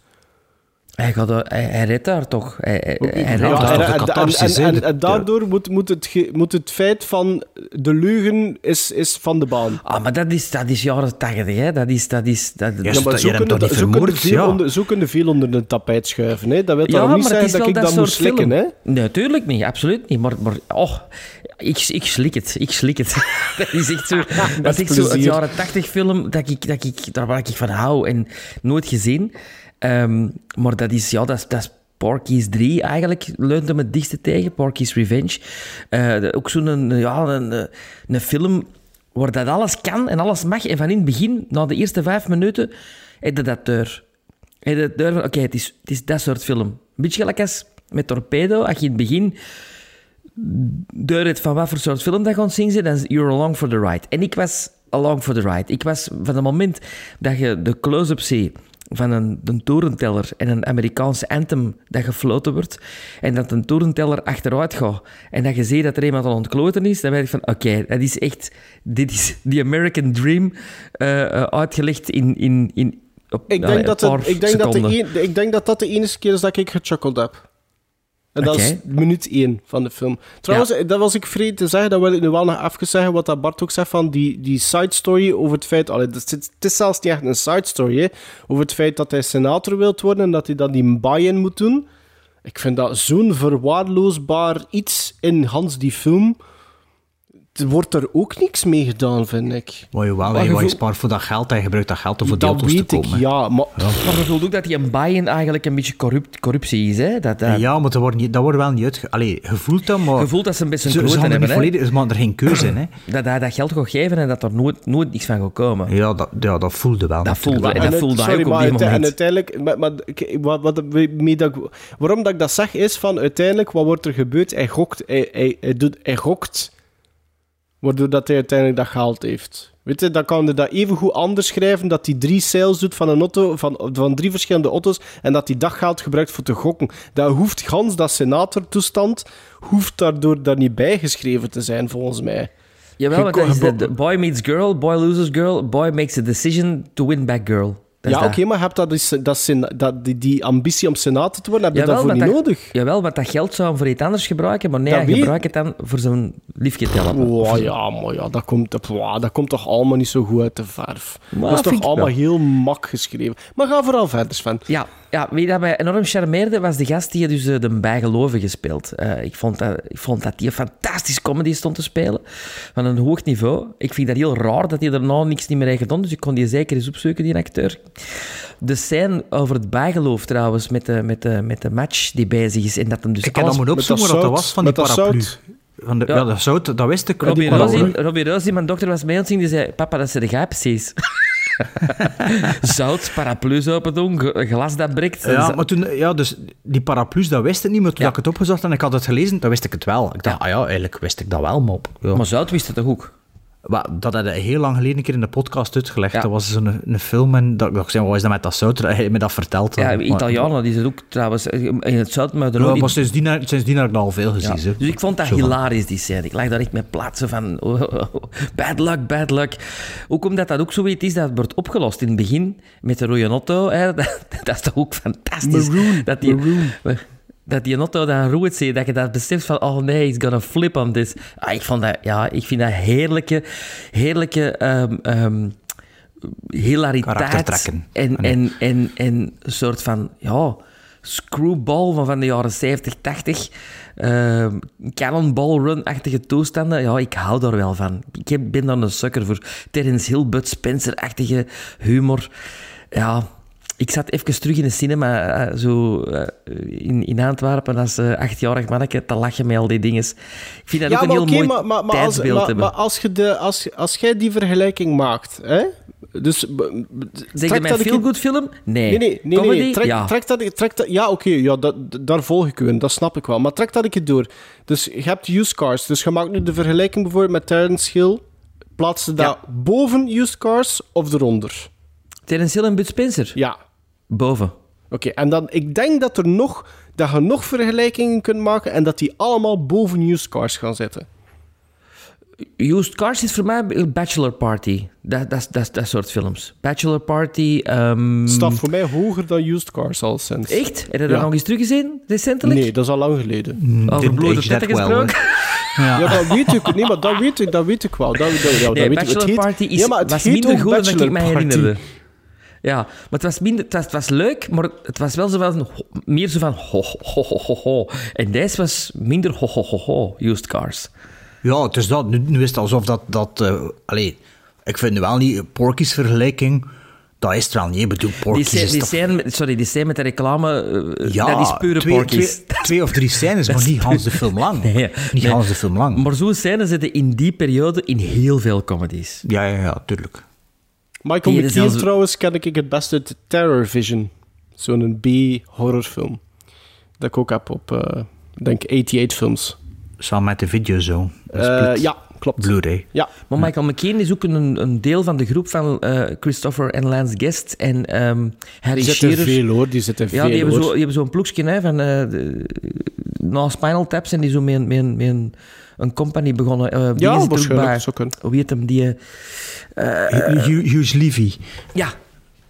S2: Hij, gaat, er- hij, hij redt daar toch. Hij, hij, hij redt
S3: Ja,
S1: dat is
S2: daar.
S3: en,
S1: toch de
S3: en- en- en- en daardoor moet, moet, het, ge- moet het feit van de leugen is, is van de baan.
S2: Ah, maar dat is, dat is jaren tachtig, hè. Dat is... Dat is dat,
S1: Ja,
S3: Ja,
S1: dat-
S3: maar zo kunnen,
S1: toch niet
S3: zo, kunnen
S1: vermoord?
S3: veel
S1: Ja.
S3: onder, zo kunnen veel onder de tapijt schuiven. Hè? Dat wil
S2: Ja,
S3: toch
S2: maar
S3: niet
S2: is
S3: dat ik
S2: dat
S3: dat moet slikken. Hè?
S2: Nee, natuurlijk niet. Absoluut niet. Maar, maar oh, ik, ik slik het. Ik slik het. [laughs] dat is echt zo... [laughs] dat is echt zo een jaren tachtig film dat ik, dat ik, daar waar ik van hou en nooit gezien. Ehm, maar dat is... Ja, dat is... Porky's 3 eigenlijk leunt hem het dichtste tegen, Porky's Revenge. Eh, ook zo'n ja, een, een, film waar dat alles kan en alles mag. En van in het begin, na de eerste vijf minuten, heb je dat deur. Heb je deur oké, het, is, het is dat soort film. Een beetje gelijk als met Torpedo, als je in het begin deur hebt van wat voor soort film dat gaat zien zijn, dan is you're along for the ride. En ik was along for the ride. Ik was van het moment dat je de close-up ziet van een, een torenteller en een Amerikaanse anthem dat gefloten wordt en dat een torenteller achteruit gaat en dat je ziet dat er iemand aan ontkloten is, dan weet ik van oké, dat is echt, dit is the American dream eh, eh, uitgelegd in, in, in op,
S3: Ik
S2: allee,
S3: denk, dat het, ik, denk dat de ik denk dat dat de enige keer is dat ik gechuckeld heb. En dat is minuut 1 van de film. Trouwens, dat was ik vergeten te zeggen, dat wil ik nu wel nog even zeggen, wat dat Bart ook zegt van die, die side story over het feit... Allee, het, is, het is zelfs niet echt een side story, hè, over het feit dat hij senator wilt worden en dat hij dan die buy-in moet doen. Ik vind dat zo'n verwaarloosbaar iets in Hans die film. Er wordt er ook niks mee gedaan, vind ik.
S1: Maar jawel,
S3: Maar
S1: hij
S3: je
S1: je spaart voor dat geld en je gebruikt dat geld om voor die
S3: Dat
S1: auto's te
S3: weet ik,
S1: komen.
S3: ja, maar...
S2: Maar je voelt ook dat die een buy-in eigenlijk een beetje corrupt, corruptie is. Hè? Dat, dat,
S1: Ja, maar dat wordt, niet, dat wordt wel niet uitge... Allee, je voelt dat, maar...
S2: Je voelt dat ze een beetje een kloten
S1: er
S2: hebben. hè.
S1: volledig... Ze maken er geen keuze in, hè. [clears throat]
S2: Dat hij dat geld gaat geven en dat er nooit, nooit niks van gaat komen.
S1: Ja, dat, ja, dat voelde wel.
S2: Dat voelde, en dat voelde hij
S3: sorry,
S2: ook op
S3: maar
S2: die
S3: uite-
S2: moment.
S3: En uiteindelijk, maar, maar, wat, wat, dat, waarom dat ik dat zeg, is van uiteindelijk, wat wordt er gebeurd? Hij gokt, hij, hij, hij, doet, hij gokt, waardoor dat hij uiteindelijk dat gehaald heeft. Weet je, dan kan je dat even goed anders schrijven, dat hij drie sales doet van een auto, van, van drie verschillende auto's, en dat hij dat geld gebruikt voor te gokken. Dat hoeft gans, dat senatortoestand, hoeft daardoor daar niet bijgeschreven te zijn, volgens mij.
S2: Jawel, want dat is de boy meets girl, boy loses girl, boy makes a decision to win back girl.
S3: Ja, oké, maar heb dat, is, dat, die, die ambitie om senator te worden, heb je
S2: Jawel,
S3: daarvoor niet
S2: dat-
S3: nodig.
S2: Jawel, want dat geld zou hem voor iets anders gebruiken, maar nee,
S3: Dat
S2: hij gebruikt het dan voor zijn liefje te helpen.
S3: Oh, ja, maar ja, dat komt, dat, wow, dat komt toch allemaal niet zo goed uit de verf.
S2: Maar
S3: dat is toch allemaal heel mak geschreven. Maar ga vooral verder, Sven.
S2: Ja, ja, wie dat mij enorm charmeerde, was de gast die dus eh, de bijgelovige speelt. Eh, ik, vond dat, ik vond dat hij een fantastische comedy stond te spelen, van een hoog niveau. Ik vind dat heel raar dat hij daarna niks niet meer heeft gedaan, dus ik kon die zeker eens opzoeken, die acteur. De scène over het bijgeloof trouwens, met de, met de, met de match die bezig is, en dat hem dus
S1: Ik
S2: alles...
S1: dat moeten opzoeken wat dat was van die paraplu. Van de, ja. dat zout, dat wist ik. wel,
S2: Robbie
S1: die.
S2: Rosie, Robbie Rosie, mijn dochter was mee zien, die zei, papa, dat ze jij precies. [laughs] Zout, paraplu's open doen, glas dat breekt.
S1: Ja, maar toen, ja, dus die paraplu's, dat wist ik niet, maar toen
S2: Ja.
S1: ik het opgezocht en ik had het gelezen, dan wist ik het wel. Ik dacht, ah ja, eigenlijk wist ik dat wel, maar... Ja.
S2: Maar Zout wist het toch ook?
S1: Dat had hij heel lang geleden een keer in de podcast uitgelegd.
S2: Ja.
S1: Dat was zo'n een, film en dat, ik zei, wat is dat met dat zout? [laughs] Hij heeft me dat verteld.
S2: Ja, Italianen, die zijn ook trouwens eh, in het Zout, maar er
S1: Ja,
S2: ook
S1: maar
S2: in-
S1: sindsdien, heb- sindsdien heb ik dat al veel gezien.
S2: Ja. Dus ik vond dat
S1: Zo van-
S2: hilarisch, die scène. Ik lag daar echt met plaatsen van... oh, [laughs] oh, oh, bad luck, bad luck. Ook omdat dat ook zoiets is dat wordt opgelost in het begin met de rode auto. Hè, [laughs] dat, dat is toch ook fantastisch.
S3: Maroon,
S2: Dat die, Dat die auto dan roeit zie, dat je dat beseft van... Oh nee, he's gonna flip on this. Ah, ik, vond dat, ja, ik vind dat heerlijke... Heerlijke... ehm, ehm, hilariteit. En,
S1: Ah, nee.
S2: en, en, en een soort van... Ja, screwball van, van de jaren 70, 80. ehm cannonball run-achtige toestanden. Ja, ik hou daar wel van. Ik ben daar een sukker voor. Terence Hill, Bud Spencer-achtige humor. Ja, ik zat even terug in de cinema, eh, zo eh, in, in Antwerpen, als eh, achtjarig manneke, te lachen met al die dingen. Ik vind dat
S3: ja,
S2: ook een heel mooi
S3: maar, maar, maar, als,
S2: tijdsbeeld
S3: maar,
S2: hebben.
S3: maar als, je de, als, als jij die vergelijking maakt, hè? Dus,
S2: Zeg je een feel-good film? Nee.
S3: Nee, nee, nee.
S2: Comedy?
S3: nee. Trek,
S2: ja.
S3: trek dat, trek dat, ja, oké, ja, dat, daar volg ik u in, dat snap ik wel. Maar trek dat ik het door. Dus je hebt used cars. Dus je maakt nu de vergelijking bijvoorbeeld met Terence Hill. Plaats je dat boven used cars of eronder?
S2: Terence Hill en Bud Spencer?
S3: Ja.
S2: Boven.
S3: Oké, en dan, ik denk dat, er nog, dat je nog vergelijkingen kunt maken en dat die allemaal boven used cars gaan zitten.
S2: Used Cars is voor mij Bachelor Party. Dat, dat, dat, dat soort films. Bachelor Party... ehm,
S3: Staat voor mij hoger dan used cars al sinds.
S2: Echt? Heb je dat
S3: Ja.
S2: nog eens teruggezien, recentelijk?
S3: Nee, dat is al lang geleden.
S2: Over
S1: age that
S2: tetten
S1: well,
S2: gesproken? [laughs]
S3: Ja. dat weet ik. Nee, maar dat weet ik, dat weet ik wel. Dat, dat, ja, dat
S2: Nee,
S3: weet ik.
S2: Bachelor
S3: Het heet-
S2: Party is,
S3: ja, maar het
S2: was
S3: heet
S2: minder goed dan ik
S3: Bachelor
S2: me
S3: Party.
S2: herinnerde. Ja, maar het was, minder, het was, het was leuk, maar het was wel zo van, meer zo van ho, ho, ho, ho, ho. En deze was minder ho, ho, ho, ho, used cars.
S1: Ja, het is dat. Nu, nu is het alsof dat... dat eh, allee, ik vind wel niet... Porky's vergelijking, dat is het wel niet. Ik bedoel,
S2: Die,
S1: Porky's
S2: scène,
S1: is
S2: die scène sorry, die scène met de reclame, eh,
S1: Ja,
S2: dat is pure
S1: twee,
S2: porkies.
S1: Twee, [laughs] twee of drie scènes, maar niet Hans de film lang.
S2: Nee,
S1: niet
S2: nee.
S1: Hans de film lang.
S2: Maar zo'n scène zitten in die periode in heel veel comedies.
S1: Ja, ja, ja, tuurlijk.
S3: Michael
S2: zelfs-
S3: trouwens ken ik het beste uit Terror Vision. Zo'n B-horrorfilm. Dat ik ook heb op, eh, denk 88 films.
S1: Samen met de video zo.
S3: Eh, ja, klopt.
S1: Blu-ray.
S3: Ja.
S2: Maar Michael McCain is ook een, een deel van de groep van eh, Christopher en Lance Guest en ehm Harry
S3: Die zitten
S2: Shearer.
S3: veel hoor, die zitten
S2: Ja,
S3: veel
S2: die hebben, zo, die hebben zo'n ploegje hè, van eh, de, na Spinal Taps en die zo met, een- met, een- met een, een company begonnen. eh die
S3: Ja,
S2: ook
S3: waarschijnlijk,
S2: bij. Hoe heet hem? Die, eh,
S1: Hu- Hu- Hughes Levy.
S2: ja,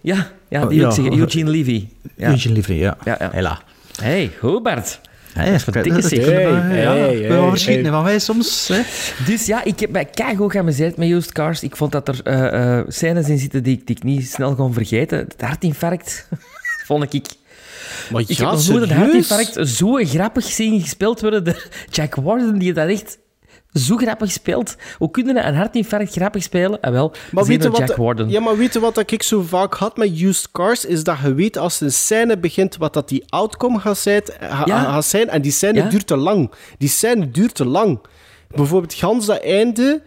S2: ja, ja,
S1: Oh,
S2: die wil ik
S1: ja.
S2: zeggen. [laughs] Eugene Levy. Ja.
S1: Eugene Levy, ja.
S2: Ja, ja.
S1: Hela.
S2: Hey, Hobart.
S1: Hey,
S2: dat is wat dikke
S1: dat-
S2: zeg.
S1: dat-
S3: Hey,
S1: ja, ik
S3: hey.
S1: van wij soms. Hè.
S2: Dus ja, ik heb mij keigoed geamuseerd met Used Cars. Ik vond dat er eh, eh, scènes in zitten die, ik- die ik niet snel kon vergeten. Het hartinfarct [laughs] vond ik...
S3: Maar
S2: Ik
S3: ja,
S2: heb nog nooit een hartinfarct zo grappig zien gespeeld worden door Jack Warden, die dat echt zo grappig speelt. Hoe kun je een hartinfarct grappig spelen? Ah, wel,
S3: Maar weet, wat,
S2: Jack Warden.
S3: ja, maar weet je wat ik zo vaak had met used cars? Is dat je weet als een scène begint wat dat die outcome gaat zijn, ga-
S2: Ja.
S3: gaat zijn en die scène
S2: Ja.
S3: duurt te lang. Die scène duurt te lang. Bijvoorbeeld gans dat einde,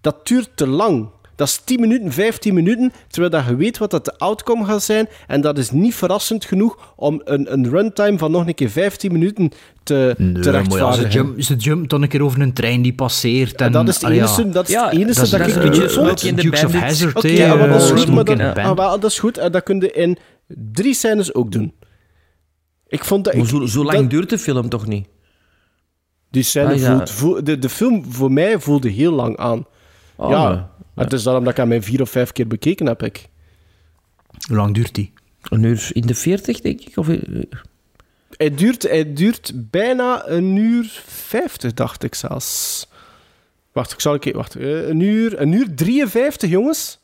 S3: dat duurt te lang. Dat is 10 minuten, 15 minuten, terwijl dat je weet wat dat de outcome gaat zijn. En dat is niet verrassend genoeg om een, een runtime van nog een keer 15 minuten te, te
S1: Nee, maar ja, ze,
S3: rechtvaardigen.
S1: jump, ze jumpt dan een keer over een trein die passeert. En,
S3: dat is het
S1: ah,
S3: enige, dat, is
S2: Ja,
S3: het enige
S1: dat is-
S3: dat,
S1: dat
S3: ik
S1: een beetje
S3: vond.
S2: In
S1: Dukes of. Hazzard.
S3: Oké, ja, maar dat is
S1: eh,
S3: goed, maar dat, ah, wel, dat is goed. En dat kun je in drie scènes ook doen. Ik vond dat... Ik,
S2: zo, zo lang
S3: dat-
S2: duurt de film toch niet?
S3: die scène
S2: Ah, ja.
S3: voelt... voel- de, de film voor mij voelde heel lang aan.
S2: Oh,
S3: ja. Het is daarom dat ik hem mijn vier of vijf keer bekeken heb. Ik.
S1: Hoe lang duurt die?
S2: Een uur in de 40, denk ik? Of, eh,
S3: Hij, duurt, hij duurt bijna een uur vijftig, dacht ik zelfs. Wacht, ik zal een keer... Wacht, eh, een uur, een uur 53, jongens.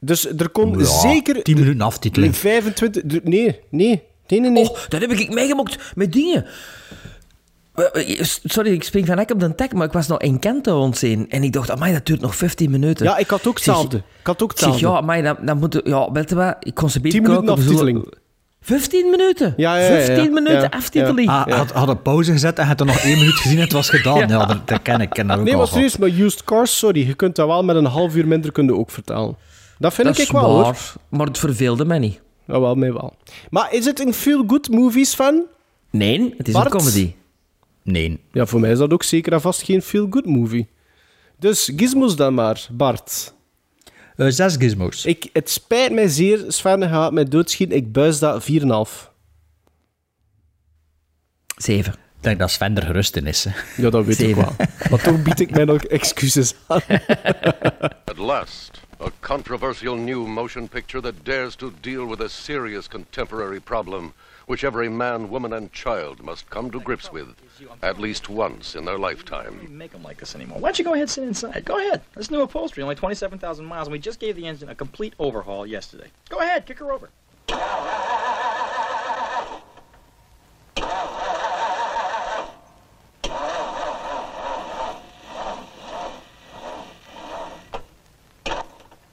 S3: Dus er kon
S1: Ja,
S3: zeker...
S1: 10 minuten aftiteling.
S3: 25... Nee, nee, nee, nee, nee.
S2: Oh, dat heb ik meegemokt met dingen. Sorry, ik spring van hek op de tek, maar ik was nog Encanto ontzien. En ik dacht, amai, dat duurt nog 15 minuten.
S3: Ja, ik had ook
S2: Ik zeg-
S3: hetzelfde. Ik had ook
S2: Ik zeg,
S3: hetzelfde.
S2: ja, amai, dan, dan moet... Ja, weet je wat, ik kon ze beter
S3: 10 minuten aftiteling.
S2: 15 minuten?
S3: Ja, ja, ja, ja.
S2: 15 minuten
S3: Ja,
S2: aftiteling.
S1: Ah, had, had een pauze gezet en had er nog één minuut gezien en het was gedaan. [laughs] Ja,
S2: Ja.
S1: dat, dat ken ik. ken dat ook
S3: Nee, maar serieus, maar used cars, sorry. Je kunt dat wel met een half uur minder kunnen ook vertalen. Dat vind
S2: dat
S3: ik
S2: is
S3: wel, hoor.
S2: maar het verveelde mij niet.
S3: Ja, wel, mij wel. Maar is het een feel-good movies fan?
S2: Nee, het is
S3: Bart?
S2: een comedy.
S1: Nee.
S3: Ja, voor mij is dat ook zeker en vast geen feel-good movie. Dus gizmos dan maar, Bart.
S1: Eh, zes gizmos.
S3: Ik, het spijt mij zeer, Sven gaat mij doodschieten. Ik buis dat 4,5.
S2: Zeven.
S1: Ik denk dat Sven er gerust in is. Hè.
S3: Ja, dat weet
S2: Zeven.
S3: ik wel. Maar toch bied ik mij nog excuses aan.
S13: At last, a controversial new motion picture that dares to deal with a serious contemporary problem which every man, woman, and child must come to grips with at least once in their lifetime.
S14: make them like this anymore. Why don't you go ahead and sit inside? Go ahead. This new upholstery, only 27,000 miles, and we just gave the engine a complete overhaul yesterday. Go ahead, kick her over.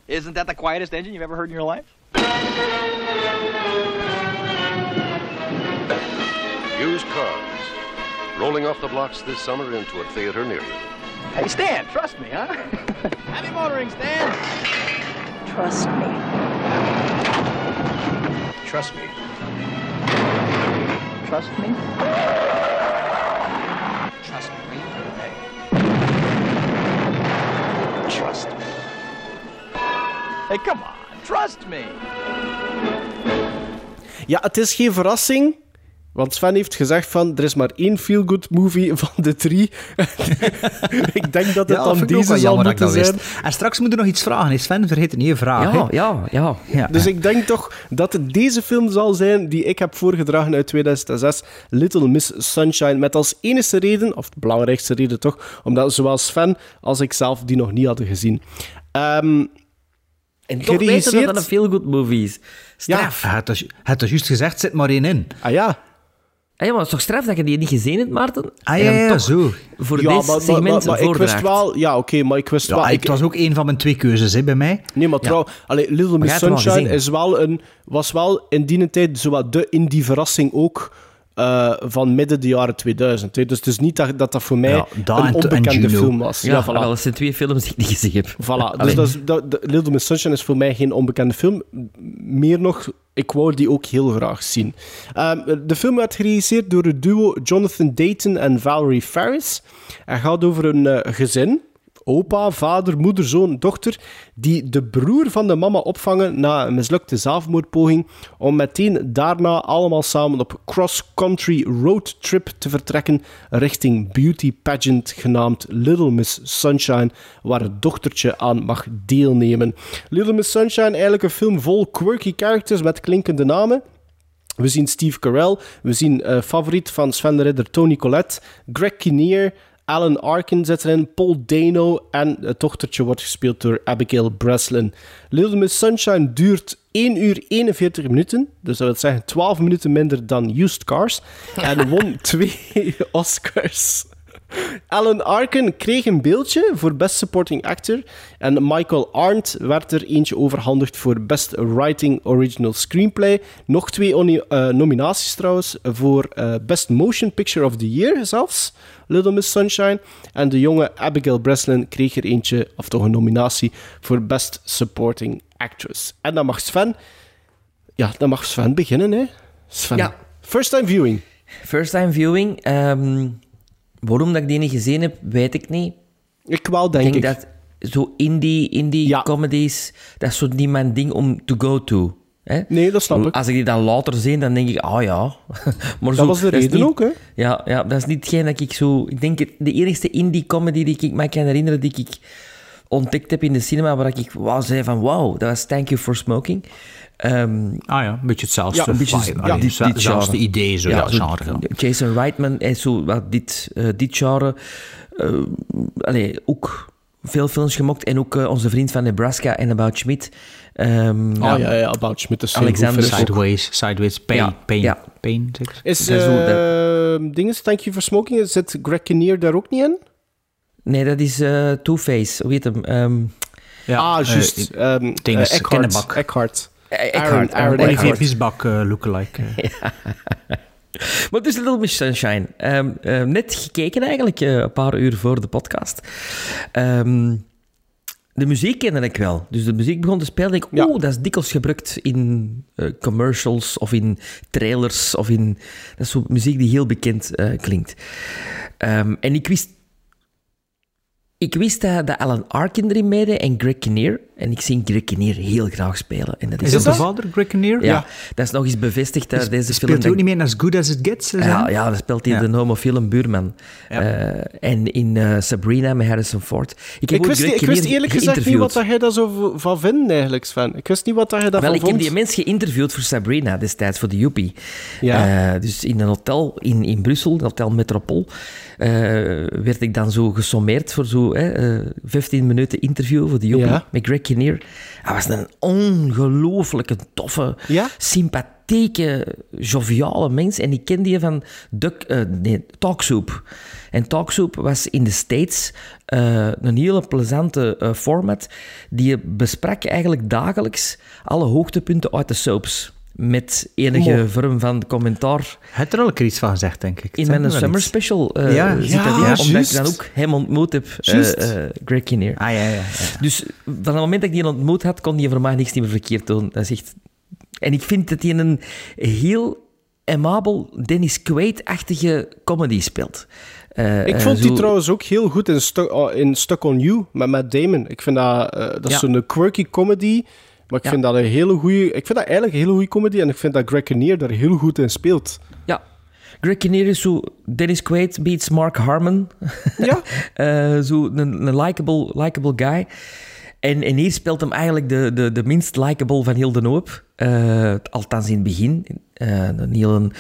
S14: Isn't that the quietest engine you've ever heard in your life?
S13: Used cars, rolling off the blocks this summer into a theater near you.
S14: Hey, Stan, trust me, huh? [laughs] Happy motoring, Stan.
S15: Trust me.
S14: Trust me. Trust me? Trust me. Hey. Trust me. Hey, come on. Trust me.
S3: Ja, het is geen verrassing. Want Sven heeft gezegd van, er is maar één feel-good movie van de drie. [laughs] ik denk dat het
S1: Ja,
S3: dan deze zal moeten
S1: dat
S3: zijn.
S1: wist. En straks moet er nog iets vragen. hè. Sven, vergeet het niet, vraag.
S2: Ja, ja, ja.
S1: Ja.
S3: Dus ik denk toch dat het deze film zal zijn die ik heb voorgedragen uit 2006, Little Miss Sunshine, met als enige reden, of de belangrijkste reden toch, omdat zowel Sven als ik zelf die nog niet hadden gezien. Ehm,
S2: En toch weten dat dat een feel-good movie is. Straf.
S1: Hij had hij had dus juist gezegd, zit maar één in.
S3: ah ja.
S2: Ah ja, maar het is toch straf dat je die niet gezien hebt, Maarten?
S1: Ah ja, ja, zo.
S2: Voor
S3: ja,
S2: dit segment
S3: maar ik wist wel... Ja, oké, maar ik wist
S1: Ja,
S3: wel...
S1: ik,
S3: ik,
S1: het was ook één van mijn twee keuzes hè, bij mij.
S3: Nee, maar trouw, allee, Little Miss Sunshine is wel een, was wel in die tijd zowat de indie verrassing ook eh, van midden de jaren 2000. Hè. Dus het is niet dat dat, dat voor mij
S1: Ja,
S3: een
S1: en- en
S3: onbekende film was.
S2: Ja,
S3: voilà.
S2: wel, dat zijn twee films die ik niet gezien heb.
S3: Voilà, dus dat is, dat, de- Little Miss Sunshine is voor mij geen onbekende film. Meer nog, ik wou die ook heel graag zien. Ehm, de film werd geregisseerd door het duo Jonathan Dayton en Valerie Faris. Hij gaat over een eh, gezin, opa, vader, moeder, zoon, dochter, die de broer van de mama opvangen na een mislukte zelfmoordpoging, om meteen daarna allemaal samen op cross-country roadtrip te vertrekken richting beauty pageant genaamd Little Miss Sunshine, waar het dochtertje aan mag deelnemen. Little Miss Sunshine, eigenlijk een film vol quirky characters met klinkende namen. We zien Steve Carell, we zien eh, favoriet van Sven de Ridder Tony Collette, Greg Kinnear, Alan Arkin zit erin, Paul Dano en het dochtertje wordt gespeeld door Abigail Breslin. Little Miss Sunshine duurt 1 uur 41 minuten, dus dat wil zeggen 12 minuten minder dan Used Cars, en won [laughs] twee Oscars. Alan Arkin kreeg een beeldje voor Best Supporting Actor en Michael Arndt werd er eentje overhandigd voor Best Writing Original Screenplay. Nog twee eh, nominaties trouwens voor eh, Best Motion Picture of the Year zelfs, Little Miss Sunshine. En de jonge Abigail Breslin kreeg er eentje, of toch een nominatie, voor Best Supporting Actress. En dan mag Sven, ja, dan mag Sven beginnen, hè? Sven.
S2: Ja.
S3: First time viewing.
S2: First time viewing. ehm, waarom dat ik die niet gezien heb, weet ik niet.
S3: Ik wel, denk ik.
S2: dat zo indie, indie comedies, dat is zo niet mijn ding om to go to. Hè?
S3: Nee, dat snap ik.
S2: Als ik die dan later zie, dan denk ik, ah ja. [laughs] maar
S3: Dat was de reden
S2: niet-
S3: ook, hè?
S2: Ja, ja, dat is niet hetgeen dat ik zo... Ik denk, de enigste indie comedy die ik mij kan herinneren, die ik ontdekt heb in de cinema, waar ik wauw, zei van, wauw, dat was Thank You for Smoking. Ehm,
S1: Ah ja, een beetje hetzelfde.
S2: ja, een beetje
S1: vibe.
S2: ja, dit, dit
S1: hetzelfde idee, zo, ja,
S2: zo
S1: genre. ja.
S2: Jason Reitman en zo, wat dit, eh, dit genre. allee, ook veel films gemokt. En ook eh, onze vriend van Nebraska en About Schmidt. Ehm,
S3: Ah ja, ja, About Schmidt is
S2: Alexander.
S1: Sideways, Sideways, Pain,
S2: Ja,
S1: Pain,
S2: ja.
S1: Pain, zeker?
S3: Is uh, Thank You for Smoking, zit Greg Kinnear daar ook niet in?
S2: Nee, dat is eh, Two-Face. Hoe heet hem? Ehm,
S3: ah, juist.
S1: eh,
S3: Ehm,
S1: dinges,
S3: eh, Eckhart.
S1: Kennebak.
S3: Eckhart. Aaron,
S2: Eckhart,
S3: Aaron
S2: Aaron
S1: Olivier. Biesbak eh, lookalike. eh. [laughs]
S2: Maar dus Little Miss Sunshine. Ehm, eh, net gekeken eigenlijk, eh, een paar uur voor de podcast. Ehm, de muziek kende ik wel. Dus de muziek begon te spelen. Ik,
S3: Ja.
S2: oeh, dat is dikwijls gebruikt in commercials of in trailers. Of in, dat is zo muziek die heel bekend eh, klinkt. Ehm, en ik wist... Ik wist dat, Alan Arkin erin meedeed en Greg Kinnear. En ik zie Greg Kinnear heel graag spelen. En dat is,
S1: Is dat de vader, Greg Kinnear?
S2: Ja, dat is nog eens bevestigd uit deze film.
S1: Speelt hij
S2: dat-
S1: ook niet meer As Good As It Gets?
S2: ja, ja, dan speelt hij
S1: Ja.
S2: de homofiele buurman.
S1: Ja.
S2: Eh, en in eh, Sabrina met Harrison Ford. Ik, heb
S3: Ik wist,
S2: Greg
S3: ik wist
S2: Kinnear
S3: eerlijk gezegd niet wat jij daar zo van vindt, eigenlijk, Sven. Ik wist niet wat dat jij daarvan
S2: Wel, ik heb die mens geïnterviewd voor Sabrina destijds, voor de Joepie.
S3: Ja.
S2: Eh, dus in een hotel in, in Brussel, een hotel Metropool, eh, werd ik dan zo gesommeerd voor zo'n eh, 15 minuten interview voor de Joepie
S3: Ja.
S2: met Greg Hij was een ongelooflijke, toffe,
S3: Ja?
S2: sympathieke, joviale mens. En ik kende die van Duck, eh, nee, Talksoup. En Talksoup was in de States eh, een hele plezante eh, format. Die je besprak eigenlijk dagelijks alle hoogtepunten uit de soaps. Met enige vorm van commentaar.
S1: Hij er al een iets van gezegd, denk ik.
S2: In mijn summer
S1: iets.
S2: special eh,
S1: Ja,
S2: zit
S3: ja,
S2: dat in, omdat ik dan ook hem ontmoet heb, eh, eh, Greg Kinnear.
S1: Ah, ja, ja. ja.
S2: Dus van het moment dat ik die ontmoet had, kon die voor mij niks niet meer verkeerd doen. Dat is echt... En ik vind dat hij een heel amabel Dennis Quaid-achtige comedy speelt. Eh,
S3: Ik vond die trouwens ook heel goed in, Stu- oh, in Stuck on You met Matt Damon. Ik vind dat, dat is
S2: Ja.
S3: zo'n quirky comedy, maar ik
S2: Ja.
S3: vind dat een hele goede. Ik vind dat eigenlijk een hele goede comedy en ik vind dat Greg Kinnear daar heel goed in speelt.
S2: Ja. Greg Kinnear is zo Dennis Quaid beats Mark Harmon.
S3: Ja. [laughs]
S2: Eh, zo een, een likable, likable guy. En, en hier speelt hem eigenlijk de, de, de minst likable van heel de hoop. Eh, althans in het begin. Eh, een, heel een,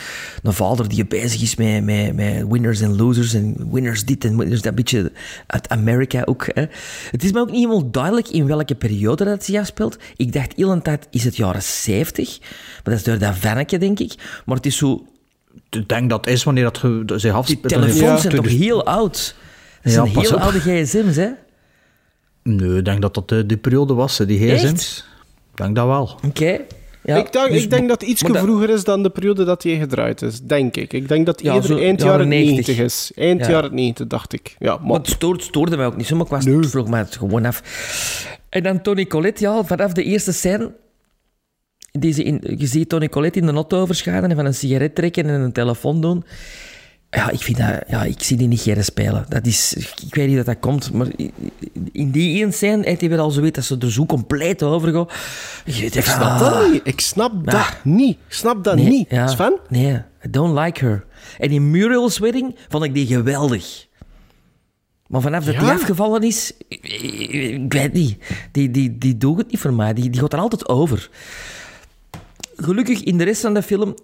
S2: een vader die bezig is met, met, met winners en losers. En winners dit en winners dat. Beetje uit Amerika ook. Hè. Het is me ook niet helemaal duidelijk in welke periode dat zich afspeelt. Ik dacht heel een tijd, is het jaren 70? Maar dat is door dat vannetje, denk ik. Maar het is zo...
S1: Ik denk dat is wanneer dat zich
S2: Die
S1: afspeelt.
S2: telefoons
S3: Ja.
S2: zijn toch heel oud? Dat zijn heel
S1: op.
S2: oude gsm's, hè?
S1: Nee, ik denk dat dat de, de periode was, die gsm's. Ik denk dat wel.
S2: Oké. Ja,
S3: ik, denk,
S2: dus-
S3: ik denk dat het iets
S2: maar
S3: vroeger is dan de periode dat hij gedraaid is. Denk ik. Ik denk dat
S2: Ja,
S3: eerder
S2: zo
S3: eind
S2: jaren
S3: jaren 90
S2: 90
S3: is. Eind
S2: Ja.
S3: jaren 90, dacht ik. Ja, maar...
S2: Maar het stoort, stoorde mij ook niet. zo, maar ik was, het vroeg mij het gewoon af. En dan Tony Collette, ja, vanaf de eerste scène... Die ze in, je ziet Tony Collette in de auto verschijnen en van een sigaret trekken en een telefoon doen. Ja, ik vind dat... Ja, ik zie die niet geren spelen. Dat is... Ik weet niet dat dat komt, maar in die één scène heeft hij weer al zo weet dat ze er zo compleet over gaan.
S3: Ik
S2: even,
S3: snap
S2: ah.
S3: dat niet. Ik snap dat niet. Ik snap dat
S2: Nee,
S3: niet.
S2: ja.
S3: Sven?
S2: Nee, I don't like her. En in Muriel's Wedding vond ik die geweldig. Maar vanaf dat
S3: Ja?
S2: die afgevallen is, ik, ik- ik weet niet. Die, die, die doet het niet voor mij. Die, die gaat er altijd over. Gelukkig in de rest van de film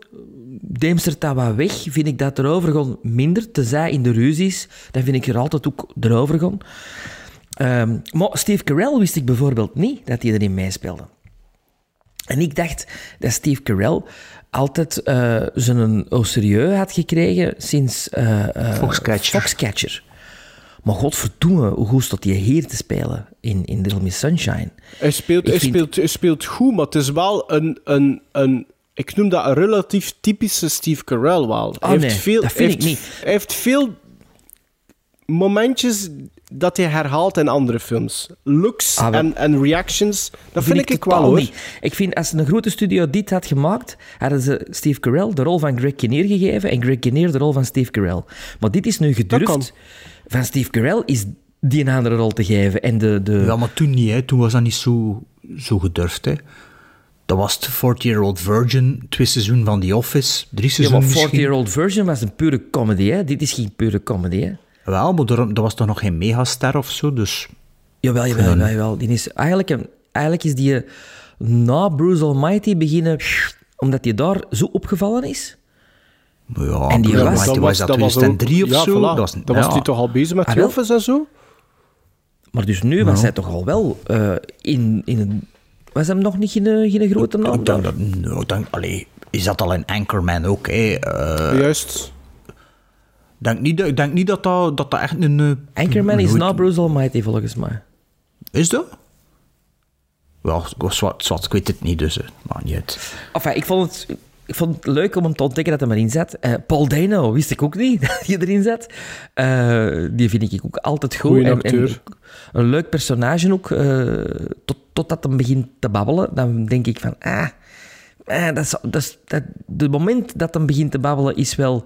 S2: deemstert dat wat weg. Vind ik dat erover gewoon minder. Tenzij in de ruzies, dan vind ik er altijd ook erover gaan. Ehm, maar Steve Carell wist ik bijvoorbeeld niet dat hij erin meespeelde. En ik dacht dat Steve Carell altijd eh, zijn au sérieux had gekregen sinds eh, eh,
S1: Foxcatcher.
S2: Foxcatcher. Maar godverdomme, hoe goed staat hij hier te spelen in, in Little Miss Sunshine?
S3: Hij speelt, hij,
S2: vind-
S3: speelt, hij speelt goed, maar het is wel een, een, een... Ik noem dat een relatief typische Steve Carell wel.
S2: Oh, nee,
S3: heeft veel,
S2: dat vind
S3: hij
S2: ik
S3: heeft, Hij heeft veel momentjes dat hij herhaalt in andere films. Looks
S2: Ah,
S3: en, en reactions, dat vind, ik, ik wel, hoor.
S2: niet. Ik vind, als een grote studio dit had gemaakt, hadden ze Steve Carell de rol van Greg Kinnear gegeven en Greg Kinnear de rol van Steve Carell. Maar dit is nu gedurfd. Van Steve Carell is die een andere rol te geven. En de, de...
S1: Ja, maar toen niet, hè. Toen was dat niet zo, zo gedurfd, hè. Dat was het 40-year-old virgin, twee seizoenen van The Office, drie
S2: Ja,
S1: seizoenen
S2: maar
S1: misschien.
S2: 40-year-old version was een pure comedy, hè? Dit is geen pure comedy, hè?
S1: Wel, maar dat was toch nog geen megaster of zo, dus...
S2: Jawel, jawel, jawel. jawel. Die is, eigenlijk, een, eigenlijk is die eh, na Bruce Almighty beginnen... Omdat hij daar zo opgevallen is.
S1: Ja,
S2: En die
S1: Bruce
S2: was-
S1: Almighty was dat
S3: ook-
S1: 2003 of
S3: ja,
S1: zo?
S3: voilà.
S1: Dat was,
S3: Dan was
S1: ja.
S3: hij toch al bezig met
S2: Ah,
S3: The. Office en zo?
S2: Maar dus nu was hij toch al wel eh, in, in een... Was hem nog niet geen, geen grote naam?
S1: Ik denk dat... Nou, ik denk, allee, is dat al een Anchorman ook, hè? Eh,
S3: Juist.
S1: denk niet, dat- ik denk niet dat dat, dat, dat echt een... eh,
S2: Anchorman is na Bruce Almighty, volgens mij.
S1: Is dat? Wel, zwart, zwart, ik weet het niet, dus... eh, maakt niet uit.
S2: Enfin, ik vond het... Ik vond het leuk om hem te ontdekken dat hij erin zat. Eh, Paul Dano wist ik ook niet [laughs] dat hij erin zat. Eh, die vind ik ook altijd goed.
S3: Goeie
S2: En-
S3: acteur.
S2: En, een leuk personage ook. eh, tot, totdat hij begint te babbelen, dan denk ik van... Ah, eh, dat is, dat is, dat, de moment dat hij begint te babbelen is wel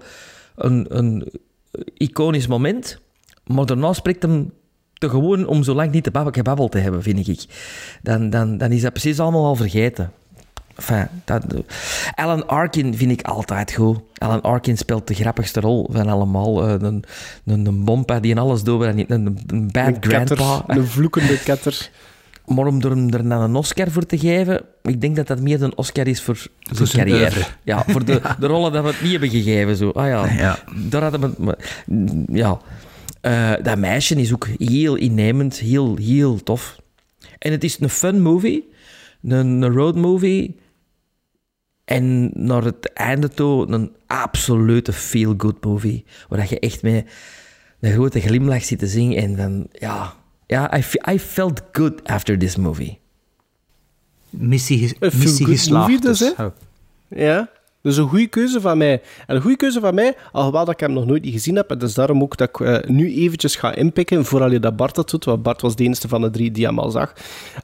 S2: een, een iconisch moment. Maar daarna spreekt hem te gewoon om zo lang niet te babbel, gebabbeld te hebben, vind ik. Dan, dan, dan is dat precies allemaal al vergeten. Enfin, dat, Alan Arkin vind ik altijd goed. Alan Arkin speelt de grappigste rol van allemaal. Eh, een, een, een bompa die in alles doet, een, een, een bad
S3: Een ketter,
S2: grandpa.
S3: een vloekende ketter. [laughs]
S2: Maar om er, hem er dan een Oscar voor te geven, ik denk dat dat meer een Oscar is voor zijn
S1: zijn
S2: carrière.
S1: oeuvre.
S2: Ja, voor de, [laughs] de rollen dat we het niet hebben gegeven. Zo. Ah ja,
S1: Ja.
S2: daar hadden we... maar- Ja. Eh, dat meisje is ook heel innemend, heel, heel tof. En het is een fun movie, een, een road movie. En naar het einde toe een absolute feel-good movie. Waar je echt met een grote glimlach zit te zingen en dan... Ja, ja I, I felt good after this movie.
S1: Missie, missie geslaagd.
S3: movie dus,
S1: dus.
S3: Ja, dus een goede keuze van mij. En een goede keuze van mij, alhoewel dat ik hem nog nooit niet gezien heb, en dus daarom ook dat ik eh, nu eventjes ga inpikken, vooral je dat Bart dat doet, want Bart was de enige van de drie die hem al zag.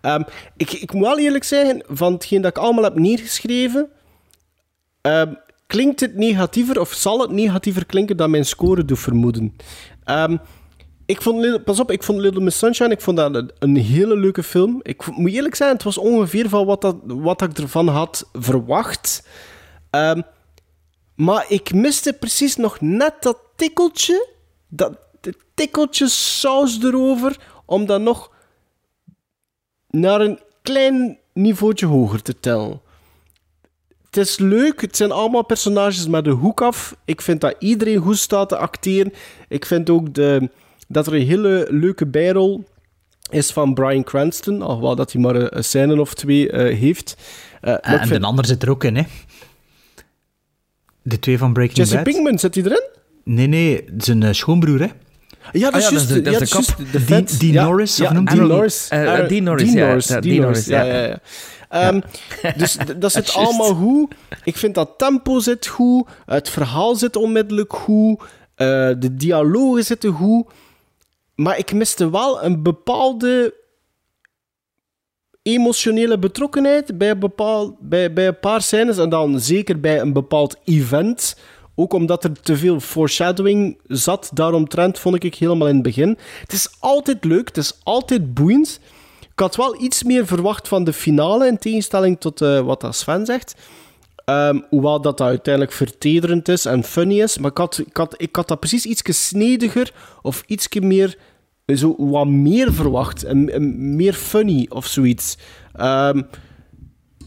S3: Ehm, ik, ik moet wel eerlijk zeggen, van hetgeen dat ik allemaal heb neergeschreven, ehm, klinkt het negatiever, of zal het negatiever klinken dan mijn score doet vermoeden. Ehm, ik vond, pas op, ik vond Little Miss Sunshine ik vond dat een, hele leuke film. Ik moet eerlijk zijn, het was ongeveer van wat, dat, wat ik ervan had verwacht. Ehm, maar ik miste precies nog net dat tikkeltje, dat tikkeltje saus erover, om dat nog naar een klein niveautje hoger te tellen. Het is leuk, het zijn allemaal personages met de hoek af. Ik vind dat iedereen goed staat te acteren. Ik vind ook de, dat er een hele leuke bijrol is van Bryan Cranston, alhoewel dat hij maar een, een scène of twee eh, heeft. Eh,
S1: En,
S3: vind-
S1: de ander zit er ook in, hè? De twee van Breaking
S3: Jesse
S1: Bad.
S3: Pinkman, zit hij erin?
S1: Nee, nee, zijn eh, schoonbroer, hè?
S3: Ja, dat is
S2: Ah ja,
S3: juist.
S2: dat is de-
S3: ja,
S2: dat is de
S3: juist de
S1: Norris, of noemt
S3: Dean
S1: hij die?
S3: Norris.
S2: Dean Norris, ja.
S3: Dean Norris, ja.
S2: Ja.
S3: Ehm, Dus dat zit [laughs] allemaal goed. Ik vind dat tempo zit goed. Het verhaal zit onmiddellijk goed. eh, de dialogen zitten goed. Maar ik miste wel een bepaalde emotionele betrokkenheid bij een, bepaal, bij, bij een paar scènes. En dan zeker bij een bepaald event. Ook omdat er te veel foreshadowing zat. Daaromtrent vond ik helemaal in het begin. Het is altijd leuk. Het is altijd boeiend. Ik had wel iets meer verwacht van de finale. In tegenstelling tot eh, wat Sven zegt. Ehm, hoewel dat, dat uiteindelijk vertederend is en funny is. Maar ik had, ik had, dat precies iets snediger of iets meer, zo wat meer verwacht. En, meer funny of zoiets. Ehm,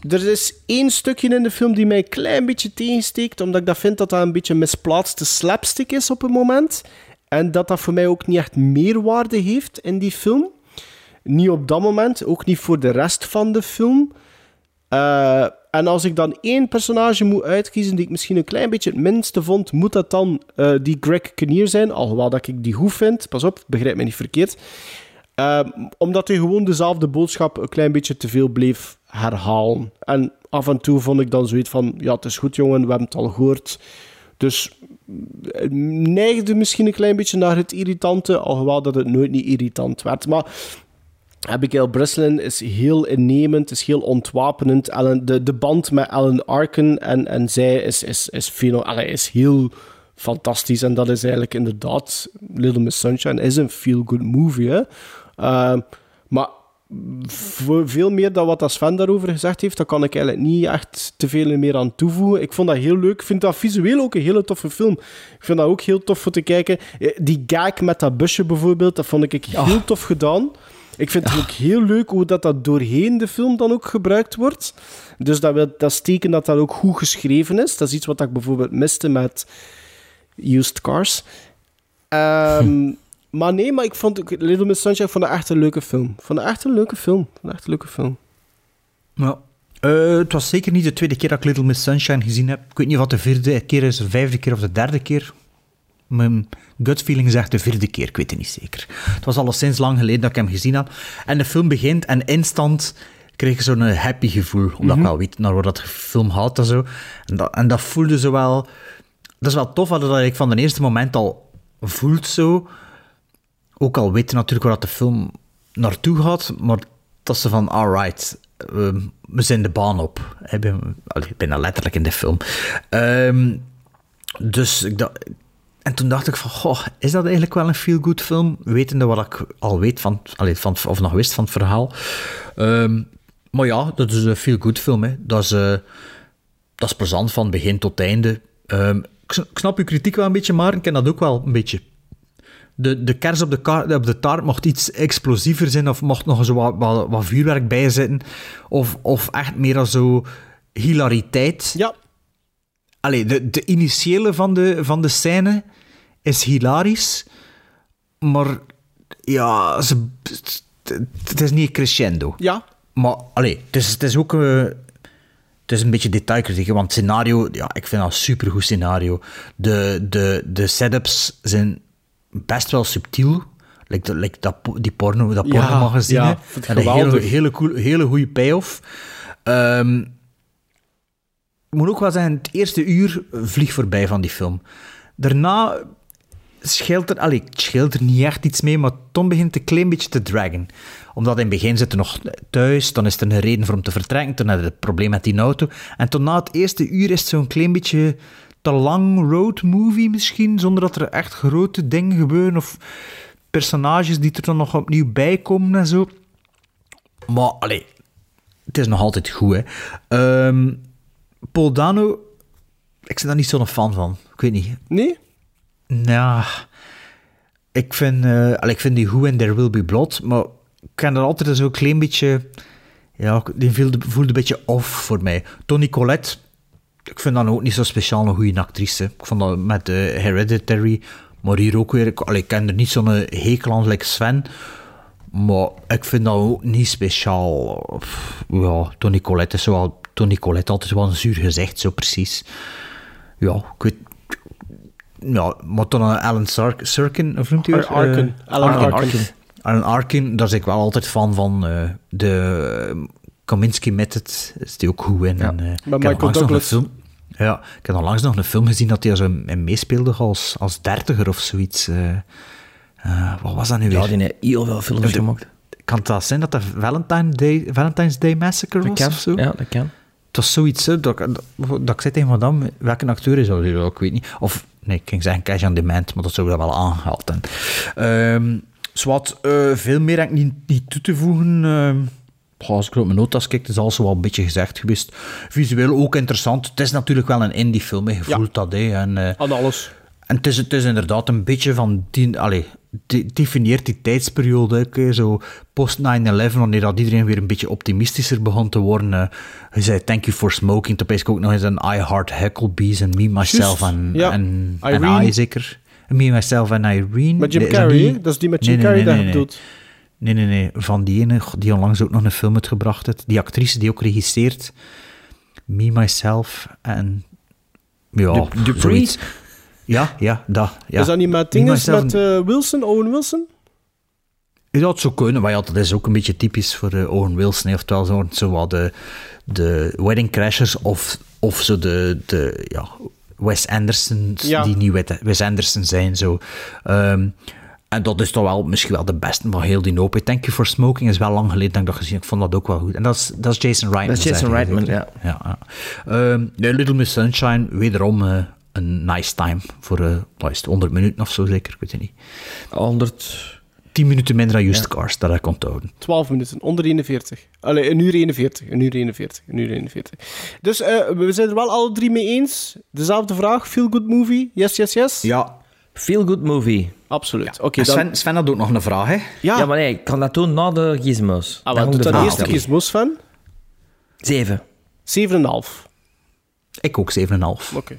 S3: er is één stukje in de film die mij een klein beetje tegensteekt, omdat ik dat vind dat dat een beetje misplaatste slapstick is op een moment. En dat dat voor mij ook niet echt meerwaarde heeft in die film. Niet op dat moment, ook niet voor de rest van de film. Eh, en als ik dan één personage moet uitkiezen die ik misschien een klein beetje het minste vond, moet dat dan eh, die Greg Kinnear zijn. Alhoewel dat ik die goed vind. Pas op, begrijp me niet verkeerd. Eh, omdat hij gewoon dezelfde boodschap een klein beetje te veel bleef herhalen. En af en toe vond ik dan zoiets van: ja, het is goed, jongen, we hebben het al gehoord. Dus neigde misschien een klein beetje naar het irritante, alhoewel dat het nooit niet irritant werd. Maar Abigail Breslin is heel innemend, is heel ontwapenend. Ellen, de, de band met Ellen Arkin en, en zij is, is, is, is heel fantastisch. En dat is eigenlijk inderdaad... Little Miss Sunshine is een feel-good movie. Hè? Uh, maar veel meer dan wat Sven daarover gezegd heeft, daar kan ik eigenlijk niet echt te veel meer aan toevoegen. Ik vond dat heel leuk. Ik vind dat visueel ook een hele toffe film. Ik vind dat ook heel tof voor te kijken. Eh, Die gag met dat busje bijvoorbeeld, dat vond ik heel tof gedaan. Ik vind het ook heel leuk hoe dat, dat doorheen de film dan ook gebruikt wordt. Dus dat, wil, dat is teken dat dat ook goed geschreven is. Dat is iets wat ik bijvoorbeeld miste met Used Cars. Ehm, Maar nee, maar ik vond Little Miss Sunshine vond echt een leuke film. Vond echt een leuke film. Vond echt een leuke film.
S1: Ja. Eh, het was zeker niet de tweede keer dat ik Little Miss Sunshine gezien heb. Ik weet niet of het de vierde keer is, de vijfde keer of de derde keer. Mijn gut feeling zegt de vierde keer, ik weet het niet zeker. Het was al sinds lang geleden dat ik hem gezien had. En de film begint en instant kreeg ik zo'n happy gevoel. Omdat
S3: Mhm.
S1: ik wel weet naar waar dat film gaat en zo. En dat, en dat voelde zo wel... Dat is wel tof dat ik van het eerste moment al voelt zo. Ook al weet je natuurlijk waar dat de film naartoe gaat, maar dat ze van, alright, ehm, we zijn de baan op. Ik ben, ik ben dat letterlijk in de film. Ehm, dus ik dacht... En toen dacht ik van, goh, is dat eigenlijk wel een feel-good film? Wetende wat ik al weet van, van, of nog wist van het verhaal. Ehm, maar ja, dat is een feel-good film. Hè. Dat, is, eh, dat is plezant van begin tot einde. Ehm, ik snap uw kritiek wel een beetje, maar ik ken dat ook wel een beetje. De, de kers op de, op de taart mocht iets explosiever zijn of mocht nog zo wat, wat, vuurwerk bij zitten. Of, of echt meer als zo hilariteit.
S3: Ja.
S1: Allee, de, de initiële van de, van de scène is hilarisch, maar ja, ze, het, is niet crescendo.
S3: Ja.
S1: Maar, allee, het is, het is ook... eh, het is een beetje detailkritiek, want het scenario, ja, ik vind dat een supergoed scenario. De, de, de setups zijn best wel subtiel. Like, like dat, die porno, dat
S3: Ja,
S1: pornomagazine.
S3: ja,
S1: en een hele, hele, cool, hele goede payoff. Ehm, ik moet ook wel zeggen, het eerste uur vliegt voorbij van die film. Daarna scheelt er, allee, scheelt er niet echt iets mee, maar Tom begint een klein beetje te dragen. Omdat in het begin zit er nog thuis, dan is er een reden voor hem te vertrekken, toen had het probleem met die auto. En toen na het eerste uur is het zo'n klein beetje te lang road movie misschien, zonder dat er echt grote dingen gebeuren of personages die er dan nog opnieuw bij komen en zo. Maar, allee, het is nog altijd goed, hè. Ehm, Paul Dano, ik ben daar niet zo'n fan van. Ik weet niet.
S3: Nee?
S1: Ja, ik vind, allee, ik vind die goed in There Will Be Blood, maar ik ken er altijd zo'n klein beetje... Ja, die voelde, voelde een beetje off voor mij. Toni Collette, ik vind dat ook niet zo speciaal een goede actrice. Ik vond dat met eh, Hereditary, maar hier ook weer... Ik, allee, ik ken er niet zo'n hekel aan, like Sven, maar ik vind dat ook niet speciaal. Pff, Ja, Toni Collette is zo wel... Toni Collette altijd wel een zuur gezicht, zo precies. Ja, ik weet... Ja, maar dan een Alan Sark, Sirkin, of noemt hij
S3: Ar-
S1: het?
S3: Arkin.
S1: Eh,
S3: Alan Arkin.
S1: Alan Arkin, daar ben ik wel altijd fan van. eh, de Kominsky Method is die ook goed in. En, eh, ik heb
S3: Michael
S1: nog een
S3: Douglas.
S1: film... Ja, ik heb onlangs nog een film gezien dat hij zo in meespeelde als, als dertiger of zoiets. eh. Eh, wat was dat nu weer?
S2: Ja, die heeft heel veel films
S1: De-
S2: gemaakt.
S1: Kan het wel zijn dat dat Valentine Day, Valentine's Day Massacre
S2: Dat
S1: was
S2: kan,
S1: of zo?
S2: ja, dat kan.
S1: Was zoiets, hè, dat, ik- dat, dat ik zei tegen madame, welke acteur is dat? Ik weet niet. Of, nee, ik ging zeggen Cash on Demand, maar dat zou wel aangehaald hebben. Ehm zwart, eh, veel meer heb ik niet, niet toe te voegen. Ehm als ik op mijn notas kijk, is alles wel een beetje gezegd geweest. Visueel ook interessant. Het is natuurlijk wel een indie film, je voelt dat. Hè. En, eh,
S3: Aan alles.
S1: En het is, het is inderdaad een beetje van... Die, allee, die, definieert die tijdsperiode. hè, zo post 9-11, wanneer dat iedereen weer een beetje optimistischer begon te worden. hij zei thank you for smoking. Toen ik ook nog eens een I Heart Hucklebees en Me, Myself en,
S3: ja.
S1: en, en
S3: Irene.
S1: I zeker. Me, Myself en Irene.
S3: Met Jim
S1: Nee, dat
S3: Carrey? Dat is die met Jim Carrey dat je bedoelt.
S1: Nee, nee, nee. Van die ene die onlangs ook nog een film uitgebracht heeft. Die actrice die ook regisseert. Me, Myself en... Ja,
S3: Du- Dupree?
S1: Ja, ja, dat. Ja.
S3: Is dat niet met
S1: Me,
S3: dingen
S1: Myself
S3: met eh, Wilson, Owen Wilson?
S1: Ja, het zou kunnen, maar ja, dat is ook een beetje typisch voor eh, Owen Wilson. Oftewel zo, zo wat de, de Wedding Crashers of, of zo de, de ja, Wes Andersons
S3: Ja.
S1: die niet Wes Anderson zijn. Zo. Ehm, en dat is toch wel misschien wel de beste van heel die hoop. hè. Thank You for Smoking is wel lang geleden dat ik dat gezien heb. Ik vond dat ook wel goed. En dat is, dat is Jason Reitman.
S2: Dat is Jason Reitman,
S1: ja. ja. Ehm, nee, Little Miss Sunshine, wederom eh, een nice time. Voor eh, wat is het, 100 minuten of zo zeker, ik weet het niet.
S2: 100...
S1: 10 minuten minder dan Used Cars, dat ik onthouden.
S3: 12 minuten, onder 41. Allee, een uur 41, een uur 41, een uur 41. Dus eh, we zijn er wel alle drie mee eens. Dezelfde vraag, feel good movie, yes, yes, yes?
S1: Ja.
S2: Feel good movie.
S3: Absoluut. Oké, dan...
S1: Sven, Sven had ook nog een vraag, hè?
S3: Ja,
S2: Ja, maar nee, ik kan dat doen na de gizmos.
S3: ah, wat doet
S2: de
S3: dan
S2: vraag
S3: eerst de
S2: stellen.
S3: gizmos van?
S2: Zeven.
S3: 7,5.
S1: Ik ook 7,5.
S3: Oké.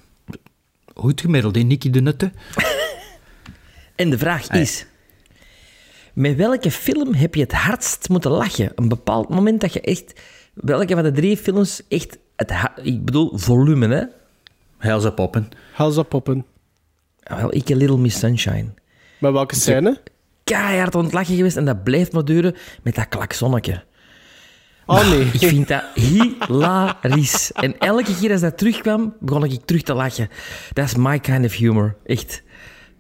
S1: Goed gemiddeld, hè, Nicky de Nutte? [laughs]
S2: En de vraag is... Met welke film heb je het hardst moeten lachen? Een bepaald moment dat je echt... Welke van de drie films echt... Het ik bedoel, volume, hè?
S1: Helza Poppen.
S3: Helza Poppen.
S2: Ja, Wel, ik Little Miss Sunshine.
S3: Met welke scène?
S2: Keihard aan het lachen geweest en dat blijft maar duren met dat klaksonnetje.
S3: Oh nee.
S2: Ik vind dat hilarisch. En elke keer als dat terugkwam, begon ik terug te lachen. Dat is my kind of humor. Echt.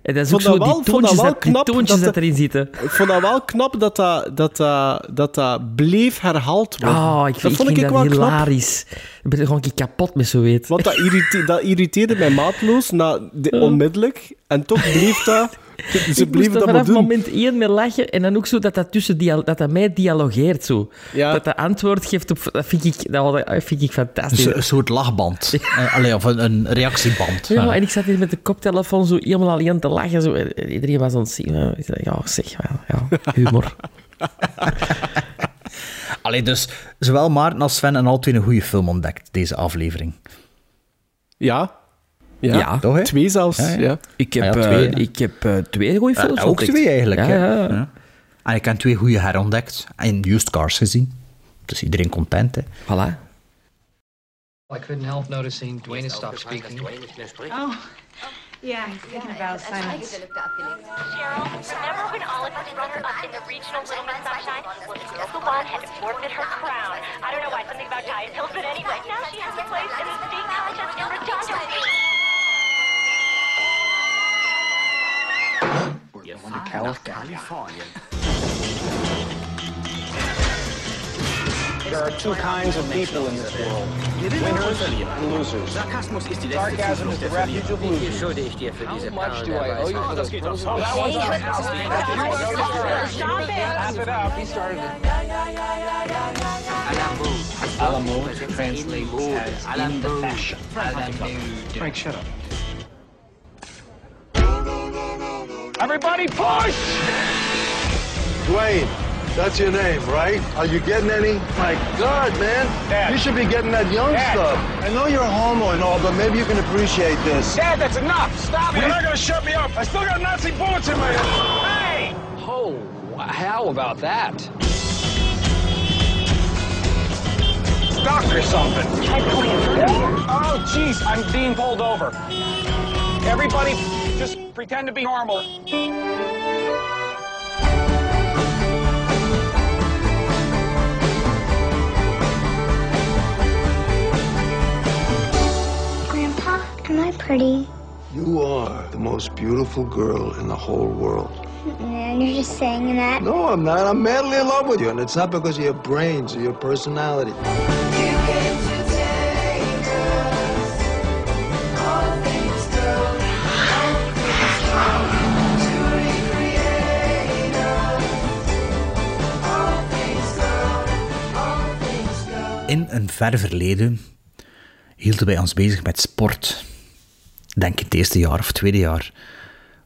S2: En dat is ook zo
S3: wel-
S2: die
S3: dat
S2: toontjes, dat, die toontjes
S3: dat
S2: erin zitten.
S3: Ik vond dat wel knap dat dat, dat, dat, dat, bleef herhaald worden.
S2: Oh, ik,
S3: dat
S2: vind,
S3: vond
S2: ik
S3: ik, wel
S2: dat
S3: knap.
S2: hilarisch. Ik ben gewoon een keer kapot met zo weet.
S3: Want dat, irrite- dat irriteerde mij maatloos, na de, onmiddellijk. En toch bleef dat... Ze
S2: ik
S3: bleven
S2: er
S3: dat
S2: vanaf
S3: doen.
S2: moment één meer lachen en dan ook zo dat dat tussen dat dat mij dialogeert zo.
S3: Ja.
S2: Dat dat antwoord geeft op... Dat vind ik, dat, vind ik fantastisch.
S1: Een soort lachband. Eh, Allee, of een, een reactieband.
S2: Ja, en ik zat hier met de koptelefoon zo helemaal alleen te lachen. Zo. En Iedereen was aan het zien. Ja, zeg, ja, ja, humor. [laughs]
S1: Allee, dus zowel Maarten als Sven en al twee een goede film ontdekt, deze aflevering.
S3: Ja. Ja,
S2: Ja,
S1: toch, hè?
S3: twee zelfs.
S1: Ja,
S3: Ja,
S1: ja.
S2: Ik heb,
S1: Ah ja,
S2: eh,
S1: twee, ja.
S2: ik heb eh, twee goede
S1: Ja,
S2: films
S1: ook
S2: ontdekt.
S1: twee eigenlijk.
S2: Ja,
S1: hè. En ik heb twee goede herontdekt. En used cars gezien. Dus iedereen content, hè.
S2: Voilà.
S16: I couldn't help noticing Dwayne stopped speaking.
S17: Oh, yeah, he's thinking about silence.
S18: Cheryl, remember when Olive was runner-up in the regional Little Miss Sunshine? Well, Jessica Wan had forfeit her crown. I don't know why, something about diet pills, but anyway, now she has a place in the state contest in photography.
S11: California. There are two kinds of people in this world. Winners and losers. Sarcasm is the refuge of losers. How much do I owe you for those clothes? That one's
S18: Stop it!
S11: it up. He started it.
S16: Alamode translates as in the fashion. Frank, shut up.
S11: Everybody push!
S7: Dwayne, that's your name, right? Are you getting any? My God, man.
S11: Dad.
S7: You should be getting that young
S11: Dad.
S7: stuff. I know you're a homo and all, but maybe you can appreciate this.
S11: Dad, that's enough! Stop it! You're not gonna shut me up! I still got Nazi bullets in my head! Hey!
S16: Oh, how about that?
S11: Duck or something. Oh, jeez, I'm being pulled over. Everybody, just pretend to be normal.
S19: Grandpa, am I pretty?
S7: You are the most beautiful girl in the whole world.
S19: And you're just saying that?
S7: No, I'm not. I'm madly in love with you, and it's not because of your brains or your personality.
S1: In een ver verleden hielden wij ons bezig met sport. Denk het eerste jaar of tweede jaar.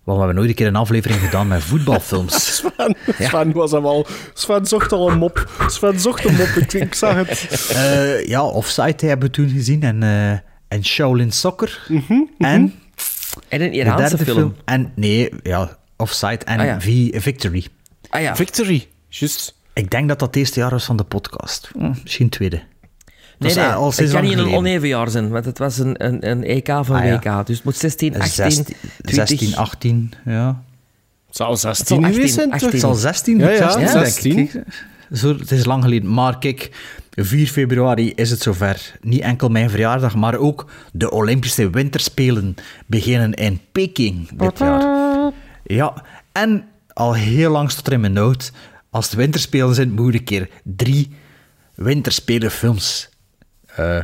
S1: Want we hebben nooit een keer een aflevering gedaan met voetbalfilms. [laughs]
S3: Sven, Sven was hem al... Sven zocht al een mop. Sven zocht een mop, ik, [laughs] ik zag het.
S1: Eh, ja, Offside hebben we toen gezien en, eh, en Shaolin Soccer.
S3: Mhm,
S1: En...
S2: En een
S1: de
S2: Iraanse
S1: derde
S2: film.
S1: En nee, ja, Offside en
S2: Ah, ja.
S1: V- Victory.
S2: Ah ja.
S3: Victory, juist.
S1: Ik denk dat dat het eerste jaar was van de podcast. Hm, misschien het tweede. Dat
S2: Nee,
S1: is
S2: nee,
S1: al
S2: het kan niet een
S1: geleden.
S2: oneven jaar zijn, want het was een, een, een EK van
S1: Ah, ja.
S2: WK. Dus het moet 16, 18,
S1: 16,
S2: 20...
S1: 16, 18, ja.
S3: Het zal
S2: Het
S3: 16
S2: zal
S3: geweest
S2: 18,
S3: zijn, toch?
S2: 18.
S1: Het zal 16,
S3: Ja, ja,
S1: 16 zijn, denk
S3: 16.
S1: ik. Zo, het is lang geleden. Maar kijk, 4 februari is het zover. Niet enkel mijn verjaardag, maar ook de Olympische Winterspelen beginnen in Peking dit jaar. Ja, en al heel lang stond er in mijn noot, als het winterspelen zijn, moet ik een keer drie winterspelenfilms eh,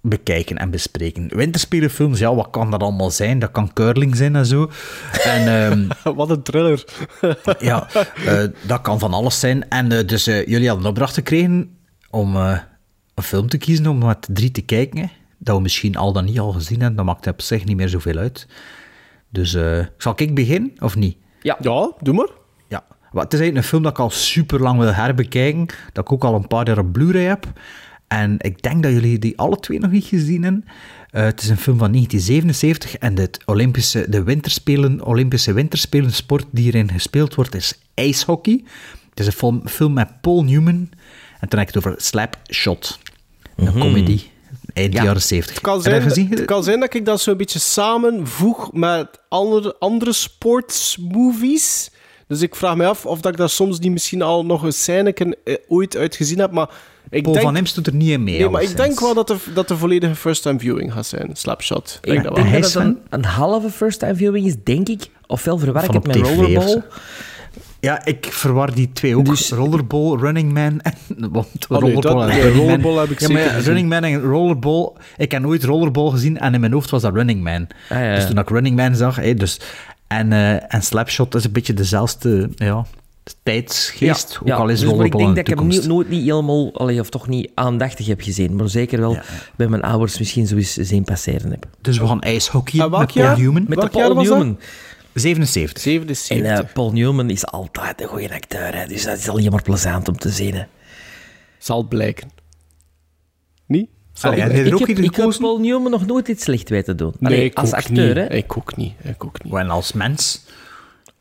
S1: bekijken en bespreken. Winterspelenfilms, ja, wat kan dat allemaal zijn? Dat kan curling zijn en zo. En... ehm, [laughs]
S3: Wat een thriller. [laughs]
S1: ja, eh, dat kan van alles zijn. En eh, dus eh, jullie hadden een opdracht gekregen om eh, een film te kiezen om met drie te kijken. hè. Dat we misschien al dan niet al gezien hebben. Dat maakt op zich niet meer zoveel uit. Dus eh, zal ik beginnen of niet?
S2: Ja.
S3: Ja, doe maar.
S1: Ja. Maar het is eigenlijk een film dat ik al super lang wil herbekijken. Dat ik ook al een paar jaar op Blu-ray heb. En ik denk dat jullie die alle twee nog niet gezien hebben. Eh, het is een film van 1977 en de, Olympische, de winterspelen, Olympische winterspelen sport die hierin gespeeld wordt is ijshockey. Het is een film, film met Paul Newman. En toen heb ik het over Slapshot. Een
S2: Mhm.
S1: comedy. Eind
S2: Ja.
S1: jaren 70.
S3: Het kan, zijn,
S1: dat gezien?
S3: het kan zijn dat ik dat zo'n beetje samenvoeg met andere, andere sportsmovies. Dus ik vraag me af of dat ik daar soms niet misschien al nog een scène eh, ooit uitgezien heb. Maar ik
S1: Paul
S3: denk,
S1: van Imst doet er niet in mee.
S3: Nee, maar ik denk wel dat de, dat de volledige first-time viewing gaat zijn. Slapshot.
S2: Ik
S3: dat
S2: denk
S3: wel.
S2: dat het een, een halve first-time viewing is, denk ik. Ofwel verwar ik het met Rollerball.
S1: Ja, ik verwar die twee ook. Rollerball, Running Man en... [laughs] Want
S3: Oh, nee,
S1: rollerball
S3: dat-
S1: en
S3: nee,
S1: Running Man-
S3: Rollerball heb ik
S1: ja,
S3: zeker.
S1: Running Man en Rollerball... Ik heb nooit Rollerball gezien en in mijn hoofd was dat Running Man.
S2: Ah, ja.
S1: Dus toen ik Running Man zag... Dus, en, eh, en Slapshot is een beetje dezelfde ja, tijdsgeest. ook al is
S2: dus, maar ik
S1: Rollerball
S2: denk dat ik hem niet, nooit niet helemaal, allee, of toch niet aandachtig heb gezien. Maar zeker wel bij mijn ouders misschien zo eens zien passeren heb.
S1: Dus we gaan ijshockey
S3: welk
S1: met Paul
S3: jaar?
S1: Newman.
S2: Met
S3: Welk
S2: de
S3: jaar
S2: Paul
S3: was dat?
S2: Newman.
S1: 77.
S3: 77.
S2: En eh, Paul Newman is altijd een goede acteur. Hè, dus dat is alleen maar plezant om te zien. Hè.
S3: Zal blijken. Niet? Zal
S1: Allee,
S3: blijken.
S1: heb je er
S2: ik heb, ik? Paul Newman nog nooit iets slecht weten doen.
S3: Nee,
S2: Allee,
S3: ik
S2: als
S3: ook
S2: acteur,
S3: niet.
S2: hè.
S3: Ik ook niet. Ik ook niet.
S1: En als mens.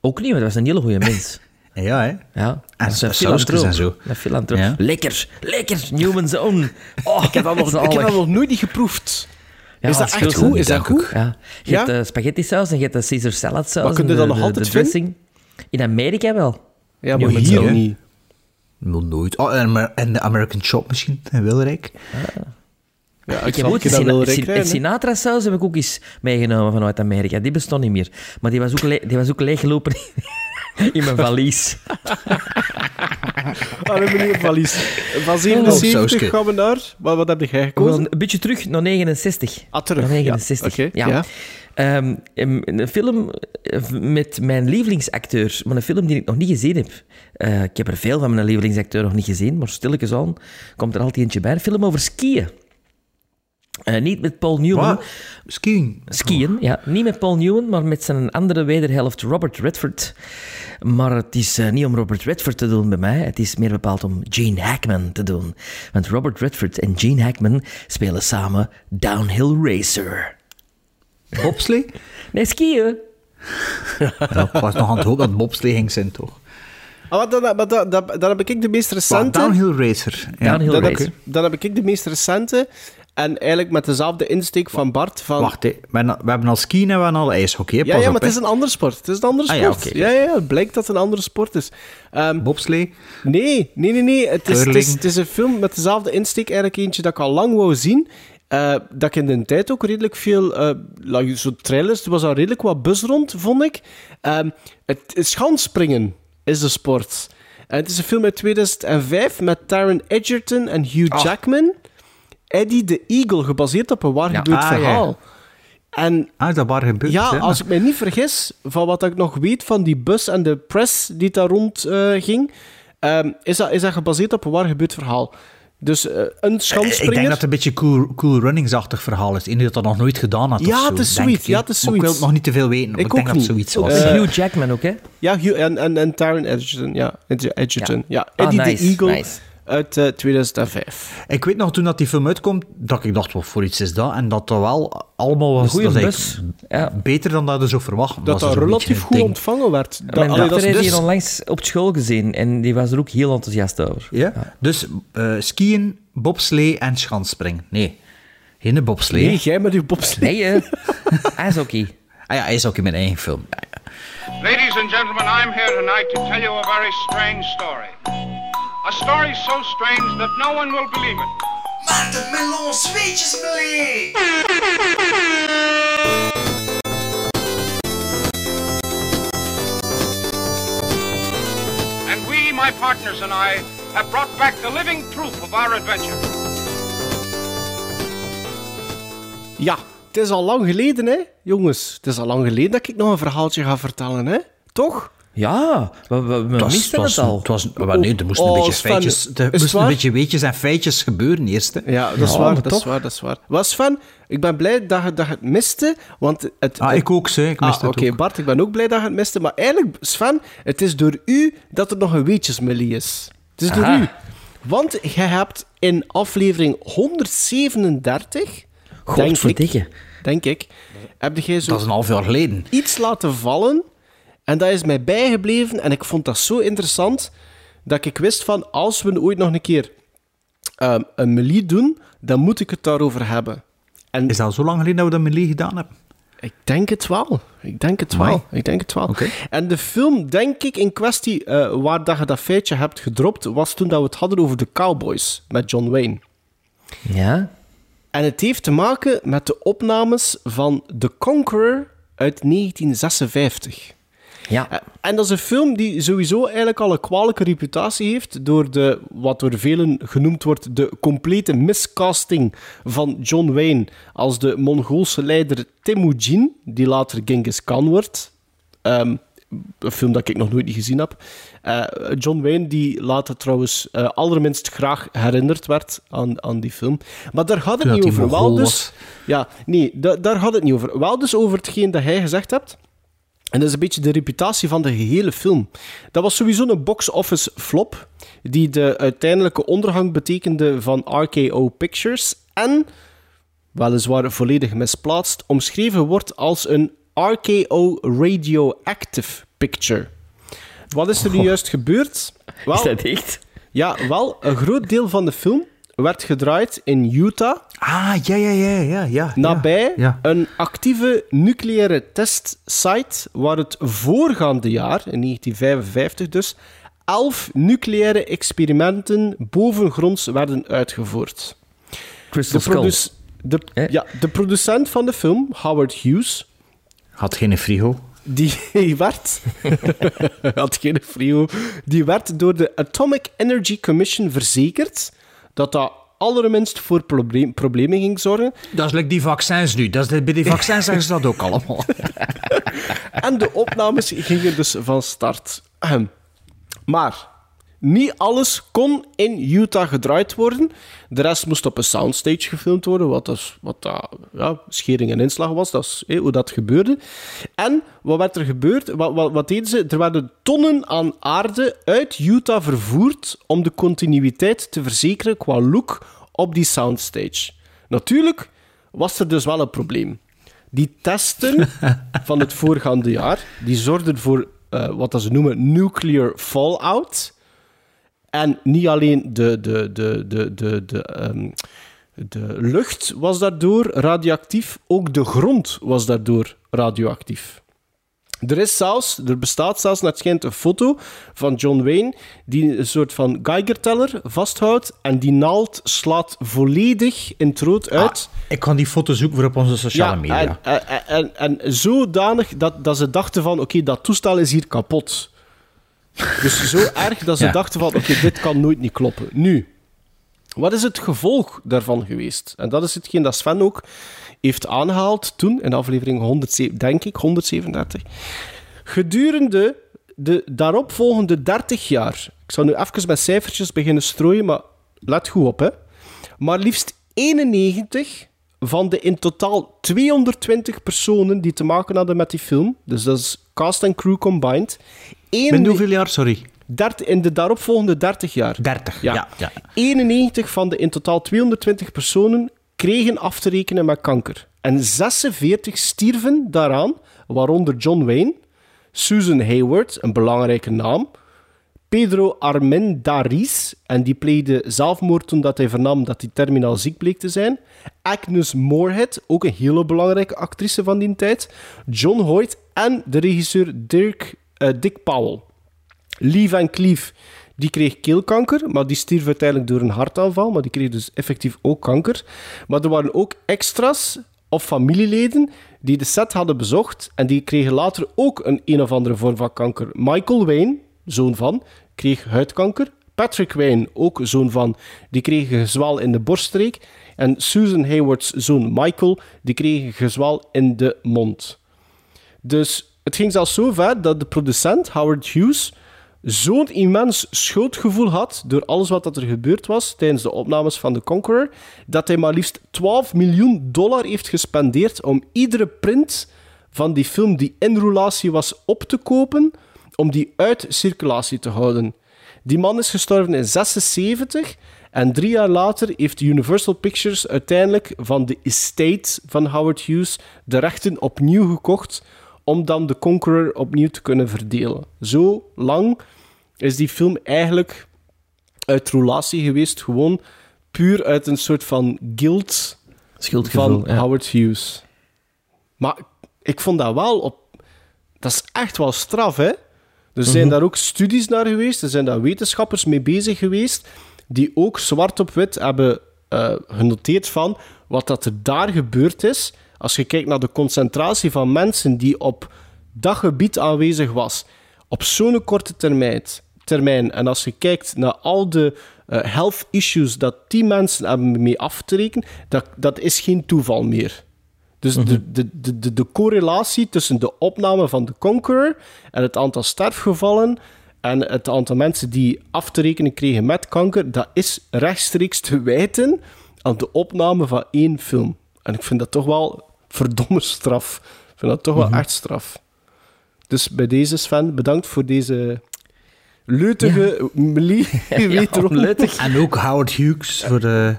S2: Ook niet, maar dat was een hele goede mens. [laughs]
S1: Ja, hè.
S2: Ja,
S1: En sausjes
S2: filantroop.
S1: en zo.
S2: Een filantroop.
S1: Ja.
S2: Lekker, lekker, Newman's Own. Oh,
S3: Ik heb dat nog, [laughs] ik heb dat nog nooit niet geproefd.
S2: Ja,
S3: is dat echt goed?
S2: goed,
S3: Is dat goed?
S2: ik. Ja. Je
S3: Ja?
S2: hebt de spaghetti saus en je hebt de Caesar salad saus.
S3: Maar kun je dat nog altijd vinden?
S2: In Amerika wel.
S3: Ja, maar
S2: Newman's
S3: hier
S2: Own.
S3: niet.
S1: Nog nooit. Oh, en, de American Shop misschien, in Wilrijk.
S3: Ja,
S2: Ik heb
S3: zal
S2: ook Sin-
S3: krijgen, hè.
S2: Sinatra saus heb ik ook eens meegenomen vanuit Amerika. Die bestond niet meer. Maar die was ook, le- die was ook leeggelopen [laughs] in mijn valies. [laughs]
S3: Allee, meneer Valies. Van
S1: Oh,
S3: 77
S1: sauske.
S3: gaan we naar... Wat, wat heb jij gekozen?
S2: een beetje terug naar 69.
S3: Ah, terug.
S2: Naar 69.
S3: Ja, oké,
S2: ja.
S3: ja.
S2: Ehm, een een film eh, met mijn lievelingsacteur, maar een film die ik nog niet gezien heb. Eh, ik heb er veel van mijn lievelingsacteur nog niet gezien, maar stilletjes aan komt er altijd eentje bij. Een film over skiën. Eh, niet met Paul Newman.
S1: Wat? Skiing.
S2: Skiën, ja. Niet met Paul Newman, maar met zijn andere wederhelft Robert Redford. Maar het is eh, niet om Robert Redford te doen bij mij, het is meer bepaald om Gene Hackman te doen. Want Robert Redford en Gene Hackman spelen samen Downhill Racer.
S1: Bobslee?
S2: Nee, skiën.
S1: Ja, ik was nog aan het hopen dat bobslee ging zijn, toch?
S3: Ah, maar dan, dan, dan heb ik de meest
S1: Maar
S3: recente...
S1: downhill racer. Ja.
S2: Downhill
S3: dan,
S2: Racer.
S3: heb, dan heb ik de meest recente. En eigenlijk met dezelfde insteek van Bart. Van,
S1: Wacht, we, hebben, al skiën en we hebben al ijshockey.
S3: ja, ja,
S1: op,
S3: maar het is een andere sport. Het is een andere
S1: Ah,
S3: sport.
S1: ja, oké.
S3: ja, ja, het blijkt dat het een andere sport is. Ehm,
S1: Bobslee.
S3: nee, nee, nee, nee. Het is, het, is,
S1: Curling.
S3: het is een film met dezelfde insteek. Eigenlijk eentje dat ik al lang wou zien. Eh, dat ik in de tijd ook redelijk veel... eh like, zo trailers, er was al redelijk wat buzz rond, vond ik. Ehm, het schansspringen is de sport. En het is een film uit 2005 met Taron Egerton en Hugh Jackman. Eddie the Eagle, gebaseerd op een waar gebeurd
S1: Ah, ja.
S3: verhaal. En
S1: Ah, dat waren gebeurd.
S3: ja,
S1: hè?
S3: als ik mij niet vergis, van wat ik nog weet van die bus en de press die daar rond eh, ging, ehm, is, dat, is dat gebaseerd op een waar gebeurd verhaal. Dus eh, een schansspringer...
S1: Ik denk dat het een beetje cool, cool runningsachtig verhaal is. Eén die dat nog nooit gedaan had.
S3: Ja,
S1: of zo,
S3: het is zoiets, ja, het is
S1: Maar Ik wil
S3: zoiets.
S1: nog niet te veel weten.
S3: Ik
S1: Ik, denk dat het zoiets was.
S3: Eh,
S2: Hugh Jackman ook, hè?
S3: Ja, Hugh, en, en, en Taron Egerton. Ja, Ed- Egerton. Ja.
S2: Ah,
S3: Eddie
S2: nice,
S3: the Eagle
S2: nice.
S3: Uit eh, 2005.
S1: Ik weet nog toen dat die film uitkomt, dat ik dacht, wat voor iets is dat? En dat dat wel allemaal was.
S2: goeie
S1: dat is
S2: bus.
S1: eigenlijk Beter dan dat je zo verwacht.
S3: Dat dat relatief goed ontvangen werd. Dat,
S2: Mijn dochter heeft
S3: dus-
S2: hier onlangs op school gezien en die was er ook heel enthousiast over.
S1: Ja? Dus eh, skiën, bobslee en schansspringen. Nee, geen bobslee.
S3: Nee, jij met uw bobslee.
S2: Nee, [laughs] hè? ijshockey.
S1: Ah ja, hij is ook in mijn eigen film. Ja, ja.
S20: Ladies and gentlemen, I'm here tonight to tell you a very strange story. A story so strange that no one will believe it.
S21: Watermelon zweetjesmelee!
S20: And we, my partners and I, have brought back the living proof of our adventure.
S3: Ja, het is al lang geleden, hè, jongens. Het is al lang geleden dat ik nog een verhaaltje ga vertellen, hè? Toch?
S2: Ja, we, we, we
S1: Het was-
S2: misten
S1: het
S2: het
S1: was-
S2: al.
S1: Het was, nee, er moesten
S3: Oh,
S1: een beetje
S3: Sven,
S1: feitjes, er
S3: is
S1: moesten
S3: waar?
S1: een beetje weetjes en feitjes gebeuren eerst. Hè.
S3: Ja, dat is
S1: Ja,
S3: waar,
S1: maar
S3: dat
S1: toch.
S3: is waar, dat is waar. Was Sven, ik ben blij dat je, dat je het miste, want het...
S1: Ah, ik ook, zeg. Ik
S3: Ah,
S1: miste het
S3: Oké,
S1: ook.
S3: Bart, ik ben ook blij dat je het miste, maar eigenlijk, Sven, het is door u dat er nog een weetjesmelie is. Het is door u. Want je hebt in aflevering 137, denk ik,
S2: Godverdikke.
S3: denk ik, heb jij zo
S1: Dat is een half jaar geleden.
S3: iets laten vallen en dat is mij bijgebleven en ik vond dat zo interessant dat ik wist van als we ooit nog een keer ehm, een melie doen, dan moet ik het daarover hebben. En
S1: Is dat zo lang geleden dat we dat met Lee gedaan hebben?
S3: ik denk het wel. Ik denk het
S1: Amai.
S3: wel. Ik denk het wel.
S1: Oké.
S3: En de film, denk ik, in kwestie eh, waar dat je dat feitje hebt gedropt, was toen dat we het hadden over de Cowboys met John Wayne.
S2: Ja?
S3: En het heeft te maken met de opnames van The Conqueror uit 1956.
S2: Ja.
S3: Eh, En dat is een film die sowieso eigenlijk al een kwalijke reputatie heeft door de, wat door velen genoemd wordt, de complete miscasting van John Wayne als de Mongoolse leider Temujin, die later Genghis Khan wordt. Ehm, een film dat ik nog nooit niet gezien heb. Eh, John Wayne, die later trouwens eh, allerminst graag herinnerd werd aan, aan die film. Maar daar gaat het
S1: Toen
S3: niet over. Wel dus, ja, nee, da- daar gaat het niet over. Wel dus over hetgeen dat hij gezegd hebt. En dat is een beetje de reputatie van de gehele film. Dat was sowieso een box-office flop, die de uiteindelijke ondergang betekende van RKO Pictures en, weliswaar volledig misplaatst, omschreven wordt als een RKO Radioactive Picture. Wat is er nu juist gebeurd? Wel,
S2: Is dat echt?
S3: Ja, wel, een groot deel van de film werd gedraaid in Utah,
S1: Ah, ja, ja, ja, ja. ja
S3: nabij
S1: Ja.
S3: een actieve nucleaire testsite waar het voorgaande jaar, in 1955 dus, elf nucleaire experimenten bovengronds werden uitgevoerd.
S2: Crystal
S3: De,
S2: Skull.
S3: de, ja, de producent van de film, Howard Hughes,
S1: Had geen frigo.
S3: die [laughs] werd, [laughs] had geen frio, die werd door de Atomic Energy Commission verzekerd dat dat allerminst voor probleem- problemen ging zorgen.
S1: Dat is like die vaccins nu. Dat is, bij die vaccins [laughs] zeggen ze dat ook allemaal.
S3: En de opnames gingen dus van start. Ahem. Maar niet alles kon in Utah gedraaid worden. De rest moest op een soundstage gefilmd worden, wat, dat, wat dat, ja, schering en inslag was. Dat is hé, hoe dat gebeurde. En wat werd er gebeurd? Wat, wat, wat deden ze? Er werden tonnen aan aarde uit Utah vervoerd om de continuïteit te verzekeren qua look op die soundstage. Natuurlijk was er dus wel een probleem. Die testen [laughs] van het voorgaande jaar, die zorgden voor eh, wat dat ze noemen nuclear fallout. En niet alleen de, de, de, de, de, de, ehm, de lucht was daardoor radioactief, ook de grond was daardoor radioactief. Er is zelfs, er bestaat zelfs naar het schijnt een foto van John Wayne die een soort van Geigerteller vasthoudt en die naald slaat volledig in het rood uit.
S1: Ik kan die foto zoeken voor op onze sociale media.
S3: En, en, en, en zodanig dat, dat ze dachten van, oké, dat toestel is hier kapot. Dus zo erg dat ze
S1: Ja.
S3: dachten van, oké, dit kan nooit niet kloppen. Nu, wat is het gevolg daarvan geweest? En dat is hetgeen dat Sven ook heeft aangehaald toen, in aflevering 107, denk ik, 137. Gedurende de daaropvolgende 30 jaar, ik zal nu even met cijfertjes beginnen strooien, maar let goed op, hè. Maar liefst 91 van de in totaal 220 personen die te maken hadden met die film, dus dat is cast en crew combined.
S1: Binnen hoeveel jaar, sorry?
S3: 30, in de daaropvolgende 30 jaar.
S1: 30,
S3: Ja.
S1: ja. ja.
S3: 91 van de in totaal 220 personen kregen af te rekenen met kanker. En 46 stierven daaraan, waaronder John Wayne, Susan Hayward, een belangrijke naam, Pedro Armendariz, en die pleegde zelfmoord toen dat hij vernam dat hij terminaal ziek bleek te zijn. Agnes Moorehead, ook een hele belangrijke actrice van die tijd. John Hoyt en de regisseur Dirk, eh, Dick Powell. Lee Van Cleef, die kreeg keelkanker, maar die stierf uiteindelijk door een hartaanval, maar die kreeg dus effectief ook kanker. Maar er waren ook extras of familieleden die de set hadden bezocht en die kregen later ook een een of andere vorm van kanker. Michael Wayne, zoon van, kreeg huidkanker. Patrick Wayne, ook zoon van, die kreeg een in de borststreek. En Susan Hayward's zoon Michael, die kreeg een gezwel in de mond. Dus het ging zelfs zo ver dat de producent, Howard Hughes, zo'n immens schuldgevoel had door alles wat er gebeurd was tijdens de opnames van The Conqueror, dat hij maar liefst 12 miljoen dollar heeft gespendeerd om iedere print van die film die in roulatie was op te kopen, om die uit circulatie te houden. Die man is gestorven in 76 en drie jaar later heeft Universal Pictures uiteindelijk van de estate van Howard Hughes de rechten opnieuw gekocht om dan de Conqueror opnieuw te kunnen verdelen. Zo lang is die film eigenlijk uit roulatie geweest, gewoon puur uit een soort van guilt van
S2: ja.
S3: Howard Hughes. Maar ik vond dat wel op... Dat is echt wel straf, hè? Er zijn
S2: Mhm.
S3: daar ook studies naar geweest, er zijn daar wetenschappers mee bezig geweest, die ook zwart op wit hebben eh, genoteerd van wat dat er daar gebeurd is. Als je kijkt naar de concentratie van mensen die op dat gebied aanwezig was, op zo'n korte termijn, termijn, en als je kijkt naar al de eh, health issues dat die mensen hebben mee af te rekenen, dat, dat is geen toeval meer. Dus de, de, de, de, de correlatie tussen de opname van de Conqueror en het aantal sterfgevallen en het aantal mensen die af te rekenen kregen met kanker, dat is rechtstreeks te wijten aan de opname van één film. En ik vind dat toch wel verdomme straf. Ik vind dat toch wel echt straf. Dus bij deze, Sven, bedankt voor deze leutige melie. [laughs] [laughs] wederom.
S1: En ook Howard Hughes voor de...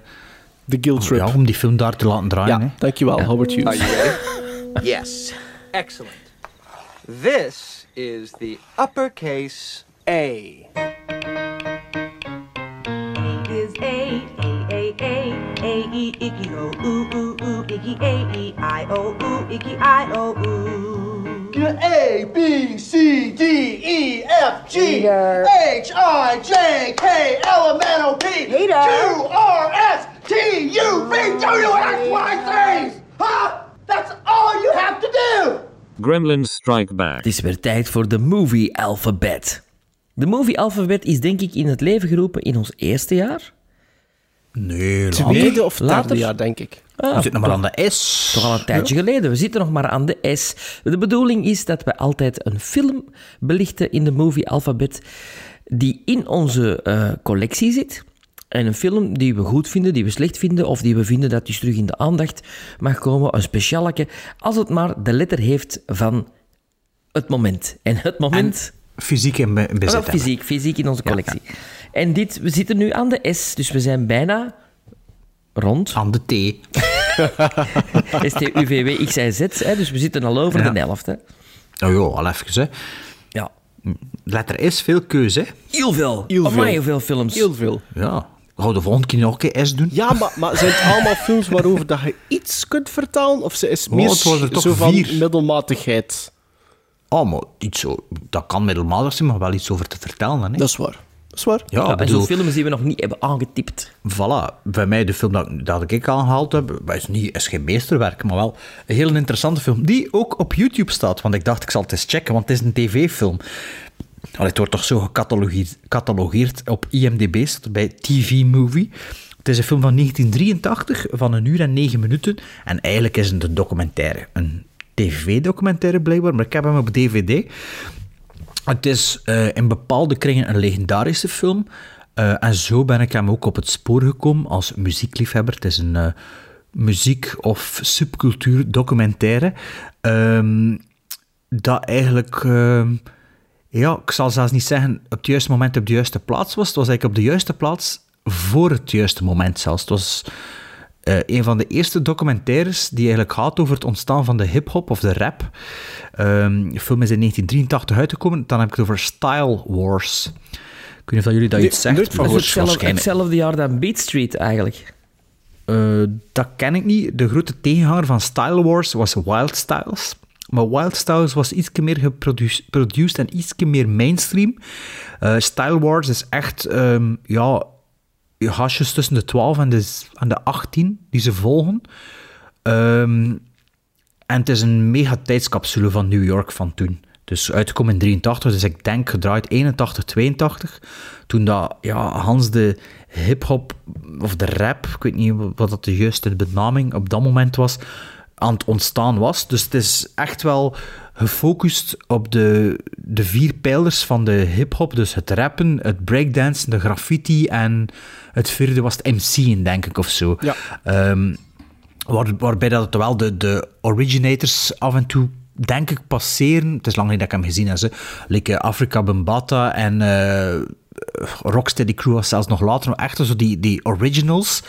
S3: De guilt trip.
S1: Ja, om die film daar te laten draaien. hè.
S3: Dankjewel, Howard Hughes.
S22: Are you ready? yes. Excellent. This is the uppercase A.
S23: is A, A, A, A, A, E, Icky, O, Icky, A, E, I, O, Ooh, Icky, I, O, Ooh.
S7: A, B, C, D, E, F, G, H, I, J, K, L, M, N, O, P, Q, R, S, T, U, V, W, X, Y, Z. Huh? That's all you have to do.
S2: Gremlins Strike Back. Het is weer tijd voor de Movie Alphabet. De Movie Alphabet is denk ik in het leven geroepen in ons eerste jaar.
S1: Nee,
S3: Tweede of derde
S2: Later?
S3: jaar, denk ik.
S2: Ah,
S1: We zitten nog maar aan de S.
S2: Toch al een tijdje geleden. We zitten nog maar aan de S. De bedoeling is dat we altijd een film belichten in de Movie Alphabet die in onze eh, collectie zit. En een film die we goed vinden, die we slecht vinden, of die we vinden dat die terug in de aandacht mag komen. Een specialeke, als het maar de letter heeft van het moment. En het moment...
S1: Fysiek in be- in bezit
S2: Wel,
S1: hebben.
S2: fysiek, fysiek in onze collectie. En dit, we zitten nu aan de S, dus we zijn bijna rond.
S1: Aan de T. [laughs]
S2: S, T, U, V, W, X, Y, Z. Hè, dus we zitten al over
S1: Ja.
S2: de helft. Hè.
S1: Oh ja, al even, hè.
S2: Ja.
S1: Letter is veel keuze, hè.
S2: Heel veel.
S1: Heel
S2: Amai,
S1: veel.
S2: veel films.
S3: Heel veel.
S1: Ja. Gaan we de volgende keer nog een keer S doen?
S3: Ja, maar, maar zijn het allemaal films waarover dat je iets kunt vertellen? Of ze is
S1: Oh,
S3: meer
S1: het waren er toch
S3: zo van
S1: vier.
S3: middelmatigheid?
S1: Oh, maar iets zo, dat kan middelmatig zijn, maar wel iets over te vertellen. Hè?
S3: Dat is waar. Dat is waar.
S1: Ja,
S2: Ja, en zo'n films die we nog niet hebben aangetipt.
S1: Voilà, bij mij de film dat, dat ik aangehaald heb, is, niet, is geen meesterwerk, maar wel een heel interessante film, die ook op YouTube staat. Want ik dacht, ik zal het eens checken, want het is een tv-film. Allee, het wordt toch zo gecatalogeerd catalogeerd op IMDb, bij TV Movie. Het is een film van 1983, van een uur en negen minuten. En eigenlijk is het een documentaire. Een tv-documentaire blijkbaar, maar ik heb hem op DVD. Het is eh, in bepaalde kringen een legendarische film. Eh, en zo ben ik hem ook op het spoor gekomen als muziekliefhebber. Het is een eh, muziek- of subcultuur documentaire. ehm, dat eigenlijk, ehm, ja, ik zal zelfs niet zeggen op het juiste moment op de juiste plaats was. Het was eigenlijk op de juiste plaats voor het juiste moment zelfs. Het was eh, een van de eerste documentaires die eigenlijk gaat over het ontstaan van de hip-hop of de rap. Ehm, de film is in 1983 uitgekomen. Dan heb ik het over Style Wars. Ik weet niet of dat jullie dat
S2: Nee,
S1: iets zegt.
S2: van gehoord. hetzelfde, hetzelfde jaar dan Beat Street eigenlijk.
S1: Eh, dat ken ik niet. De grote tegenhanger van Style Wars was Wild Styles. Maar Wild Styles was iets meer geproduced en iets meer mainstream. Eh, Style Wars is echt, ehm, ja, hasjes tussen de 12 en de, en de 18 die ze volgen. Ehm, en het is een mega tijdscapsule van New York van toen. Dus uitgekomen in 83, dus ik denk gedraaid 81, 82. Toen dat, ja, Hans de hip-hop of de rap, ik weet niet wat dat de juiste benaming op dat moment was, aan het ontstaan was. Dus het is echt wel gefocust op de, de vier pijlers van de hip-hop. Dus het rappen, het breakdansen, de graffiti en het vierde was het MC'en, denk ik, of zo.
S3: Ja.
S1: Ehm, waar, waarbij dat het wel de, de originators af en toe, denk ik, passeren. Het is lang niet dat ik hem gezien heb. Ze. Like eh, Afrika Bambata en eh, Rocksteady Crew was zelfs nog later. Maar echt zo die, die originals,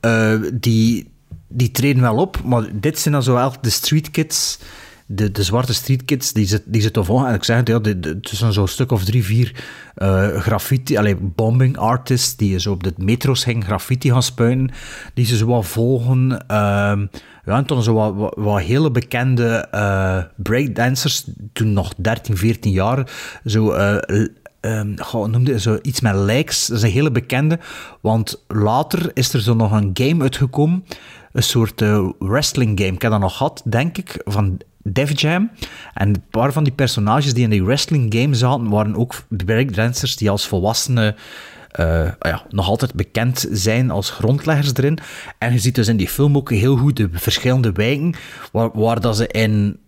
S1: eh, die, die treden wel op. Maar dit zijn dan zo wel de street kids... De, de zwarte street kids die ze, die ze toch volgen. En ik zeg het, ja, de, zijn zo'n stuk of drie, vier eh, graffiti, allee, bombing artists die zo op de metro's gingen graffiti gaan spuiten, die ze zo wat volgen. Ehm, ja, en toen zo wat, wat, hele bekende eh, breakdancers, toen nog 13, 14 jaar, zo... eh, goh, noemde zo iets met likes. Dat is een hele bekende. Want later is er zo nog een game uitgekomen. Een soort wrestling game. Ik heb dat nog gehad, denk ik, van Def Jam. En een paar van die personages die in die wrestling game zaten, waren ook breakdancers die als volwassenen eh, ja, nog altijd bekend zijn als grondleggers erin. En je ziet dus in die film ook heel goed de verschillende wijken waar, waar dat ze in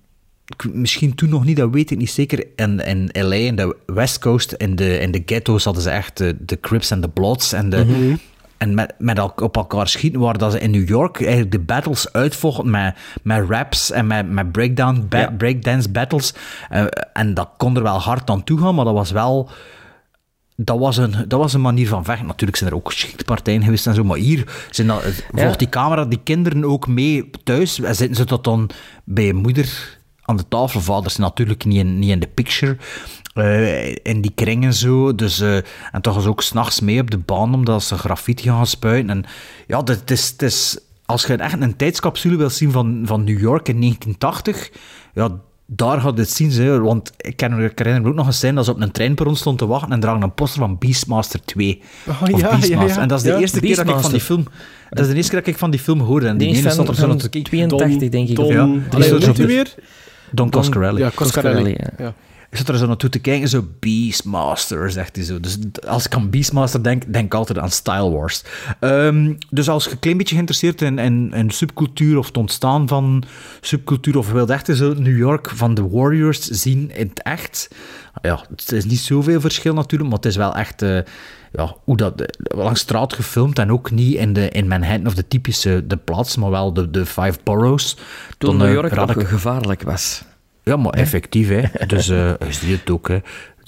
S1: misschien toen nog niet, dat weet ik niet zeker. In, in LA, in de West Coast, in de, in de ghetto's hadden ze echt de, de Crips en de Bloods. En, de,
S3: Mhm.
S1: En met, met elk- op elkaar schieten, waar dat ze in New York eigenlijk de battles uitvochten met, met raps en met, met breakdown, ba- breakdance battles. Eh, en dat kon er wel hard aan toe gaan, maar dat was wel dat was, een, dat was een manier van vechten. Natuurlijk zijn er ook schietpartijen geweest en zo, maar hier zijn dat, volgt die camera die kinderen ook mee thuis. En zitten ze tot dan bij je moeder aan de tafel. Vaders zijn natuurlijk niet in, niet in de picture. Eh, in die kringen zo. Dus, eh, en toch is ook s'nachts mee op de baan omdat ze graffiti gaan spuiten. En ja, het is, het is, als je echt een tijdscapsule wil zien van, van New York in 1980, ja, daar gaat het zien. Hè, want ik, ken, ik herinner me ook nog eens zijn dat ze op een treinperron stond te wachten en dragen een poster van Beastmaster 2.
S3: Oh,
S1: of
S3: ja,
S1: Beastmaster.
S3: ja.
S1: En dat is de
S3: Ja,
S1: eerste keer dat ik van die film... Dat is de eerste keer dat ik van die film hoorde. En
S2: Die
S1: ene
S2: van-
S1: stond op
S2: van
S1: zo'n...
S2: 82, denk ik.
S3: Don-
S2: of-
S1: Ja,
S3: Allee,
S1: de-
S3: weer?
S1: Don Coscarelli.
S3: Ja, Coscarelli.
S2: ja.
S1: Ik zat er zo naartoe te kijken, zo Beastmaster, zegt hij zo. Dus als ik aan Beastmaster denk, denk ik altijd aan Style Wars. Ehm, dus als je een klein beetje geïnteresseerd in, in, in subcultuur of het ontstaan van subcultuur, of je wilt echt zo New York van de Warriors zien in het echt, ja, het is niet zoveel verschil natuurlijk, maar het is wel echt... eh, ja, hoe dat eh, langs straat gefilmd en ook niet in, de, in Manhattan of de typische de plaats, maar wel de, de Five Boroughs.
S2: Toen New
S1: eh,
S2: York ook
S1: ik-
S2: gevaarlijk was.
S1: Ja, maar effectief, hè. [laughs] Dus, eh je ziet het ook, hè.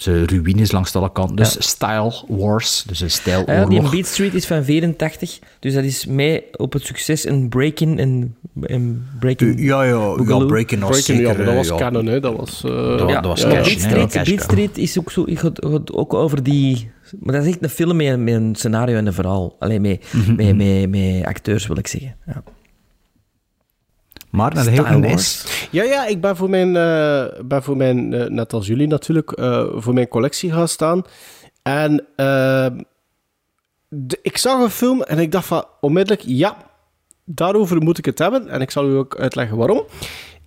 S1: Dus, ruïnes langs alle kanten. Dus Style Wars, dus een
S2: Ja, die
S1: stijloorlog.
S2: Beat Street is van 84, dus dat is mee op het succes een break-in en, en breaking
S1: Ja, ja, ja was
S3: ja,
S1: zeker...
S3: maar dat
S1: eh,
S3: was
S1: ja.
S3: canon, hè. Dat was... eh,
S1: Dat wa- dat was
S2: Ja,
S1: cash,
S2: Beat Street,
S1: cash,
S2: Beat. Street is ook zo... gaat, gaat ook over die... Maar dat is echt een film met, met een scenario en een verhaal. Alleen met,
S1: Mhm,
S2: met, met, met acteurs, wil ik zeggen. Ja.
S1: Maar naar de hele.
S3: Ja, ja, ik ben voor mijn, eh, ben voor mijn eh, net als jullie natuurlijk, eh, voor mijn collectie gaan staan. En eh, de- ik zag een film en ik dacht van onmiddellijk, ja, daarover moet ik het hebben. En ik zal u ook uitleggen waarom.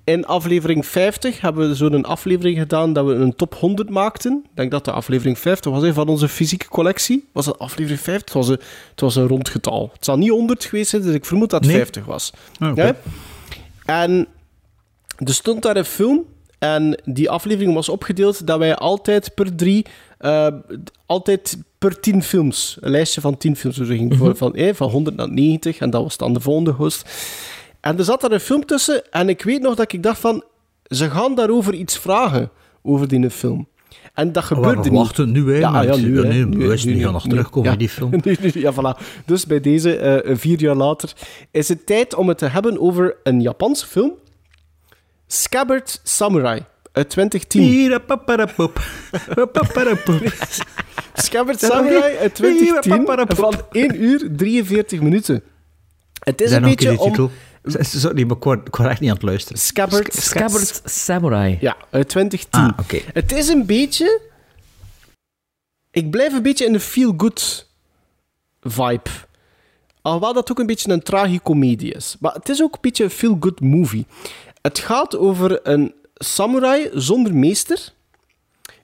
S3: In aflevering 50 hebben we zo'n aflevering gedaan dat we een top 100 maakten. Ik denk dat de aflevering 50 was van onze fysieke collectie. Was dat aflevering 50? Het was een, het was een rond getal. Het zal niet 100 geweest zijn, dus ik vermoed dat het
S1: Nee.
S3: 50 was.
S1: Oké.
S3: Ja? En er stond daar een film en die aflevering was opgedeeld dat wij altijd per drie, eh, altijd per tien films, een lijstje van tien films, dus we gingen voor- van, eh, van 100 naar 90 en dat was dan de volgende host. En er zat daar een film tussen en ik weet nog dat ik dacht van, ze gaan daarover iets vragen, over die film. En dat
S1: we
S3: gebeurde niet.
S1: wachten nu, hè,
S3: Ja, ja, nu, hè.
S1: nee,
S3: Nu, nu,
S1: niet,
S3: nu,
S1: gaan nog terugkomen,
S3: Ja.
S1: die film. [laughs]
S3: Nu, nu, ja, voilà. Dus bij deze, eh, vier jaar later, is het tijd om het te hebben over een Japanse film. Scabbard Samurai uit 2010. [laughs] Scabbard Samurai uit 2010 van 1 uur 43 minuten. Het is
S1: Zijn
S3: een beetje om...
S1: titel? Sorry, maar ik word, ik word echt niet aan het luisteren.
S3: Scabbard,
S2: Scabbard Samurai.
S3: Ja, uit 2010.
S1: Ah, oké.
S3: Het is een beetje... Ik blijf een beetje in de feel-good vibe. Alhoewel dat ook een beetje een tragicomedie is. Maar het is ook een beetje een feel-good movie. Het gaat over een samurai zonder meester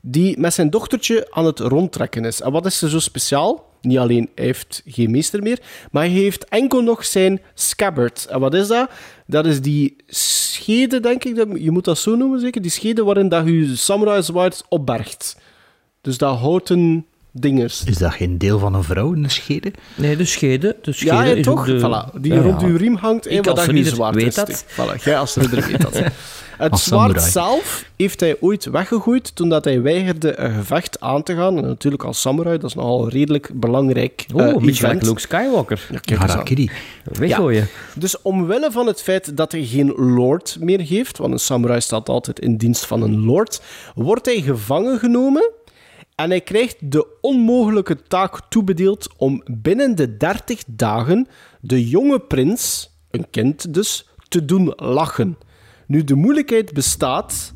S3: die met zijn dochtertje aan het rondtrekken is. En wat is er zo speciaal? Niet alleen, hij heeft geen meester meer, maar hij heeft enkel nog zijn scabbard. En wat is dat? Dat is die schede, denk ik, dat- je moet dat zo noemen zeker, die schede waarin dat je samurai zwaard opbergt. Dus dat houten dingers.
S1: Is dat geen deel van een vrouw in de schede?
S2: Nee, de schede. De schede
S3: Ja, ja, toch?
S2: de...
S3: Voilà, die
S2: Ja,
S3: rond
S2: ja.
S3: uw riem hangt en
S2: Ik
S3: wat
S2: als
S3: dat je zwaard
S2: weet
S3: is.
S2: dat.
S3: Voilà, jij als ridder weet dat. [laughs] Het
S1: Als
S3: zwaard
S1: samurai.
S3: zelf heeft hij ooit weggegooid toen dat hij weigerde een gevecht aan te gaan. En natuurlijk als samurai, dat is nogal redelijk belangrijk
S2: Oh,
S3: eh, event.
S2: like Luke Skywalker.
S3: Ja, kijk.
S1: Harakiri.
S2: Weggooien.
S3: Dus omwille van het feit dat hij geen lord meer heeft, want een samurai staat altijd in dienst van een lord, wordt hij gevangen genomen en hij krijgt de onmogelijke taak toebedeeld om binnen de 30 dagen de jonge prins, een kind dus, te doen lachen. Nu, de moeilijkheid bestaat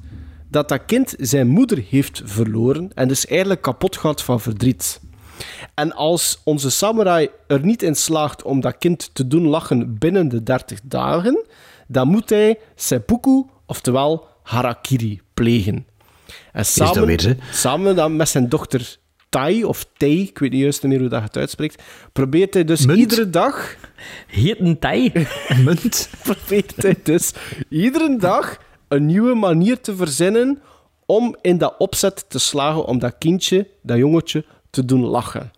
S3: dat dat kind zijn moeder heeft verloren en dus eigenlijk kapot gaat van verdriet. En als onze samurai er niet in slaagt om dat kind te doen lachen binnen de 30 dagen, dan moet hij seppuku, oftewel harakiri, plegen. En samen,
S1: dat weer,
S3: samen dan met zijn dochter Tai, of Tei, ik weet niet juist meer hoe dat je het uitspreekt, probeert hij dus
S1: Munt?
S3: iedere dag...
S2: Heet een tij.
S1: Munt.
S3: probeert hij dus iedere dag een nieuwe manier te verzinnen om in dat opzet te slagen om dat kindje, dat jongetje, te doen lachen.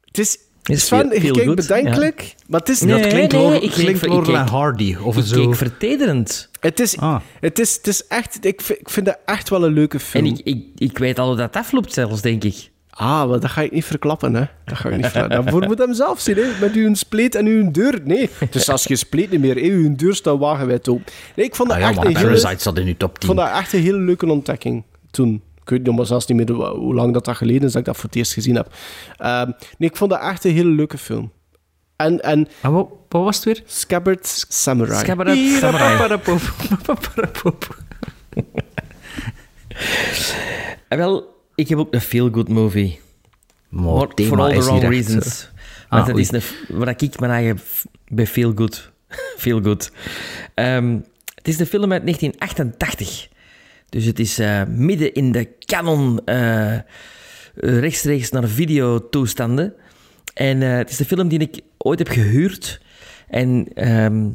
S3: Het is,
S2: Is
S3: Sven, je kijkt bedenkelijk, maar het is...
S2: Nee,
S1: dat klinkt,
S2: nee, ik
S1: klinkt
S2: ver- ik keek-
S1: Hardy. Of
S2: Ik
S1: zo.
S2: keek vertederend.
S3: Het is,
S1: Ah.
S3: het is, het is echt... Ik vind, ik vind dat echt wel een leuke film.
S2: En ik, ik, ik weet al hoe dat afloopt zelfs, denk ik.
S3: Ah, maar dat ga ik niet verklappen, hè. Dat ga ik niet verklappen. Daarvoor moet hem zelf zien, hè. Met uw spleet en uw deur. Nee, dus als je spleet niet meer, hè. Uw deur staat wagenwijd open. Nee, ik vond dat
S1: Ah ja,
S3: echt
S1: maar
S3: een hele...
S1: Parasite zat in uw top
S3: Ik
S1: 10.
S3: vond dat echt een hele leuke ontdekking toen. Ik weet nog maar zelfs niet meer hoe lang dat, dat geleden is dat ik dat voor het eerst gezien heb. Ehm, nee, ik vond dat echt een hele leuke film. En, en
S1: En wat, wat was het weer?
S3: Scabbard Samurai.
S2: Scabbard Samurai. En [laughs] wel, ik heb ook een feel-good movie.
S1: Maar
S2: For,
S1: het thema
S2: for all the
S1: is
S2: wrong
S1: echt,
S2: reasons.
S1: eh,
S2: Want
S1: ah,
S2: het is een, waar ik mijn eigen bij feel good. [laughs] feel good. Ehm, het is de film uit 1988. Dus het is eh, midden in de canon eh, rechtstreeks naar videotoestanden. En eh, het is de film die ik ooit heb gehuurd. En ehm,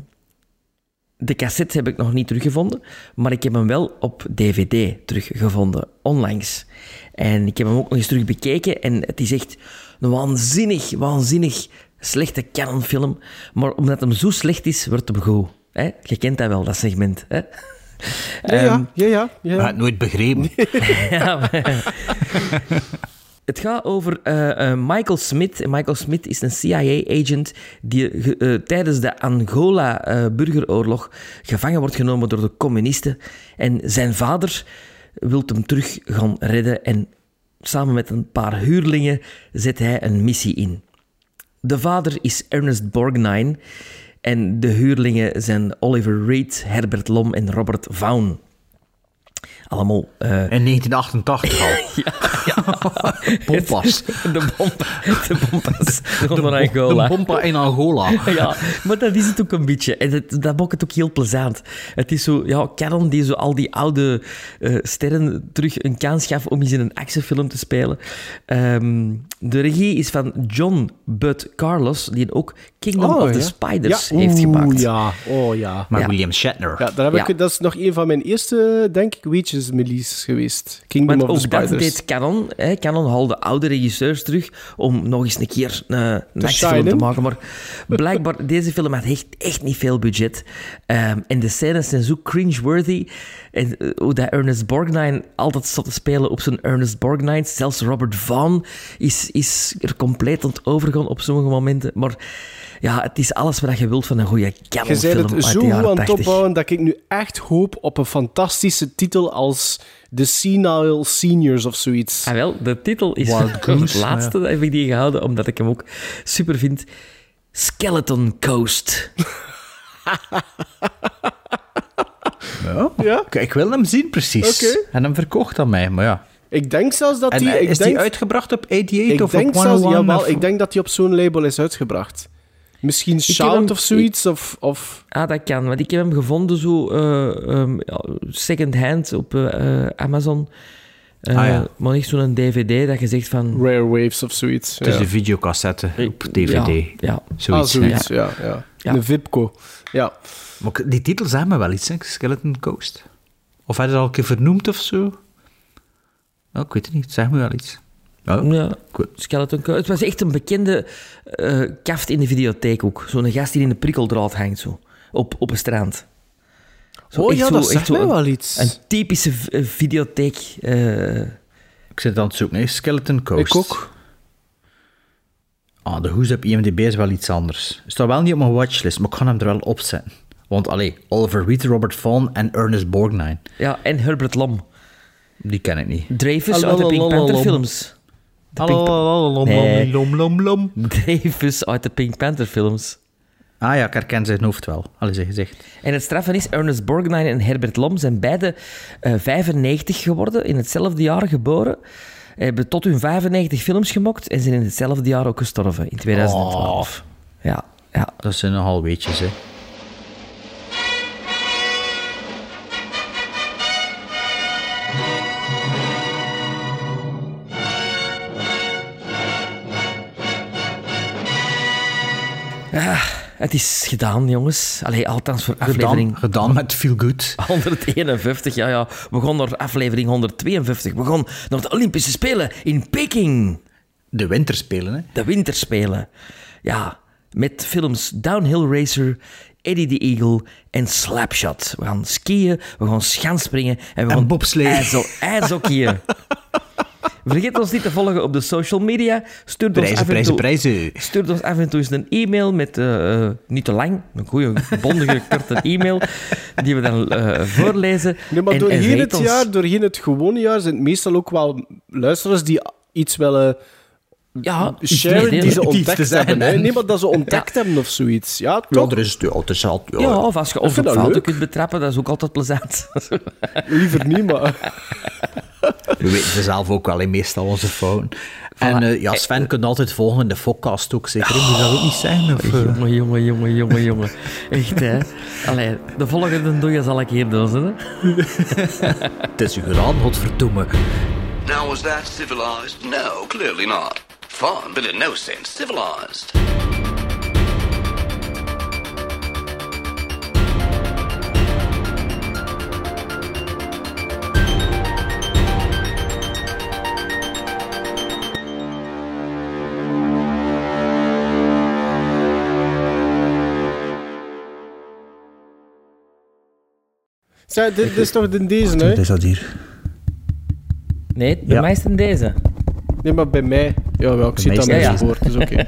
S2: de cassette heb ik nog niet teruggevonden, maar ik heb hem wel op DVD teruggevonden, onlangs. En ik heb hem ook nog eens terug bekeken en het is echt een waanzinnig, waanzinnig slechte Canon-film. Maar omdat hem zo slecht is, wordt hem goed. Je kent dat wel, dat segment. Hè?
S3: Ja, ja,
S2: Ehm,
S3: ja, ja. ja.
S1: Het nooit begrepen. [laughs]
S2: ja, maar- Het gaat over eh, eh, Michael Smith. Michael Smith is een CIA-agent die eh, tijdens de Angola-burgeroorlog gevangen wordt genomen door de communisten. En zijn vader wil hem terug gaan redden en samen met een paar huurlingen zet hij een missie in. De vader is Ernest Borgnine En de huurlingen zijn Oliver Reed, Herbert Lom en Robert Vaughan. Allemaal... eh,
S1: In 1988 al. [laughs] Bompas. [laughs]
S2: De bompa, de bompas [laughs] onder Angola.
S1: De bompa in Angola.
S2: Ja, maar dat is het ook een beetje. En dat, dat maakt het ook heel plezant. Het is zo, ja, Canon die zo al die oude eh, sterren terug een kans gaf om eens in een actiefilm te spelen. Ehm, de regie is van John Bud Carlos, die ook Kingdom
S3: Oh,
S2: of the
S3: ja.
S2: Spiders
S3: Ja,
S2: heeft
S3: oeh,
S2: gemaakt.
S3: ja, oh ja.
S1: Maar
S2: Ja.
S1: William Shatner.
S3: Ja, daar heb ik,
S2: Ja.
S3: dat is nog een van mijn eerste, denk ik, Weeches release geweest. Kingdom
S2: Want
S3: of the
S2: ook dat
S3: Spiders.
S2: deed Canon. Hè. Canon haalde oude regisseurs terug om nog eens een keer een, een actiefilm
S3: shinen.
S2: te maken. Maar blijkbaar, [laughs] deze film had echt, echt niet veel budget. Ehm, en de scènes zijn zo cringe-worthy. En eh, hoe dat Ernest Borgnine altijd zat te spelen op zijn Ernest Borgnine. Zelfs Robert Vaughn is, is er compleet aan het overgaan op sommige momenten. Maar ja, het is alles wat je wilt van een goede
S3: Je
S2: Canon-film
S3: zei het zo goed aan het
S2: 80.
S3: opbouwen dat ik nu echt hoop op een fantastische titel als The Senile Seniors of zoiets.
S2: Ah, wel, de titel is
S3: Wild [laughs]
S2: het laatste, heb ik die gehouden, omdat ik hem ook super vind. Skeleton Coast. [laughs]
S1: Ja.
S3: Ja?
S1: Ik, ik wil hem zien, precies.
S3: Oké.
S1: En hem verkocht aan mij, maar ja.
S3: Ik denk zelfs dat die...
S1: eh,
S3: ik
S1: is
S3: denk,
S1: die uitgebracht op 88
S3: ik
S1: of
S3: denk
S1: op
S3: zelfs,
S1: 101?
S3: jawel,
S1: of-
S3: ik denk dat die op zo'n label is uitgebracht. Misschien Shout
S2: hem-
S3: of zoiets, of... of...
S2: Ah, dat kan, want ik heb hem gevonden zo eh, ehm, ja, second-hand op eh, eh, Amazon. Eh,
S1: Ah, ja.
S2: Maar niet zo'n DVD dat je zegt van...
S3: Rare Waves of zoiets.
S1: Het is
S3: ja.
S1: een videocassette op DVD.
S2: Ja, ja.
S1: Zoiets.
S3: ah, zoiets, ja. ja,
S2: Ja.
S3: Een Vipco. Ja.
S1: Maar die titel zei me wel iets, hè? Skeleton Coast. Of had je het al een keer vernoemd of zo? Oh, ik weet het niet, zeg me wel iets. Ja,
S2: Ja,
S1: goed.
S2: Skeleton Coast. Het was echt een bekende eh, kaft in de videotheek ook. Zo'n gast die in een prikkeldraad hangt, zo. Op, op een strand. Zo,
S3: Oh
S2: echt
S3: ja,
S2: zo-
S3: dat
S2: echt
S3: zegt
S2: zo
S3: mij
S2: een-
S3: wel iets.
S2: Een typische eh, videotheek. eh,
S1: Ik zit aan het zoeken, hè? Skeleton Coast.
S3: Ik ook.
S1: Ah, de hoes op IMDb is wel iets anders. Staat wel niet op mijn watchlist, maar ik ga hem er wel op zetten. Want, allee, Oliver Reed, Robert Vaughn en Ernest Borgnine.
S2: ja, en Herbert Lom.
S1: Die ken ik niet.
S2: Dreyfus uit de Pink Panther films. De Pink Pa- Nee.
S1: lom, lom, lom.
S2: Dreyfus uit de Pink Panther films.
S1: Ah ja, ik herken zijn hoofd wel. Allee, zeg gezegd.
S2: En het straffen is, Ernest Borgnine en Herbert Lom zijn beide eh 95 geworden, in hetzelfde jaar geboren. Hebben tot hun 95 films gemokt en zijn in hetzelfde jaar ook gestorven, in 2012. Ja, ja.
S1: Dat zijn nogal weetjes, hè.
S2: Ah, het is gedaan, jongens. Allee, althans voor aflevering...
S1: Gedaan, gedaan met Feel Good.
S2: 151, ja, ja. We gaan naar aflevering 152. We gaan naar de Olympische Spelen in Peking.
S1: De winterspelen, hè.
S2: De winterspelen. Ja, met films Downhill Racer, Eddie the Eagle en Slapshot. We gaan skiën, we gaan schansspringen en we
S1: En
S2: gaan
S1: bobslee.
S2: ijshockeyen. [laughs] Vergeet ons niet te volgen op de social media. Stuur ons
S1: Prijzen,
S2: af en
S1: prijzen,
S2: toe,
S1: prijzen.
S2: Stuur ons af en toe eens een e-mail met, eh, eh, niet te lang, een goede, bondige, [laughs] korte e-mail, die we dan eh, voorlezen.
S3: Nee, maar
S2: En-
S3: doorheen
S2: en
S3: het
S2: ons-
S3: jaar, doorheen het gewone jaar, zijn het meestal ook wel luisteraars die iets willen
S2: ja,
S3: die ze ontdekt
S2: zeggen,
S3: hebben. hè.
S2: hè.
S3: Nee, maar dat ze ontdekt hebben of zoiets. Ja,
S1: Ja,
S3: toch?
S1: er is, ja, het is al, ja.
S2: Ja, of als je op
S3: dat
S2: fouten kunt betrappen, dat is ook altijd plezant. [laughs]
S3: Liever niet, maar... [laughs]
S1: We weten ze zelf ook wel, hè, meestal onze fouten. En eh, ja, Sven kunt altijd volgen in de podcast ook, zeker. Moet je dat ook niet zeggen? Of, eh?
S2: Jongen, jongen, jongen, jongen, jongen. Echt, hè. Allee, de volgende doe je zal ik hier doen, hè. [laughs]
S1: Het is u gedaan, godverdomme.
S24: Now, was that civilized? No, clearly not. Fun, but in no sense civilized.
S3: Zeg, dit, dit is toch de deze, hè?
S1: Wat is dat hier?
S2: Nee, bij
S1: Ja.
S2: mij is het in deze.
S3: Nee, maar bij mij... Ja, wel, ik bij [laughs]
S1: zie
S3: het aan mijn
S2: ja,
S3: dat dus oké.